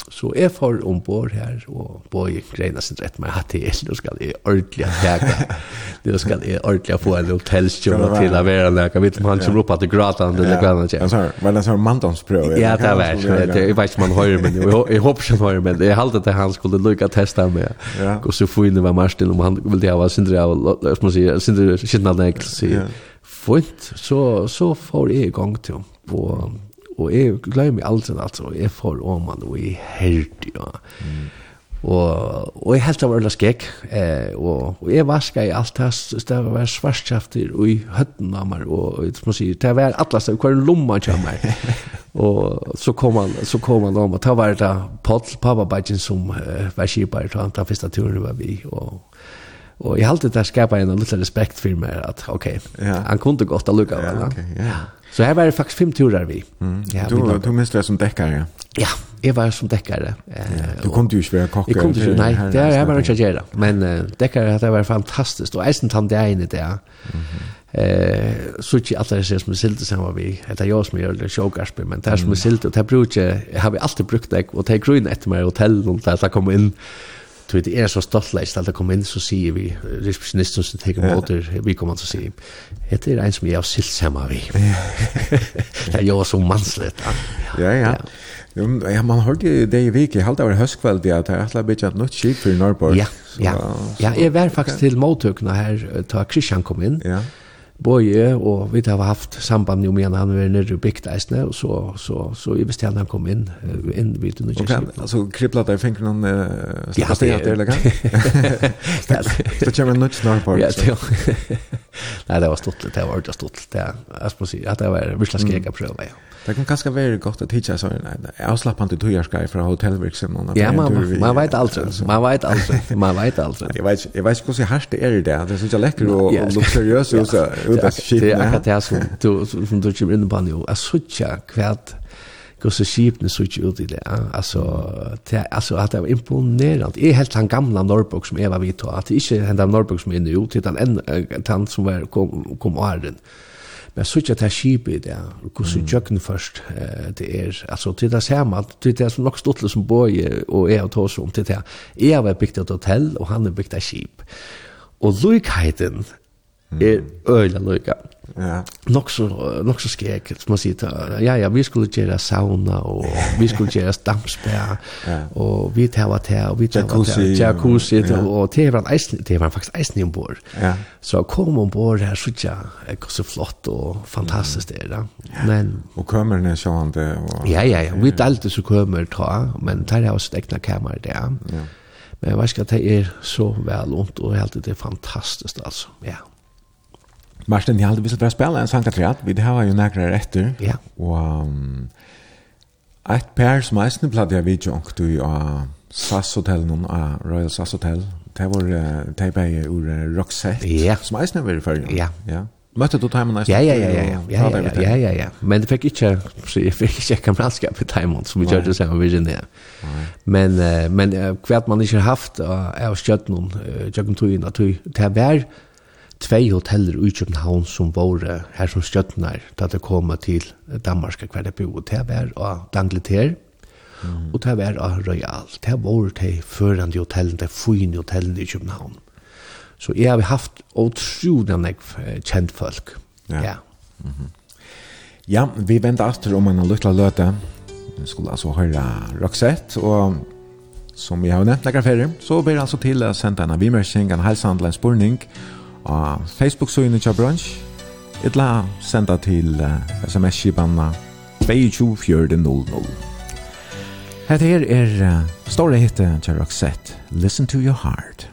Så jeg får ombord her, og Båge greina sin rett meg hatt til, nå skal jeg ordentlig teka, [LAUGHS] nå skal jeg ordentlig få en hotellstjona til å være der, jeg vet om han kommer opp at det grater han, det Men han ikke. Var det en sånn mandomsprøv? Ja, det var det, jeg vet ikke om han hører, men jeg håper ikke han hører, men jeg halte til han skulle lukka testa med, og så få inn i hver om han ville ha sindri av, som man sier, sindri av, sindri av, sindri av, sindri av, sindri av, sindri av, sindri av, sindri av, sindri og jeg glemmer aldri altså, og jeg får åman, og jeg herdig, ja. Mm. Og, og jeg helt av øyla skek, eh, og, og jeg vaska i alt det, det var svarskjafter og i høtten av meg, og, og man sier, det var atlas, det [LAUGHS] var lomma til meg. og så kom han, så kom han om, og det var det Paul, pappabajin som eh, var kjipar, så han tar turen var vi, og Og jeg halte det skapa en liten respekt for meg at, ok, ja. han kunne godt ha lukka av ja, okay, ja. Så här var det faktiskt fem turer vi. Mm. Ja, du, vi du minns det som däckare? Ja, jag var som däckare. Ja, du kunde ju inte vara kockare. Jag kunde ju nej, det är jag var inte göra. Men uh, däckare hade varit fantastiskt. Och ägsen tante det inne där. Eh, så inte att det ser som silt som var vi. Det är jag som gör det showgarsp, men det är som silt och det brukar jag har vi alltid brukt det och det är grön med mig hotell och där så kommer in tror det är så stolt läst det komma in så ser vi receptionisten som tar emot vi kommer att se det är en som jag har silt hemma vi. Ja. [LAUGHS] Jag var så manslet. ja ja. Ja, man hørte det i vik, jeg halte over høstkveld, ja, det er alle bitt at nått skip for Norrborg. Ja, ja, ja, jeg var faktisk til måttøkene her, da Christian kom inn, ja. Boje og vi har haft samband jo med han han var nere i bygdeisene og så, så, så jeg visste han han kom inn inn vid den kjøkken. Okay, altså kriplet der finner noen uh, slapp steg etter eller gang? Så kommer han nødt snart på. Ja, det [LAUGHS] Nei, det var stort det var ordentlig stort Det, jeg skal si at det var virkelig skrekket prøve, ja. Det kan kanske vara gott att hitta så en avslappnande tujarskai från hotellverksamheten. Ja, man, man vet aldrig. Man vet aldrig. [LAUGHS] Man vet aldrig. jag vet jag vet hur så härst det är det. Det är så läckert och luxuriöst och så ut att shit. Det är det som du som du kommer in på nu. Jag söker kvärt hur så skipne söker ut i det. Alltså det alltså att det var imponerande. Jag helt han gamla Norrbock som Eva vet att det inte hända Norrbock som är nu den en tant som var kom kom Arden men så ikke at det er skip i det, hvordan jøkken først eh, det er, altså til det samme, til det er nok stått som Boje og jeg og Tås om til det, jeg har bygd et hotell, og han har bygd et skip. Og lykheiten, er øyla lukka. Ja. Nok så nok så skek, som man ta. ja ja vi skulle göra sauna og vi skulle göra [LAUGHS] ja. Og vi tar vart här vi tar vart här jacuzzi och det var isen det var faktisk isen ombord. Ja. Så kom ombord her så tja så flott fantastisk fantastiskt det da. Men og kommer när så han det og Ja ja ja vi tälte så kommer ta men tar jag oss egna kamera der. Ja. Men jeg vet ikke at det er så väl ondt, og helt det er fantastisk, altså. Ja. Martin, jeg hadde vissel bare spille en sang at vi det her jo nærkere etter, ja. og um, et par som eisne platt jeg vidt jo du i av SAS Hotel, noen av Royal SAS Hotel, det var det bare ur Roxette, ja. som eisne var i førre. Ja. ja. Møtte du Timon nästan? Ja, ja, ja, ja, ja, ja, ja, ja, ja. Men det fikk ikke, så jag fick inte kamratskap i Timon som vi gjør det samma vision där. Men, uh, men uh, hva man ikke har haft uh, av stjärtnum, jag kan tro in att det här tvei hoteller i København som var her som stjøtnar da det kom til Danmark hver det bo. Det var av Dangleter, mm. og det var av Royal. Det var de førende hotellene, de fine hotellene i København. Så jeg har haft utrolig nekv kjent folk. Ja. Ja. Mm -hmm. ja, vi venter etter om en lytte løte. Vi skulle altså høre Roxette, og som vi har nevnt nekker ferie, så blir det altså til å sende en avimersing, en helsehandel, en spurning, og av Facebook-søgene til bransj, eller senda til uh, sms-skipanna 22400. Hette her er uh, store hitte til Roxette, Listen to your heart.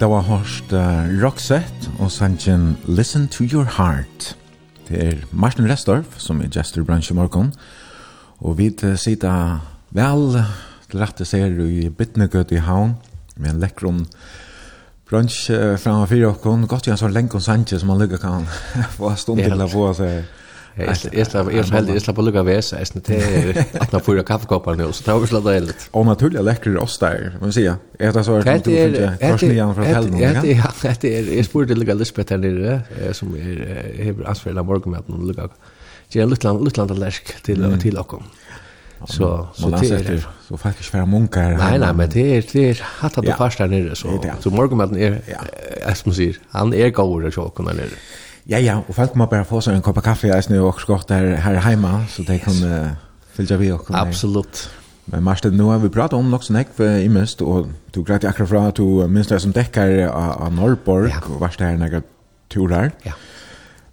vi da var hørst uh, Roxette og sangen Listen to Your Heart. Det er Martin Restorff som er branch bransje morgen. Og vi sitter vel til rette ser i Bittnegøt i havn med en lekkron bransje uh, framme fire og kon. Godt gjør en sånn lenkon sanje som man lykker kan [LAUGHS] få stund til å få seg Jag slapp jag slapp, jag slapp att lugga väs [LAUGHS] är snart att man får kaffekoppar nu så tar vi slå det helt. Och naturligt läcker rost där. Man ser jag det så att du inte förstår igen för helgen. Ja det ja det är jag spurte lugga Lisbeth där nere som är heber asfälta morgonmaten lugga. Det är lite lite läsk till till och kom. Så så det är så faktiskt för munkar. Nej nej men det är det är hatt att fasta nere så så morgonmaten är som man säger han är god och så kommer nere. Ja, ja, og folk må bare få seg en kopp av kaffe, i snur også skott her, her hjemme, så de kan uh, fylge vi og komme. Absolutt. Men Marsten, nå har vi pratet om nok som jeg i mest, og du greit akkurat fra at du minst deg som dekker av, av Norrborg, ja. og varst her når tur her. Ja.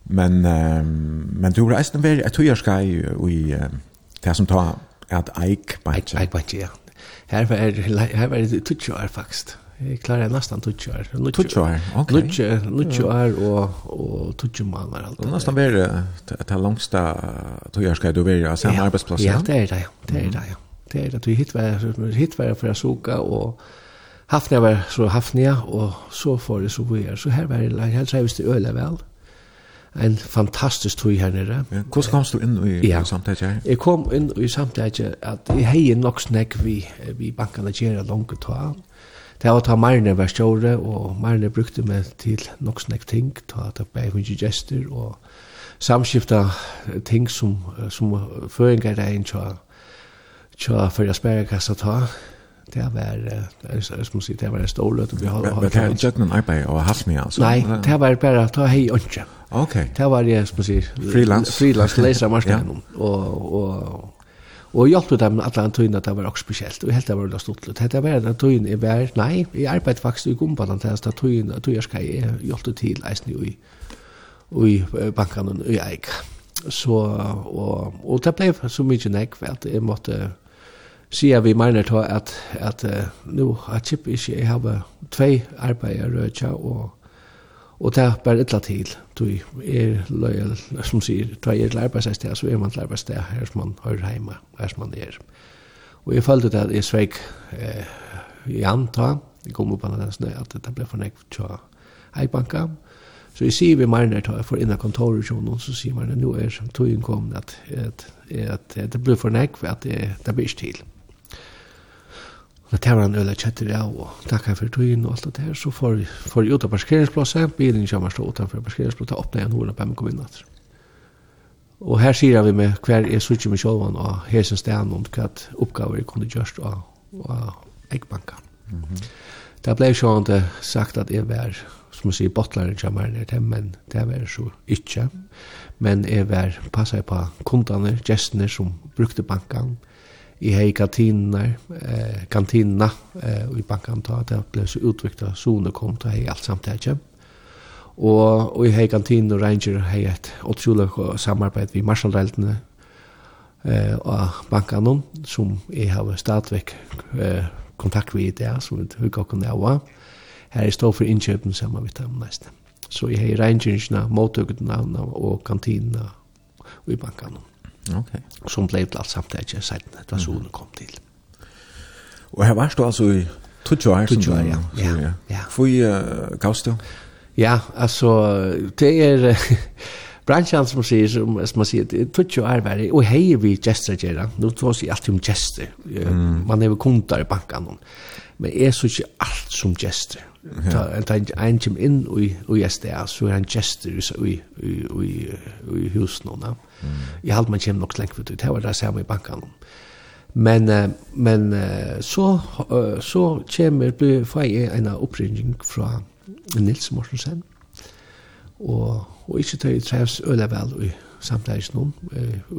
Men, um, men du har eisen vært et tøyerska i, i det som tar at eik bætje. Eik bætje, ja. Her var det tutsi år faktisk. Jeg klarer nesten tutsi år. Tutsi år, ok. Tutsi år og, og tutsi måneder. Alt det nesten være til langsta tog skal du være av samme arbeidsplass? Ja, det er det, ja. Det er det, ja. Det er det, du hitt var for å suka, og hafnia var så hafnia, og så får det så vi er. Så her var det helt her trives det øle vel. En fantastisk tog her nere. Hvordan kom du inn i samtidig her? Jeg kom inn i samtidig at jeg hei nok snakk vi, vi bankene gjerne langt og Det var ta Marne var stjåre, og Marne brukte meg til nok snakk ting, ta ta bei hundje gester, og samskifta ting som, som føringar det inn tja, tja fyrir sperrekassa ta. Det var, som sier, det var en ståløt. Men det er ikke noen arbeid og halvni, altså? Nei, det var bare ta hei ønske. Ok. Det var det, som sier, frilans, frilans leser [LAUGHS] marskenen, og, og Og jeg hjelpte dem alle en tøyene at det var også spesielt, og helt det var veldig stort. Det var en tøyene jeg var, nei, jeg arbeidde faktisk i gumbanen til at tøyene, at jeg skal hjelpte til eisen i, i bankene i eik. Så, og, og det ble så mye nek, for at jeg måtte sier vi mener til at, at, uh, nå har Chip ikke, jeg har tvei arbeider rødja og Og det er bare illa til, du er løyel, som sier, du er til arbeidsestet, så er man til arbeidssted her som man hører hjemme, her som man er. Og jeg følte det at jeg sveik eh, i anta, jeg kom opp an den at det ble for nek tja heibanka. Så jeg sier vi marner til jeg får inn av kontoret til noen, så sier man at nå er tog innkommet at, at, at, at det ble for nek, at det, det blir ikke til. Og det var en øyla kjetter av, og takk for tøyen og alt det her, så får vi ut av parkeringsplasset, bilen kommer stå utenfor parkeringsplasset, åpner jeg noen på hvem kom inn etter. Og her sier vi med hver er suttet med sjålvan og hesen stedan om hva oppgaver jeg kunne gjørst av, av eggbanka. Mm -hmm. Det ble sjående sagt at jeg var, som jeg sier, botlaren kommer ned til, men det var så ikke. Men jeg var passet på kundene, gestene som brukte bankan, i hei kantiner, eh, kantina eh, i bankan ta, det ble så utvikt sone kom til hei alt samtidig. Og, og i hei kantinen og Ranger hei et åtsjulig samarbeid vi Marshall-deltene eh, og bankan som jeg har stadigvæk eh, kontakt vi i det, som vi hugger kunne av. Her er stå for innkjøpen sammen med dem nesten. Så i hei Rangerna, mottøkene og kantinene og i bankan Okay. Som blev til alt sedan det var solen kom til. Og her varst du altså i Tutjo här som ja. Ja. ja. Fui uh, du? Ja, altså, det er [LAUGHS] bransjen som sier, som som man sier, säger Tutjo är värre og hei vi gestar gjerra, nå tror sig alltid om gestar. Man er jo kundar i bankan, Men är så ikke alt som gestar ta ta ein kim inn og og jeg stær så er han gestur og og og hus nå da. Jeg halt man kjem nok lengt for Det var det samme i bankan. Men men så så kjemmer blir feie en oppringning fra Nils Mortensen. Og og ikkje tøy trevs øla vel i samtlæris noen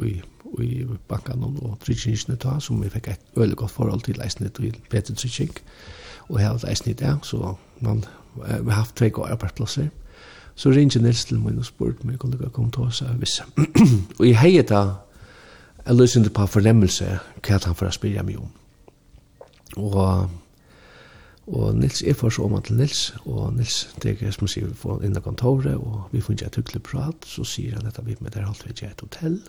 i i bankan og tryggingsne ta som vi fikk et øle godt forhold til leisnet til Peter Trygging og har det eisen i det, så man vi har haft tre gode arbeidsplasser. Så ringer Nils til meg og spurte meg om jeg kom til oss, seg visse. og jeg heier da, jeg løser ikke på fornemmelse hva han får spørre meg om. Og, og Nils er for så om til Nils, og Nils, det er som sier, vi får inn i kontoret, og vi får ikke et hyggelig prat, så sier han at vi med der alt vi ikke et hotell,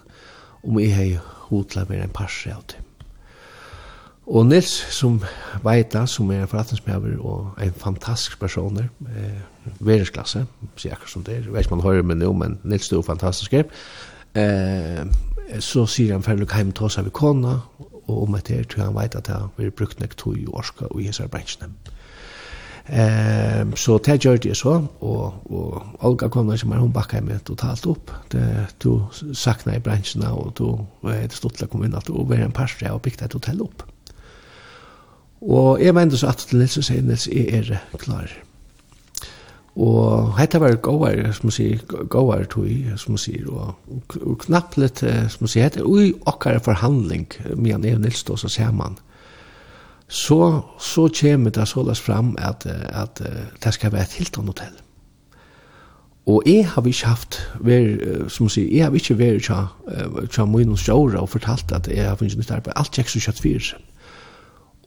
og vi har hodet med en parse av det. Og Nils, som veita, som er en forretningsmøver og en fantastisk person, eh, verdensklasse, sier akkurat som det er, Jeg vet ikke om man hører meg nå, men Nils er jo fantastisk. Eh, så sier han ferdig heim til oss av ikona, og om etter tror han vet at han vil brukt nek tog i orska og i hessar bransjene. Eh, så det gjør det så, og, og Olga kom da som er hun bakka med totalt opp. Det, du sakna i bransjene, og du er stått til å komme inn at du var en parstre og bygde et hotell opp. Og jeg vende så at til Nils og sier, Nils, jeg er klar. Og hette var gåar, som man sier, gåar tog, som man sier, og, og knapp litt, som man sier, hette, ui, okkar forhandling, mian jeg og Nils då, så ser man. Så, så kommer det såles fram at, at, at det skal være et Hilton hotell. Og jeg har ikke haft, vær, som man sier, jeg har ikke vært tja, tja munnen sjåra og fortalt at jeg har funnet nytt arbeid. Alt gikk så kjøtt fyrir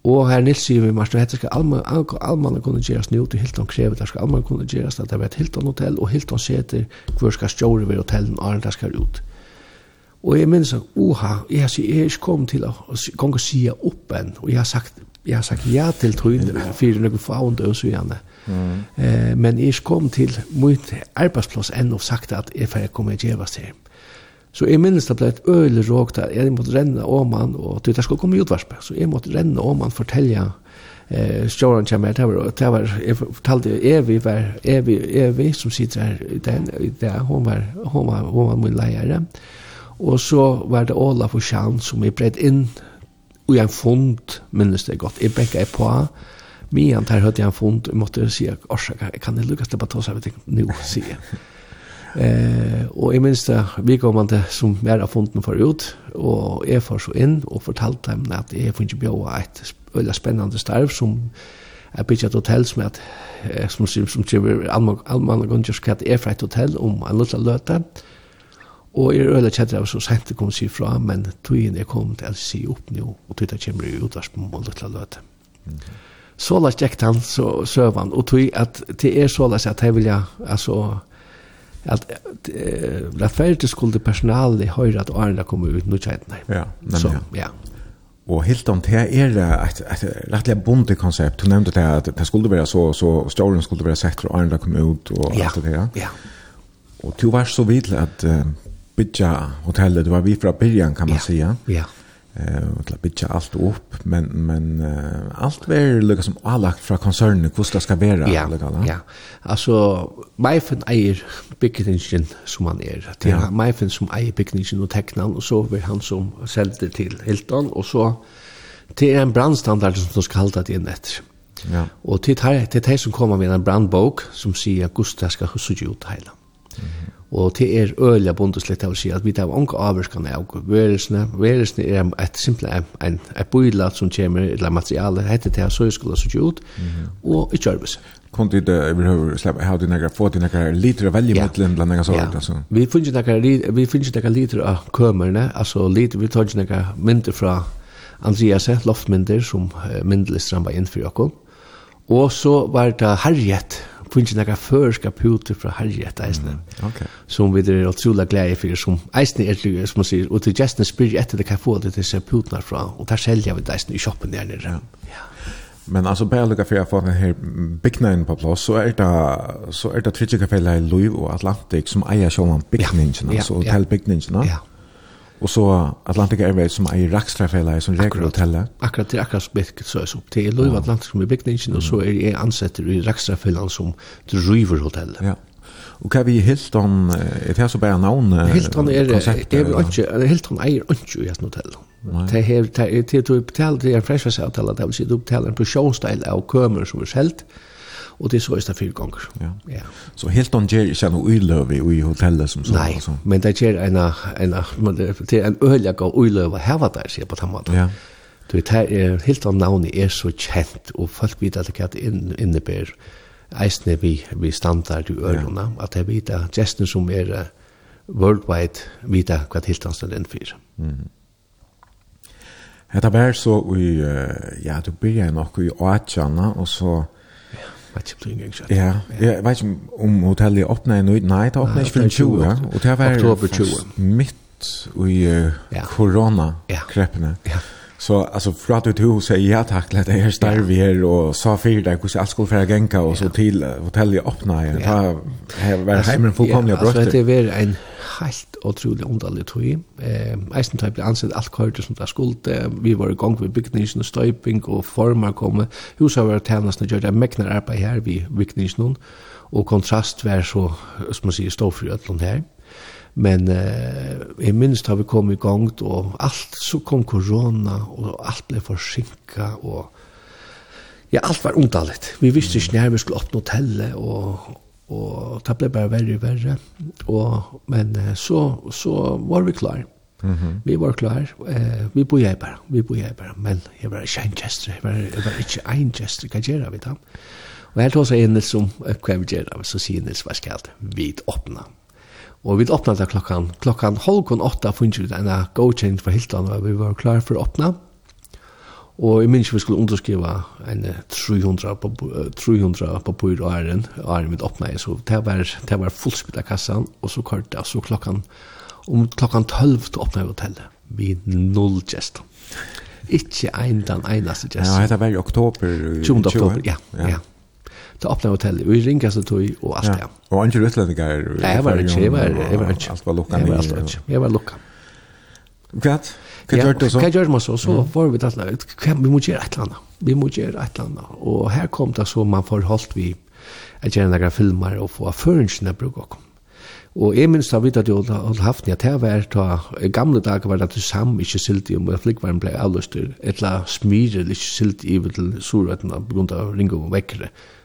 Og her Nils sier vi, Marstu, dette skal alman, alman kunne gjerast nu til Hilton krevet, det skal alman kunne gjerast at det var et Hilton hotell, og Hilton seter hvor skal stjåre ved hotellen, og det skal ut. Og jeg minns at, uha, jeg har jeg er ikke kommet til å gong og sia opp en, og jeg har sagt, jeg har sagt ja til tøyn, fyrir nøkken faun og så gjerne. Men jeg er ikke kommet til mye arbeidsplass enn og sagt at jeg får komme og gjerast her. Mm. Så jeg minnes det ble et øyelig råk der. Jeg måtte renne om han, og det skulle komme i utvarspe. Så jeg måtte renne om han, fortelle eh, stjåren kommer. Det var, det var, jeg fortalte Evi, var Evi, Evi som sitter her, den, der, hun, var, hun, var, hun var min leiere. Og så var det Olaf og Sjan som jeg bredd inn, og jeg fond, minnes det godt. Jeg bekket på, men han tar høyt jeg fond, og måtte si, årsak, kan jeg lukkast det bare ta seg, vet ikke, nå, sier jeg. Eh, og jeg minns det, vi kom an det som mer av funden for ut, og jeg får så inn og fortalte dem at jeg får ikke bjøa et veldig spennende starv som er bygget et hotell som at som som som sier, allmann og gunnjørs hva det er fra et hotell om en lille løte, og jeg er veldig kjent av så sent det kom si fra, men togjen jeg kom til å si opp nå, og tog det kommer i utvars på en lille løte. Så la han så søvann, og tog at det er så la at jeg vilja, altså, at la ferdig skulle personalet høyre at årene kommer ut nå nei. Ja, men så, ja. Og helt om det er et, et rettelig bonde konsept. Du nevnte det at det skulle være så, så stjålen skulle være sett for årene kom ut og ja, alt det der. Ja, Og du var så vidt at uh, bygge hotellet, du var vidt fra byrjan kan man ja, säga. Ja eh och la bitcha allt upp men men uh, allt ver lukar som allagt från koncernen hur ska ska vara ja, legal ja. Alltså mig eier bikningen som han är det ja. mig som eier bikningen och tecknan och så vill han som sålde till Hilton och så till en brandstandard som ska hålla det in efter ja. Och till det här till det som kommer med en brandbok som säger Gustav ska skjuta ut hela mm -hmm. Og til er øyla bondeslitt av å si at vi tar unge avvirkene av verelsene. Verelsene er et simpelthen en, en en bøylat som kommer, eller materiale, heter det her, så skulle det se ut, og i arbeids. Kom til det, vi har släppa här dina grejer, få dina grejer liter av väljemedlen bland annat sådant alltså. Vi finns inte några vi finns inte några liter av kømerne, altså liter vi tar ikke några mynter fra Andreas loftmynter som myndelistran var inn for Jakob. Og så var det Harriet finnes noen føreska puter fra Harriet eisne. Mm, okay. Som vi er utrolig glede for, som eisne er, som man sier, og til gestene spyr etter det kan få det til seg putene fra, og der selger vi det eisne i shoppen der nere. Ja. Men altså, bare på for kaféer får den här Big på plass, så er det så er det Twitch kafé i Louis og Atlantic som eier själva Big ja. altså ja. Big Nine. Ja. Og så Atlantic Airways som är i Rackstrafella som regel hotellet. Akkurat det akkurat bygget så så det er Louis Atlantic som är byggningen og så er jeg ansetter i Rackstrafella som driver hotellet. Ja. Og hva vi Hilton, er det så bare navn? Hilton er, er vi ikke, Hilton eier ikke i et hotell. Det er, det er, det er, det er, det er, det er, det er, det er, det er, det er, det er, er, er, det er, er, det Og det er så øysta fire ganger. Ja. ja. Så Hilton gjør ikke noe uiløve i hotellet som så? Nei, altså. men det er en, en, en, en øyelig av uiløve heva der, sier på den måten. Ja. Du vet, her, Hilton navnet er så kjent, og folk vet at det kan inn, innebære eisne vi, vi standard i ørene, ja. at jeg vet at gestene som er uh, worldwide vet hva Hilton står den for. Mm. Hetta var så i, ja, du byrja nok i Oatjana, og så vet ikke om du ikke Ja, jeg vet ikke om hotellet åpnet en nøyden. Nei, det åpnet ikke for 20, ja. Og det var oktober 20. midt i korona-kreppene. Ja. Så alltså för att du säger ja tack till det här starv här och sa för dig hur allt skulle föra gänka och så till hotellet öppna ja. Ta här var hemmen fullkomliga bröst. Alltså det är en helt otroligt underlig tog. Eh, eisen typ ansett allt kort som det skulle vi var i gång med byggnation och stöping och formar kommer. Hur var var tjänsten gjorde mäknar arbeid här vi byggnation och kontrast var så som man säger stå för öllon här. Men eh, jeg minst har vi kom i gang, og alt, så kom korona, og alt ble forsinka og ja, alt var omtallet. Vi visste ikke når vi skulle oppnå hotellet, og, og det ble bare verre og verre. Og, men så, så var vi klar. Mm -hmm. Vi var klar. Eh, vi bor jeg bare, vi bor jeg bare, men jeg var ikke en gestre, jeg var, jeg var ikke en gestre, hva gjør vi da? Og her tar seg en som, hva vi gjør, så sier Nils, hva skal vi åpne? Og vi åpna det klokkan. Klokkan halvkon åtta funnet vi en godkjent for Hilton, og vi var klar for å åpna. Og jeg minns vi skulle underskriva en 300 på 300 på æren, og æren vi åpna i, så det var, det var fullspilt av kassan, og så kort det, så klokkan, om klokkan 12 til åpna hotellet, vi null gest. Ikke en den eneste gest. Ja, det var i oktober. 20. oktober, ja, ja. ja det öppna hotellet och i ringaste tog och allt det. Och inte utlänningar? Nei, jeg var ikke, jeg var, jeg var ikke. Allt var luckan. Jeg var alt ikke, jeg var lukka. Kvart? Hva gjør du så? Hva gjør man så? Så var vi tatt lagt, vi må gjøre et eller annet. Vi må gjøre et eller annet. Og her kom det så man forholdt vi at gjøre noen filmer og få føringsene bruk og kom. Og jeg minns da vidt at jeg hadde haft nye tilvær, da gamle dager var det til du sammen ikke silt i, om flikvaren ble avløst et eller smyrer ikke silt i til surrettene på grunn av ringe og vekkere.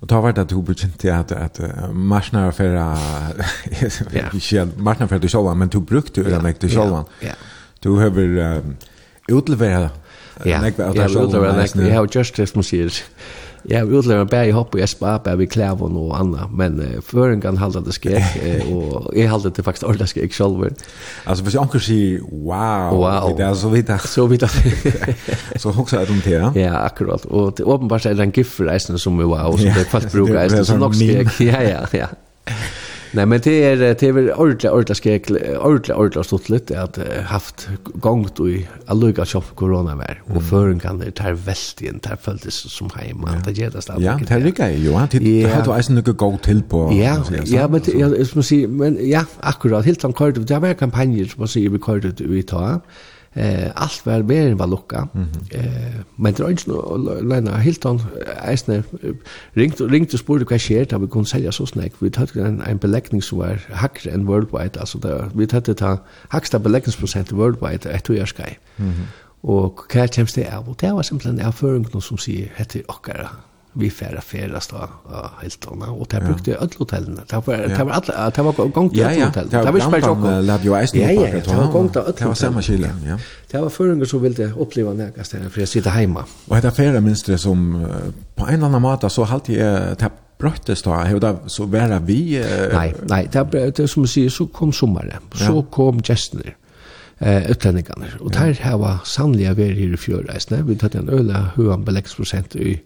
Och tar vart det hur begynt det att att uh, marsnar för ja, [LAUGHS] jag marsnar för det själva men du brukte det med det själva. Ja. Du har utlevera Ja, ja, utlevera. Jag har just det som säger. Ja, vi utlever bär i hopp och spa bär vi klävon och annat, men eh, fören kan hålla det skräck uh, [LAUGHS] och jag håller det faktiskt ordentligt skräck själv. Alltså för jag säger wow, wow. det är så vitt [LAUGHS] så vitt. [LAUGHS] så också att om det. Ja, akkurat. Och det uppenbart är det en giftreisen som är wow, så det fast brukar är så nog skräck. Ja, ja, ja. Nej men det är det är ordla ordla skekel ordla ordla stort lite att haft gångt i alluga shop corona var och förrän kan det tar vält igen tar följdes som hem att det ger det stad. Ja, det lika ju ja det har du alltså något gå till på. Ja, ja men jag måste säga men ja akkurat helt han kort det var kampanjer som man säger vi kallade vi tar. Eh allt var mer var lucka. Mm -hmm. Eh men det är inte Lena Hilton Eisner ringt ringt och spurte vad sker där vi kunde sälja så snack. Vi hade en en beläggning som var hackre en worldwide alltså där vi hade ta hacksta beläggningsprocent worldwide ett år skai. Mhm. Mm och kvar kemst det av. Det var simpelthen erfaringen som sier, heter okkara vi færa færast av Hiltona, og det brukte alle hotellene. Det var, det var, alle, det var gongt til alle hotellene. Det var ikke bare sjokk. Det jo eisen Ja, ja, det var gongt til alle Det var samme kile, ja. Det var føringer som ville oppleva nægast her, for jeg sitter heima. Og etter færa minstre som, på en eller annan måte, så halte jeg, det brøttes da, hevde det så være vi? Nei, nei, det er som du sier, så kom sommeren, så kom gestene eh utlendingarna och där här var sannliga vi här i fjörreisne vi hade en öla hög beläggsprocent i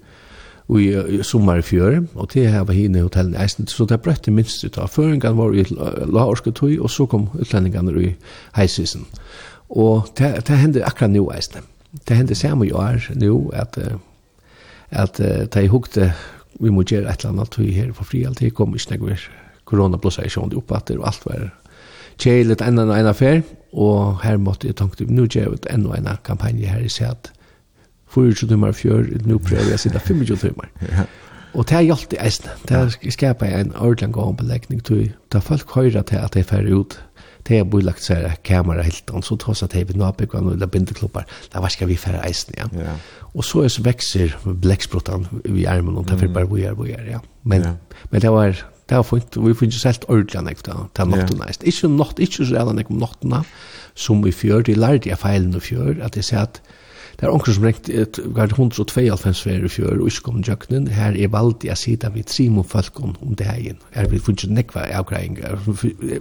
i sommar i fjør, og det her var henne i hotellen eisen, så det brøtte minst ut av. Føringen var i laorsketøy, og så kom utlendingene i heisisen. Og det, det hender akkurat nå eisen. Det hender samme i år nå, at, at de hukte, vi må gjøre et eller annet tøy her for fri, alt det kom ikke når koronablåser i sjående opp det, og alt var kjeilet enn og enn affær, og her måtte jeg tanke, nå gjør vi enn og enn kampanje her i Seat, 24 timmar fjør, nå prøver jeg å sitte 25 timmar. ja. Og det har hjulpet eisen. Det har skapet en ordentlig god belegning. Da folk høyre til at de fer ut, det er bylagt seg kamera helt, og så tross at de vil nabygge noen eller bindeklubber, da var skal vi færre eisen, ja. ja. Og så, så vekser blekkspråten i armen, og derfor bare vi er, vi er, ja. Men, ja. men det var, det var fint, vi finnes jo selv ordentlig enn til, til notten eisen. Ikke, not, ikke så redan enn nottena, som i fjør, de lærte jeg feilen i fjør, at jeg sier at Det er onker som rengt et gard 192 fyrir fjør og iskom jøknen, her er valdi a sida vi trimo falkon om det hegin. Er vi funnet nekva avgreiing,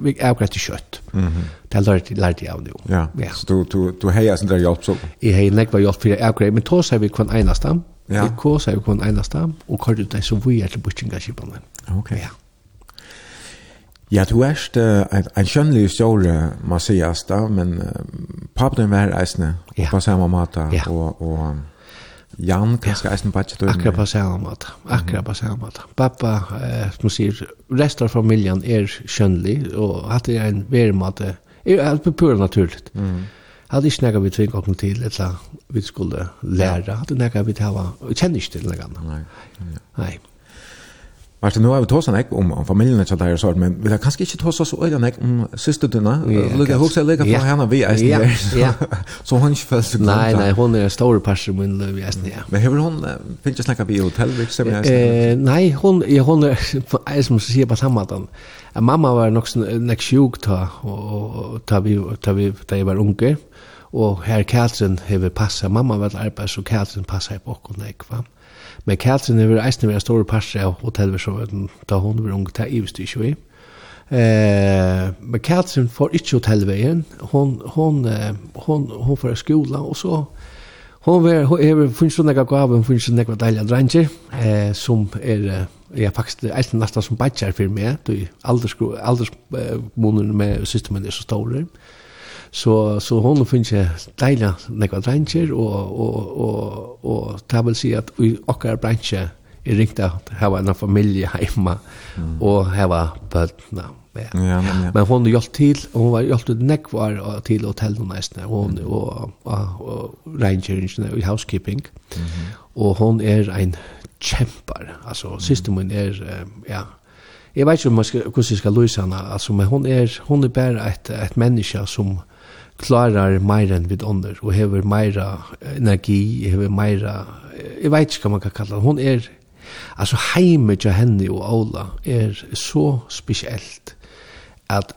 vi avgreit i kjøtt. Det lærte jeg av nu. Ja, så du heia sin der hjelp så? Jeg hei nekva hjelp fyrir avgrei, men tås hei vi kvann einastam, vi kås hei vi kvann einastam, og kvar du deg som vi er til buttinga kipanne. Ja. Ja, du erst uh, en, en kjønnelig stjåre, man sier da, men uh, papen var eisne ja. på samme måte, ja. og, og Jan kanskje ja. eisne bare til Akkurat på samme måte, akkurat på samme måte. Pappa, eh, som sier, resten av familien er kjønnelig, og at det er en bedre måte, er alt på pura naturligt. Mm. Hadde ikke nekka vi tving okken til, eller vi skulle lære, hadde nekka vi til å kjenner ikke til noe annet. Nei, ja. Nei. Martin, nu har vi tåsat nek om, om familjen och där sånt, men vi har kanske inte tåsat så öjda nek om systerdina. Lukka, ihåg sig lika på henne vi ästen der, Så hon inte följt sig Nei, [LAUGHS] nej, hon er en stor person min löv i ästen, ja. Men hur hon, finnes jeg snakka vi i hotell, vi ser vilket stämmer ästen? Nej, hon, hon är, som sier på samme samma dag, mamma var nok nek sjuk ta, og, ta vi, ta vi, da jeg var unge, og her Katrin hever passa, mamma var arbeid, så Katrin passa på okkur nek, va? Mm Men Katrin er eisne vera store parster av hotellversjonen da hon var ung, det er ivist ikke vi. Eh, men Katrin får ikke hotellveien, hon, hon, hon, hon får skola, og så hon var, hon er, finnes jo nekka gav, hon finnes jo nekka deilige dranger, eh, som er, ja, faktisk, eisne nesten som badger for meg, du, aldersmånen med systemen er så store, Så så hon finns ju dejla några dranger och och och och ta väl se att vi och är bransche är rikt att ha en familj hemma och ha barn. Ja, men, ja. men hon hjälpt till och hon var hjälpt ut näck var till hotell och nästan hon och, och, och ranger i housekeeping. Och hon är en kämpar. Alltså systemen är ja Jeg vet ikke om man skal, hvordan jeg skal løse henne, altså, men hun er, hun er bare et, et menneske som, klarar meira enn vid ånder, og hever meira energi, hever meira, jeg vet ikke hva man kan kalla det, hon er, altså heimet til henne og Ola er så spesielt at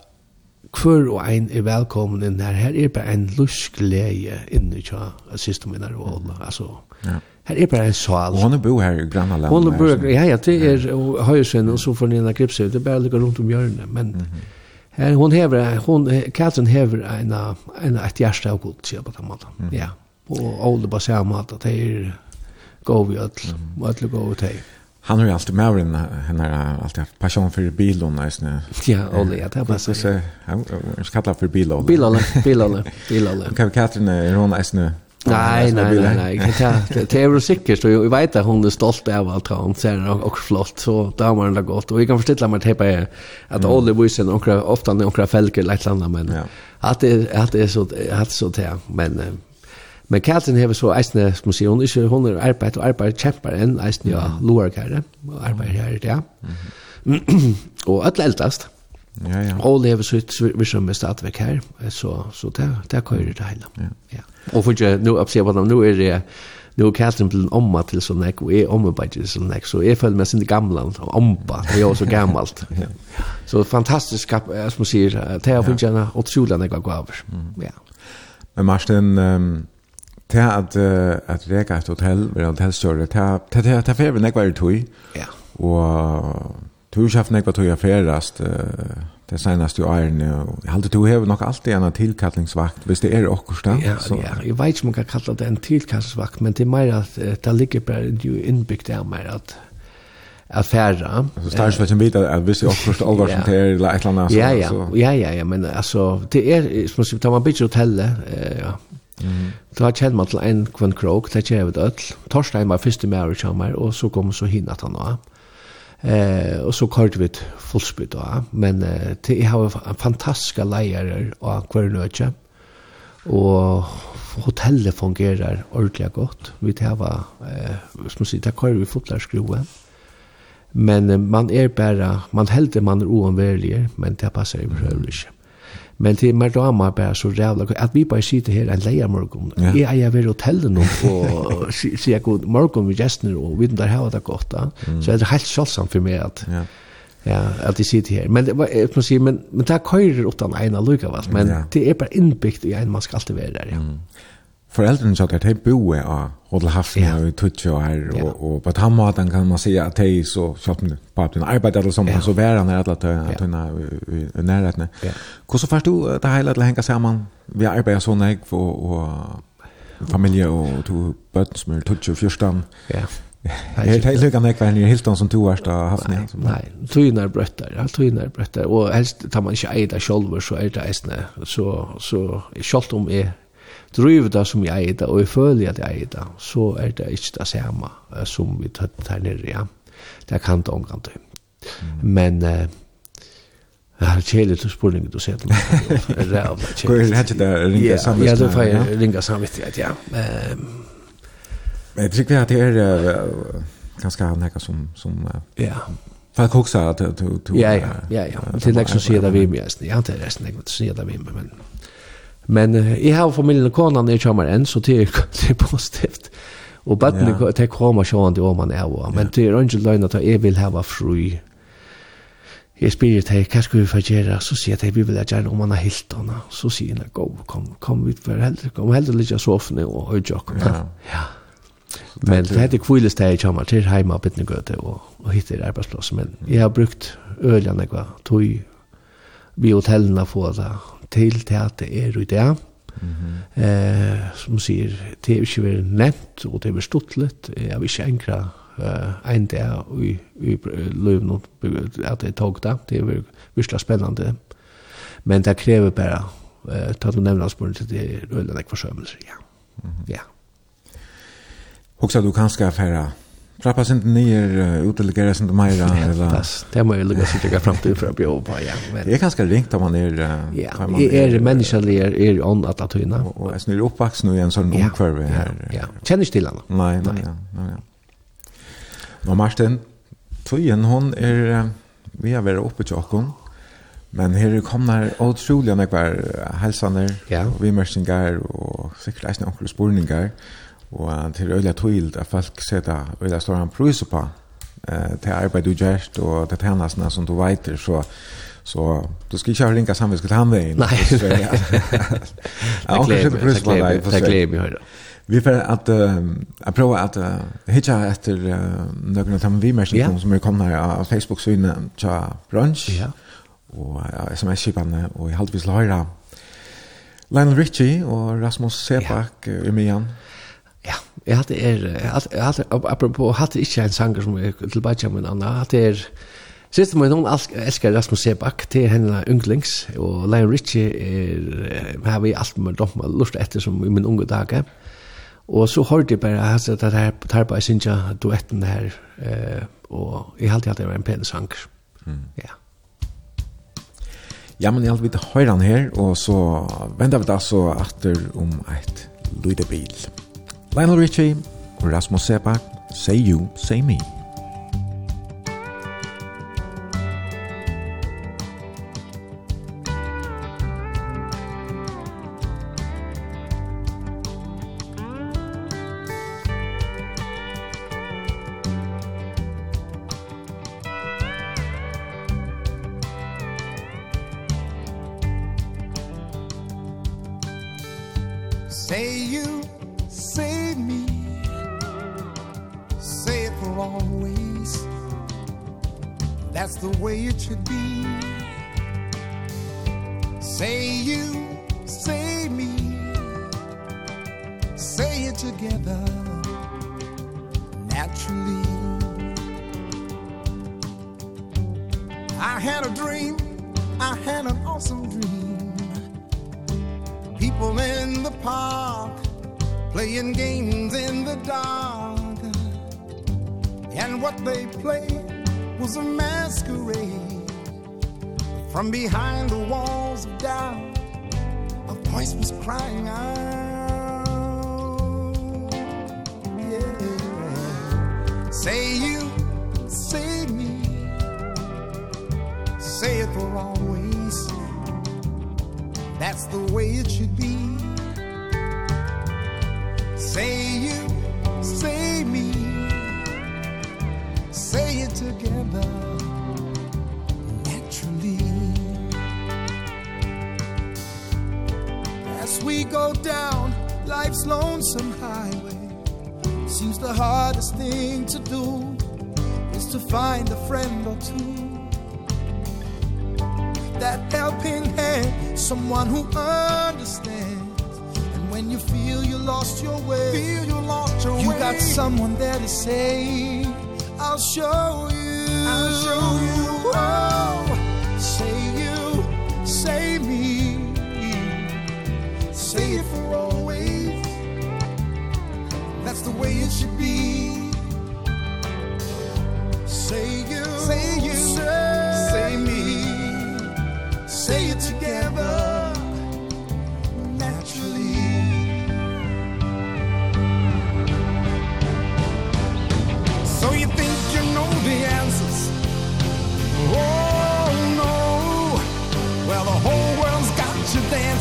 hver og ein er velkommen inn her, her er bare en lusk leie inne til siste minne og Ola, altså, ja. Her er bare en sal. Og hun bo her i Grannaland. Hun bor, ja, ja, det er høyesinn, og så får Nina Gripsøy, det er bare lykke rundt om hjørnet, men mm -hmm Her, hon hever, hon, Katrin hever en, en, et hjerte av god, sier på den måten. Ja. Og Ole bare sier om det er gov i ødel, og ødel gov i. Han har ju alltid med den här har alltid haft passion för bilen, nästan. Ja, Ole, ja, det er bare så. Jag ska kalle för bilarna. Bilarna, bilarna, bilarna. Kan Ole, bil, Ole. Katrin, er hun Nei, nei, nei, nei. Det er jo sikkert, og jeg vet at hun er stolt av alt han ser det også flott så damerna har godt, og jeg kan forstille meg til det att Olle Wilson ofte ofta när hon fälker lite landa men at det at det er så att så där men men Katrin har så eisne som sier, hun er ikke, hun er arbeid, og arbeid kämpar en eisne ja lower kare och arbete ja. Og att [CLEARS THROAT] eldast. Ja, ja. Og lever så ut vi som er stadigvæk her, så, så det, det kører det hele. Ja. ja. Og for ikke, nu, jeg ser på dem, nu er det, nu er Katrin blevet omma til sånn ek, og omma omarbeider til sånn ek, så jeg føler meg sin gamla, omba, det er jo så gammalt. [LAUGHS] ja. Så fantastisk, som man sier, det er for ikke en utrolig nek gaver. Ja. Men Marsten, um, det at, at reka et hotell, eller hotellstørre, det er for jeg vil var være tog, ja. og Du har haft nekva tog affärast det senaste ju är Jeg halte du har nok alltid en tilkallingsvakt, hvis det er också stann. Ja, så. ja, jeg vet ikke om jeg kan kalla det en tillkallningsvakt men det er mer att det ligger bare jo innbyggt av mer at at färra. Så stars vet jeg vite at hvis det er också alvar som det er eller ett annat så. Ja, ja, ja, ja, ja, men altså, det er, som man sier, ta man bygger hotellet, hotell ja. Mm. Så har man til en kvann krok, det kjent jeg vet ødel. Torstein var første med å kjenne meg, og så kom så hinn at han var. Mm. Eh och så kort vi fullspytt då, men eh, det har fantastiska lejare och kvar nötje. Och hotellet fungerar ordentligt gott. Vi har eh som där kvar vi fotlar skroa. Men man är bara man hälter man är oanvärlig, men det passar ju för övrigt. Men til mer damer bare så rævla, at vi bare sitter her en leia morgon. Ja. Jeg er ved hotellet nå, og [LAUGHS] sier god morgon med gjestene, og vi der hava det godt da. Så er det helt sjålsamt for meg at, ja. ja at jeg sitter her. Men, jeg må si, men, men det er køyrer utan ena lukavast, men ja. det er bare innbyggt i en, man skal alltid være der, ja. Mm. Föräldern sa att de boe av Hodel Hafsna och Tutsche och här och, på den maten kan man säga att de så så att pappan eller som han så var han att att i närheten. Hur så först du det hela att hänga samman vi arbetar så näg och, och familje och to börn som är Tutsche och Fyrstan. Ja. Jeg er helt lykke an ekveien i Hilton som to år har haft ned. Nei, tøyner brøtter, ja, tøyner brøtter. Og helst tar man ikke eid av sjolver, så er det eisne. Så, så, sjolv om jeg driver det som jeg er det, og jeg føler at jeg er det, så er det ikke det samme som vi tøtt her nere, ja. Det kan det omgang til. Men uh, det er kjedelig til spurningen du ser til meg. Det er rævla Hvor er det ikke det ringa samvittighet? Ja, det får jeg ringa samvittighet, ja. Men jeg tykker at det er ganske anlegga som... som ja. Folk hoksa at du... du Ja, ja, ja. ja. Det er ikke som sier det vi med, ja, det er nesten ikke som sier det vi med, men... Men jeg har familien og konan er kommer enn, så det er [LAUGHS] positivt. Og bøttene ja. det kommer sjående om man er også. Men det er ikke løgn at jeg vil hava fri. Jeg spyrir til hva skal vi få gjøre? Så sier jeg vi vil gjerne om man har hilt henne. Så sier jeg, gå, kom, kom ut for heldig. Kom heldig litt av sofene og høyjokk. Ja. ja. Men det heter kvilles det jeg kommer til hjemme og bøttene gøte og, og hittir arbeidsplass. Men jeg har brukt øljene, tog vi hotellene få det til til at det er i det. Mm -hmm. eh, som sier, det er ikke vært nevnt, og det er vært stått litt. Jeg vil ikke enkla eh, en dag i, i løven at det er tog det. Det er virkelig spennende. Men det krever bare, eh, ta du nevner spørsmålet til det, er øyne nekvarsømmelser, ja. Mm -hmm. Ja. Hoksa du kanskje affæra Trappa sig inte ner, utdelegera sig inte mera. Fast det är möjligt att jag fram till för att bli på Ja, Men... Det är ganska ringt om man är... Ja, man är, är människan är, är on att att tyna. Och jag snurrar uppvaksen i en sån ja, omkvarv här. Ja, känner inte till honom. Nej, nej, nej. nej. ja. Och Martin, tøyen hon er... Vi har vært oppe til åkken. Men her kommer utrolig nekvar helsaner ja. og vimersinger og sikkert eisne onkel spurningar. Ja Og til øyla tøyld at folk setter øyla står han prøys på eh, til arbeid du gjerst og til tennasene som du veiter, så Så du ska inte ha linka samvetsket han vägen. Nej. Jag klär mig. Jag klär mig. Vi får att uh, jag provar att uh, hitta efter uh, några av de vimersen yeah. som är komna här av Facebook-synen till brunch. Ja. Och uh, sms-kiparna och i halvvis höra Lionel Richie och Rasmus Sebak yeah. i med igen. Ja. Ja, jeg hadde er, jeg hadde, apropos, jeg hadde ikke en sanger som er tilbake med en annen, jeg hadde er, Sist men hon elsker Rasmus Sebak til henne unglings, og Lion Richie er, har vi alt med dem og lust etter som i min unge dager. Og så hørte jeg bare altså, at det her tar bare jeg synes jeg duetten her, eh, og jeg halte at det var en pen sanger, Ja. Ja, men jeg halte vidt han her, og så venter vi da så atter om et lydebil. Musikk Lionel Richie og Rasmus Sebak, Say You, Say Me.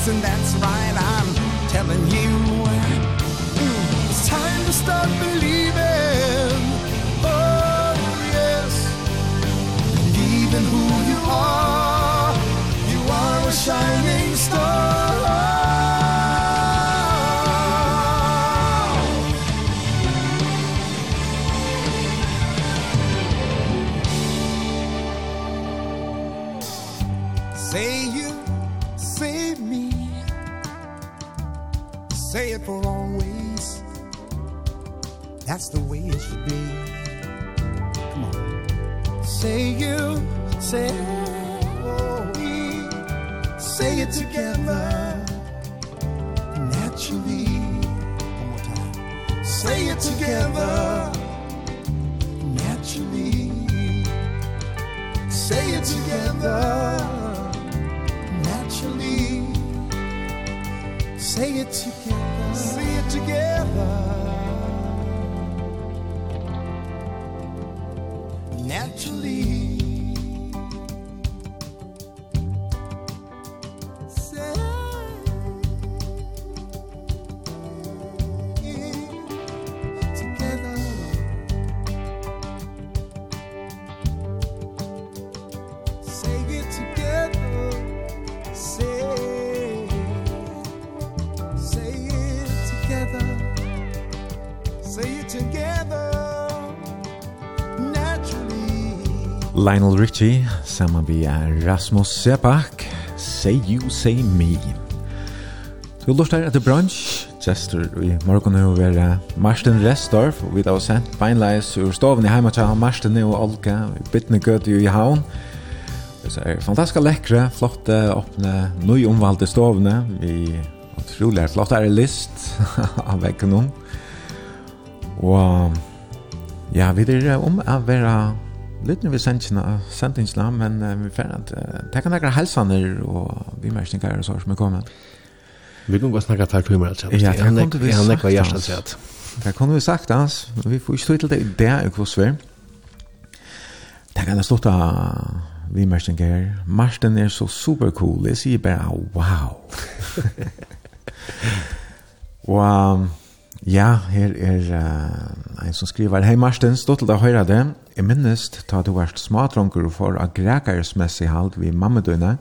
and that's right I'm telling you. It's time to start that's the way it should be. Come on. Say you, say we Say it together. Naturally One more time. Say it together. Naturally. Say it together. Naturally. Say it together. Say it together. Lionel Richie, saman vi er Rasmus Sebak, Say You, Say Me. Du lort her etter brunch, Jester i morgun er vera Marsten Restorf, og vi da har sendt beinleis ur stoven i heima tja Marsten og Olga, i bytne gøt i haun. Det er fantastiska lekre, flotte, åpne, nøy omvalde stovene, vi utrolig flott er list [LAUGHS] av veggen om. Og ja, vi er om å være litt nu vi sendingene, sendingene, men uh, vi får at uh, det kan være helsaner og vi merkninger og så som er kommet. Vi kan gå og snakke tar timer, altså. Ja, det kan vi sagt, altså. Det kan vi sagt, altså. Vi får ikke til det i det, i kvoss vi. Det kan jeg stått av vi merkninger. Marsten er så super cool. Jeg sier bare, wow. [LAUGHS] og... Um, Ja, her er uh, en som skriver Hei Marsten, stå til deg å høre det Jeg minnes ta du vært smadronker for a grekarsmessig halt vi mammedøyne.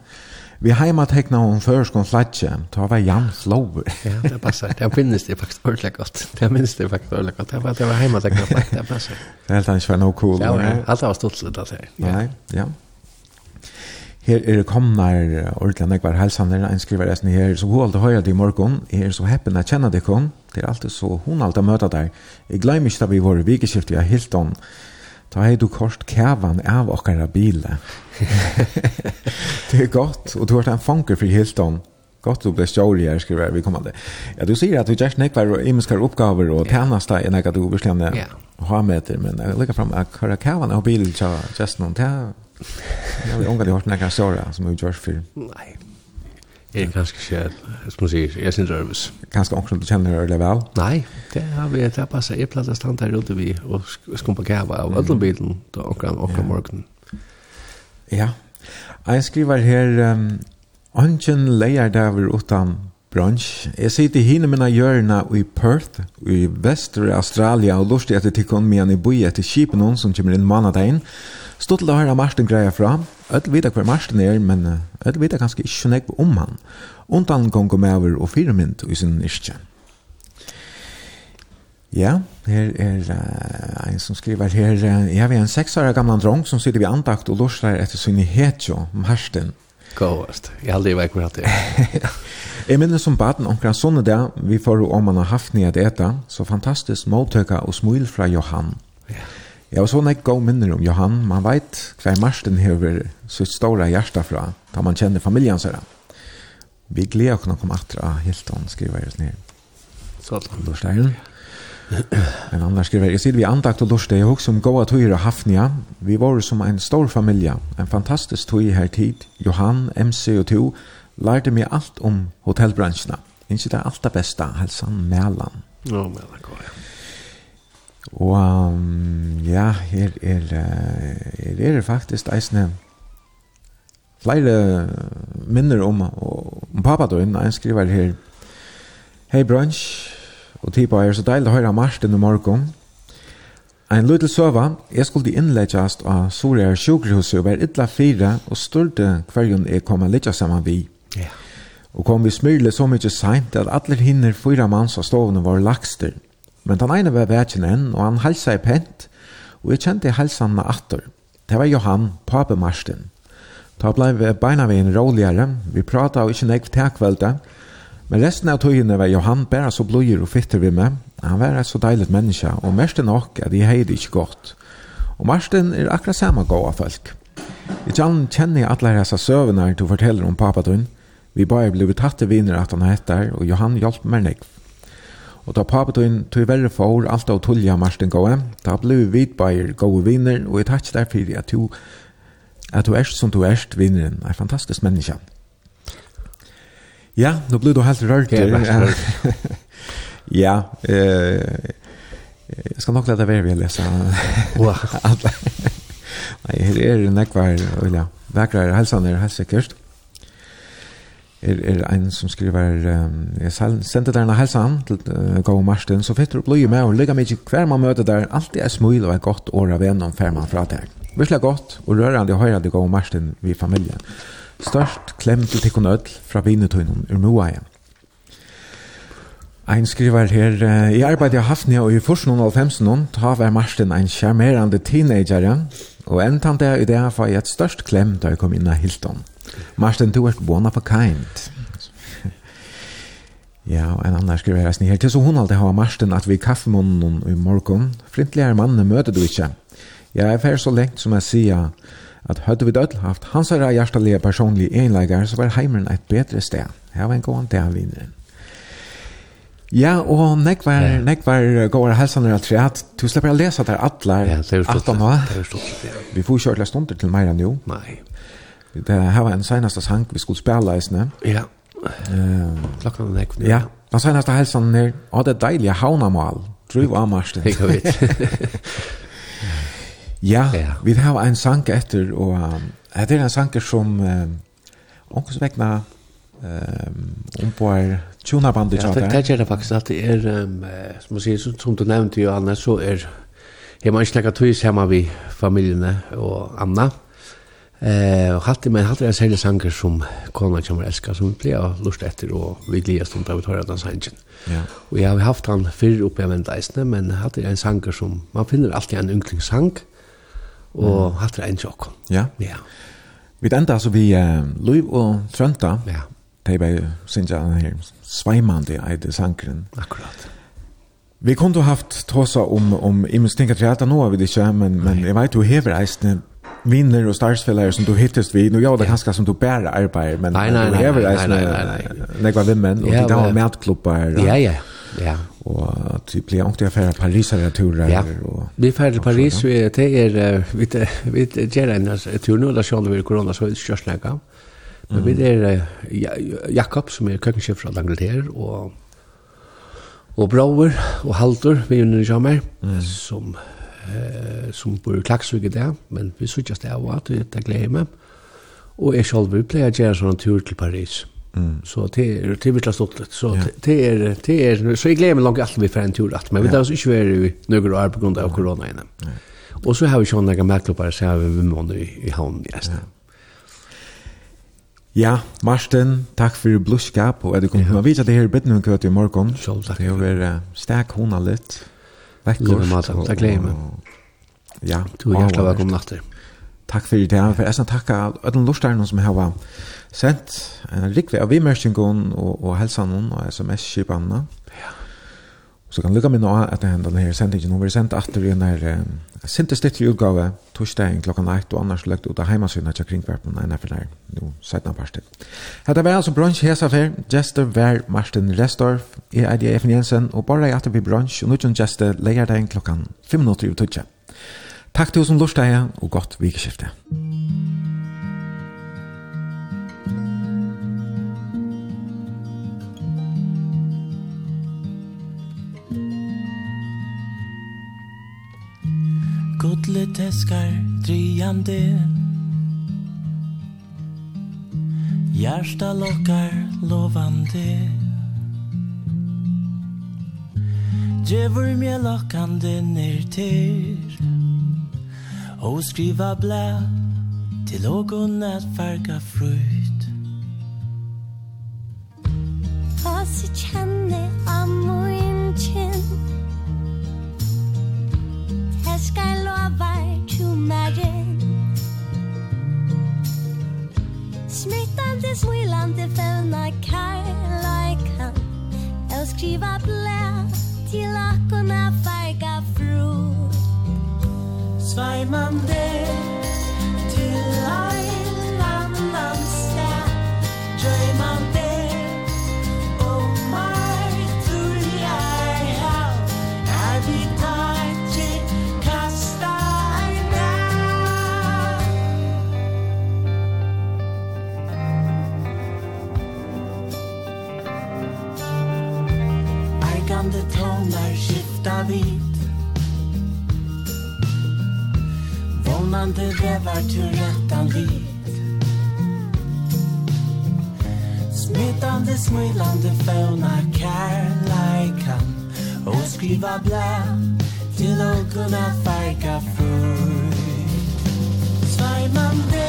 Vi heima tekna hun førskon flatje, ta var Jan Flower. [LAUGHS] ja, det passar. Det minnes det faktisk ordentlig godt. Det minnes det faktisk ordentlig godt. Det var, det var heima tekna flatje, det passar. Det er helt annet var noe cool. Ja, ja. alt var stort slutt, altså. Ja. Nei, ja. Her er det komnar ordentlig nekvar helsaner, en skriver resten her, så god alt høyre til i morgen, jeg er så heppen at kjenne deg Det er alltid så hun alt møter deg. Jeg glemmer ikke da vi var i vikeskiftet, vi har hilt om Da har du kort kævan av okkara bile. det [LAUGHS] er godt, og du har en fanker for Hilton. Godt du ble stjåri her, skriver vi kommande. Ja, du sier at du gjerst nekvar og imenskar oppgaver og tjenesta enn nekka du overslende ja. ha med etter, men jeg legger fram at kæra kævan av bilen tja gjerst noen, tja, jeg har unga de hårt nekka stjåra som vi gjerst for. Nei, Jeg er ganske kjell, som man sier, jeg synes røves. Ganske omkring du kjenner det vel? Nei, det har vi, det passer. Jeg pleier å stande her ute vi og skumpa kæva av alle bilen da omkring, omkring morgen. Ja, jeg skriver her, um, Ongen leier der utan brunch. Jeg sitter hinne mina hjørna i Perth, i vestre Australia, og lustig etter tikkun mian i boi etter kipen som kommer inn manadagen, og Stod til å høre Marsten greia fra. Ødel vita hver Marsten er, men ødel vita ganske ikke nek om han. Undan gonger med over og fire mynd i sin iskje. Ja, her er uh, en som skriver her, uh, jeg er en seksårig gamla drong som sitter vi antakt og lorser etter sin hetjo, Marsten. Gåvast, jeg har vet akkurat det. jeg minner som baden omkring sånne der, vi får om man har haft nye at eta, så fantastisk måltøkka og smil fra Johan. Ja. Yeah. Jeg var sånn jeg gav minner om Johan. Man vet hver Marsten hever sitt store hjerte fra, da man kjenner familien seg. Vi gleder oss å komme etter av Hilton, skriver jeg ned. Så Lorstein. En annan skriver, jeg sier vi andakt og lorste, jeg husker om gåa tøyre Hafnia. Vi var som en stor familie, en fantastisk tøy her tid. Johan, MC og to, lærte meg alt om hotellbransjene. Ikke det er alt det beste, helsan Mæland. Ja, Mæland, ja. Og um, ja, her er, her er faktisk eisne flere minner om, om pappa døgn. En skriver her, Hei brunch, og tid er så deilig å høre Martin i morgen. En løytel søva, jeg skulle innleggjast av Soria sjukhuset og være ytla fire og styrte hverjon jeg kom en litt sammen vi. Ja. Og kom vi smyrle så mykje seint at alle hinner fyra manns av stovene var lakster. Ja Men den ene var vekjen enn, og han halsa i pent, og jeg kjente halsan med atter. Det var Johan, pape Marsten. Da blei vi beina vi en roligere, vi prata og ikke nekv tekvelda, men resten av tøyene var Johan bare så blodgjur og fitter vi med. Han var et så deilig menneske, og mest nok at jeg heide ikke godt. Og Marsten er akkurat samme gåa folk. I tjallen kjenner alle hessa søvene å fortelle om papatun. Vi bare ble tatt til viner at han heter, og Johan hjalp meg nekv. Og da papetøyen tog verre for alt av tullja Marsten Gåe, da ble vi vidbeier gode viner, og jeg takk derfor at du, at du erst som du erst vineren, er fantastisk menneske. Ja, nå ble du helt rørt. Ja, ja eh, jeg skal nok lade være ved å lese. Wow. Nei, her er nekvar, og ja, vekrar helsaner, helt sikkert er, er en som skriver um, jeg sendte der en helsan til uh, Gå Marsten, så fitter du blod med og ligger mye hver man møter der, alltid er smil og er godt år av en om hver man deg Virkelig godt og rørende og høyrende Gå Marsten vi familien. Størst klem til tikkun ødel fra vinetøynen ur Moaien. Ein skriver her, i arbeidet jeg haft og i forsen og femsen ta vær Marsten ein charmerande teenager, og enn tante i det her får jeg et størst klem da jeg kom inn av Hilton. Marsten, du er one of a kind. [LAUGHS] Ja, og en annan skriver her snill. Til så hun alltid har Marsten at vi i kaffemånden i morgen. Frintligere mannen møter du ikke. Jeg er ferdig så lengt som jeg sier at hadde vi dødl haft hans herre hjertelige personlige enleggere, så var heimeren et bedre sted. Her var en god del vinneren. Ja, og nekvar, ja. nekvar går helsan er av at Du slipper å lese der atler. Ja, det er stort. atlar nå. Ja, det er stort, ja. Vi får kjørt ordentlig stunder til meg enn jo. Nei. Det här var en senaste sang vi skulle spela i isne. Ja. Eh, klockan är nu. Ja. Den senaste hälsan ner. Ja, det dejliga haunamal. Driv av marsten. [LAUGHS] Jag vet. [LAUGHS] Ja, ja, vi har en sank efter och det är en sang som um, också väckna um på er tuna bandet ja, det det är det faktiskt att det är som man säger som som du nämnde ju Anna så är hemma i släkatvis hemma vi familjerna och Anna. Mm Eh, och hade men hade jag sälja sanger som kona kommer älska som blir jag lust efter och vi glädjer stund av vi tar den sangen. Ja. Och jag har haft han förr uppe i Vendaisne men hade jag en sanger som man finner alltid en ynglingssang och mm. hade en chock. Ja. Ja. Vi enda så vi eh, Louis och Trönta. Ja. Det var synja den här svajmande ejde sangren. Akkurat. Vi kunde haft tåsa om om i misstänka träta nu vi det men men jag vet du hever eisne vinner och starsfällare som du hittast vid. Nu jag det kanske som du bär arbetar men nej nej nej nej nej nej. Nej vad vem och det där med klubbar. Ja ja. Ja. Och typ blir också affæra Paris eller turer ja. og, vi färd till Paris vi det är vi vi ger en tur nå da själva vi er korona så er körs snäga. Men vi är Jakob som er kökkenchef fra Angleterre og og Brauer og Halter vi er under Jammer som eh, som bor i Klaksvik i dag, men vi sykjes det av at det er glede meg. Og jeg selv vil pleie å gjøre sånn tur til Paris. Mm. Så det er det virkelig stått litt. Så ja. det er, det er, så jeg gleder meg langt alt vi får en tur at, men vi tar oss ikke være i noen år på grunn av korona inne. Og så har vi sånn noen medklubber, så har vi vimmående i, i havnen i Ja. Ja, Marsten, takk for blodskap, og er du kommet med å vite at det her bedre noen kvøte i morgen. Selv takk. Det er jo vært stek hona litt. Vekkor, det gleder jeg meg. Ja. Du er hjertelig velkommen natter. Takk for det. For jeg skal takke alle lortsterne som har sendt en rikve av vimerkingen og, og helsanen og sms-kjipene. Så kan lukka minna av at det denne her sendingen. nå blir sendt atter i en her sintestittlig utgave torsdagen klokkan 1 og annars lagt ut av heimasynet til kringverpen enn for der nå 17 parsten. Hette var altså brunch hesafer. Jester var Marsten Restorff, jeg er Efen Jensen og bare jeg atter vi brunch og nødvendig Jester leger deg klokkan 5 minutter i ututje. Takk til oss som lortet og godt vikeskifte. Musikk Godle teskar driande Hjärsta lockar lovande Djevur mje lockande ner till Och skriva blä Till någon att farga frukt Fast jag känner av min kind jag ska lova tjommaren Smittande, smilande, fällna karla Jag skriva blä till lackorna färga frot Svajmande till ein annan stad. Dröjmande grannar skifta vid Vånande vävar turettan vid Smittande smilande fånar kärleikan Och skriva blä till att kunna färga fröjd Svajmande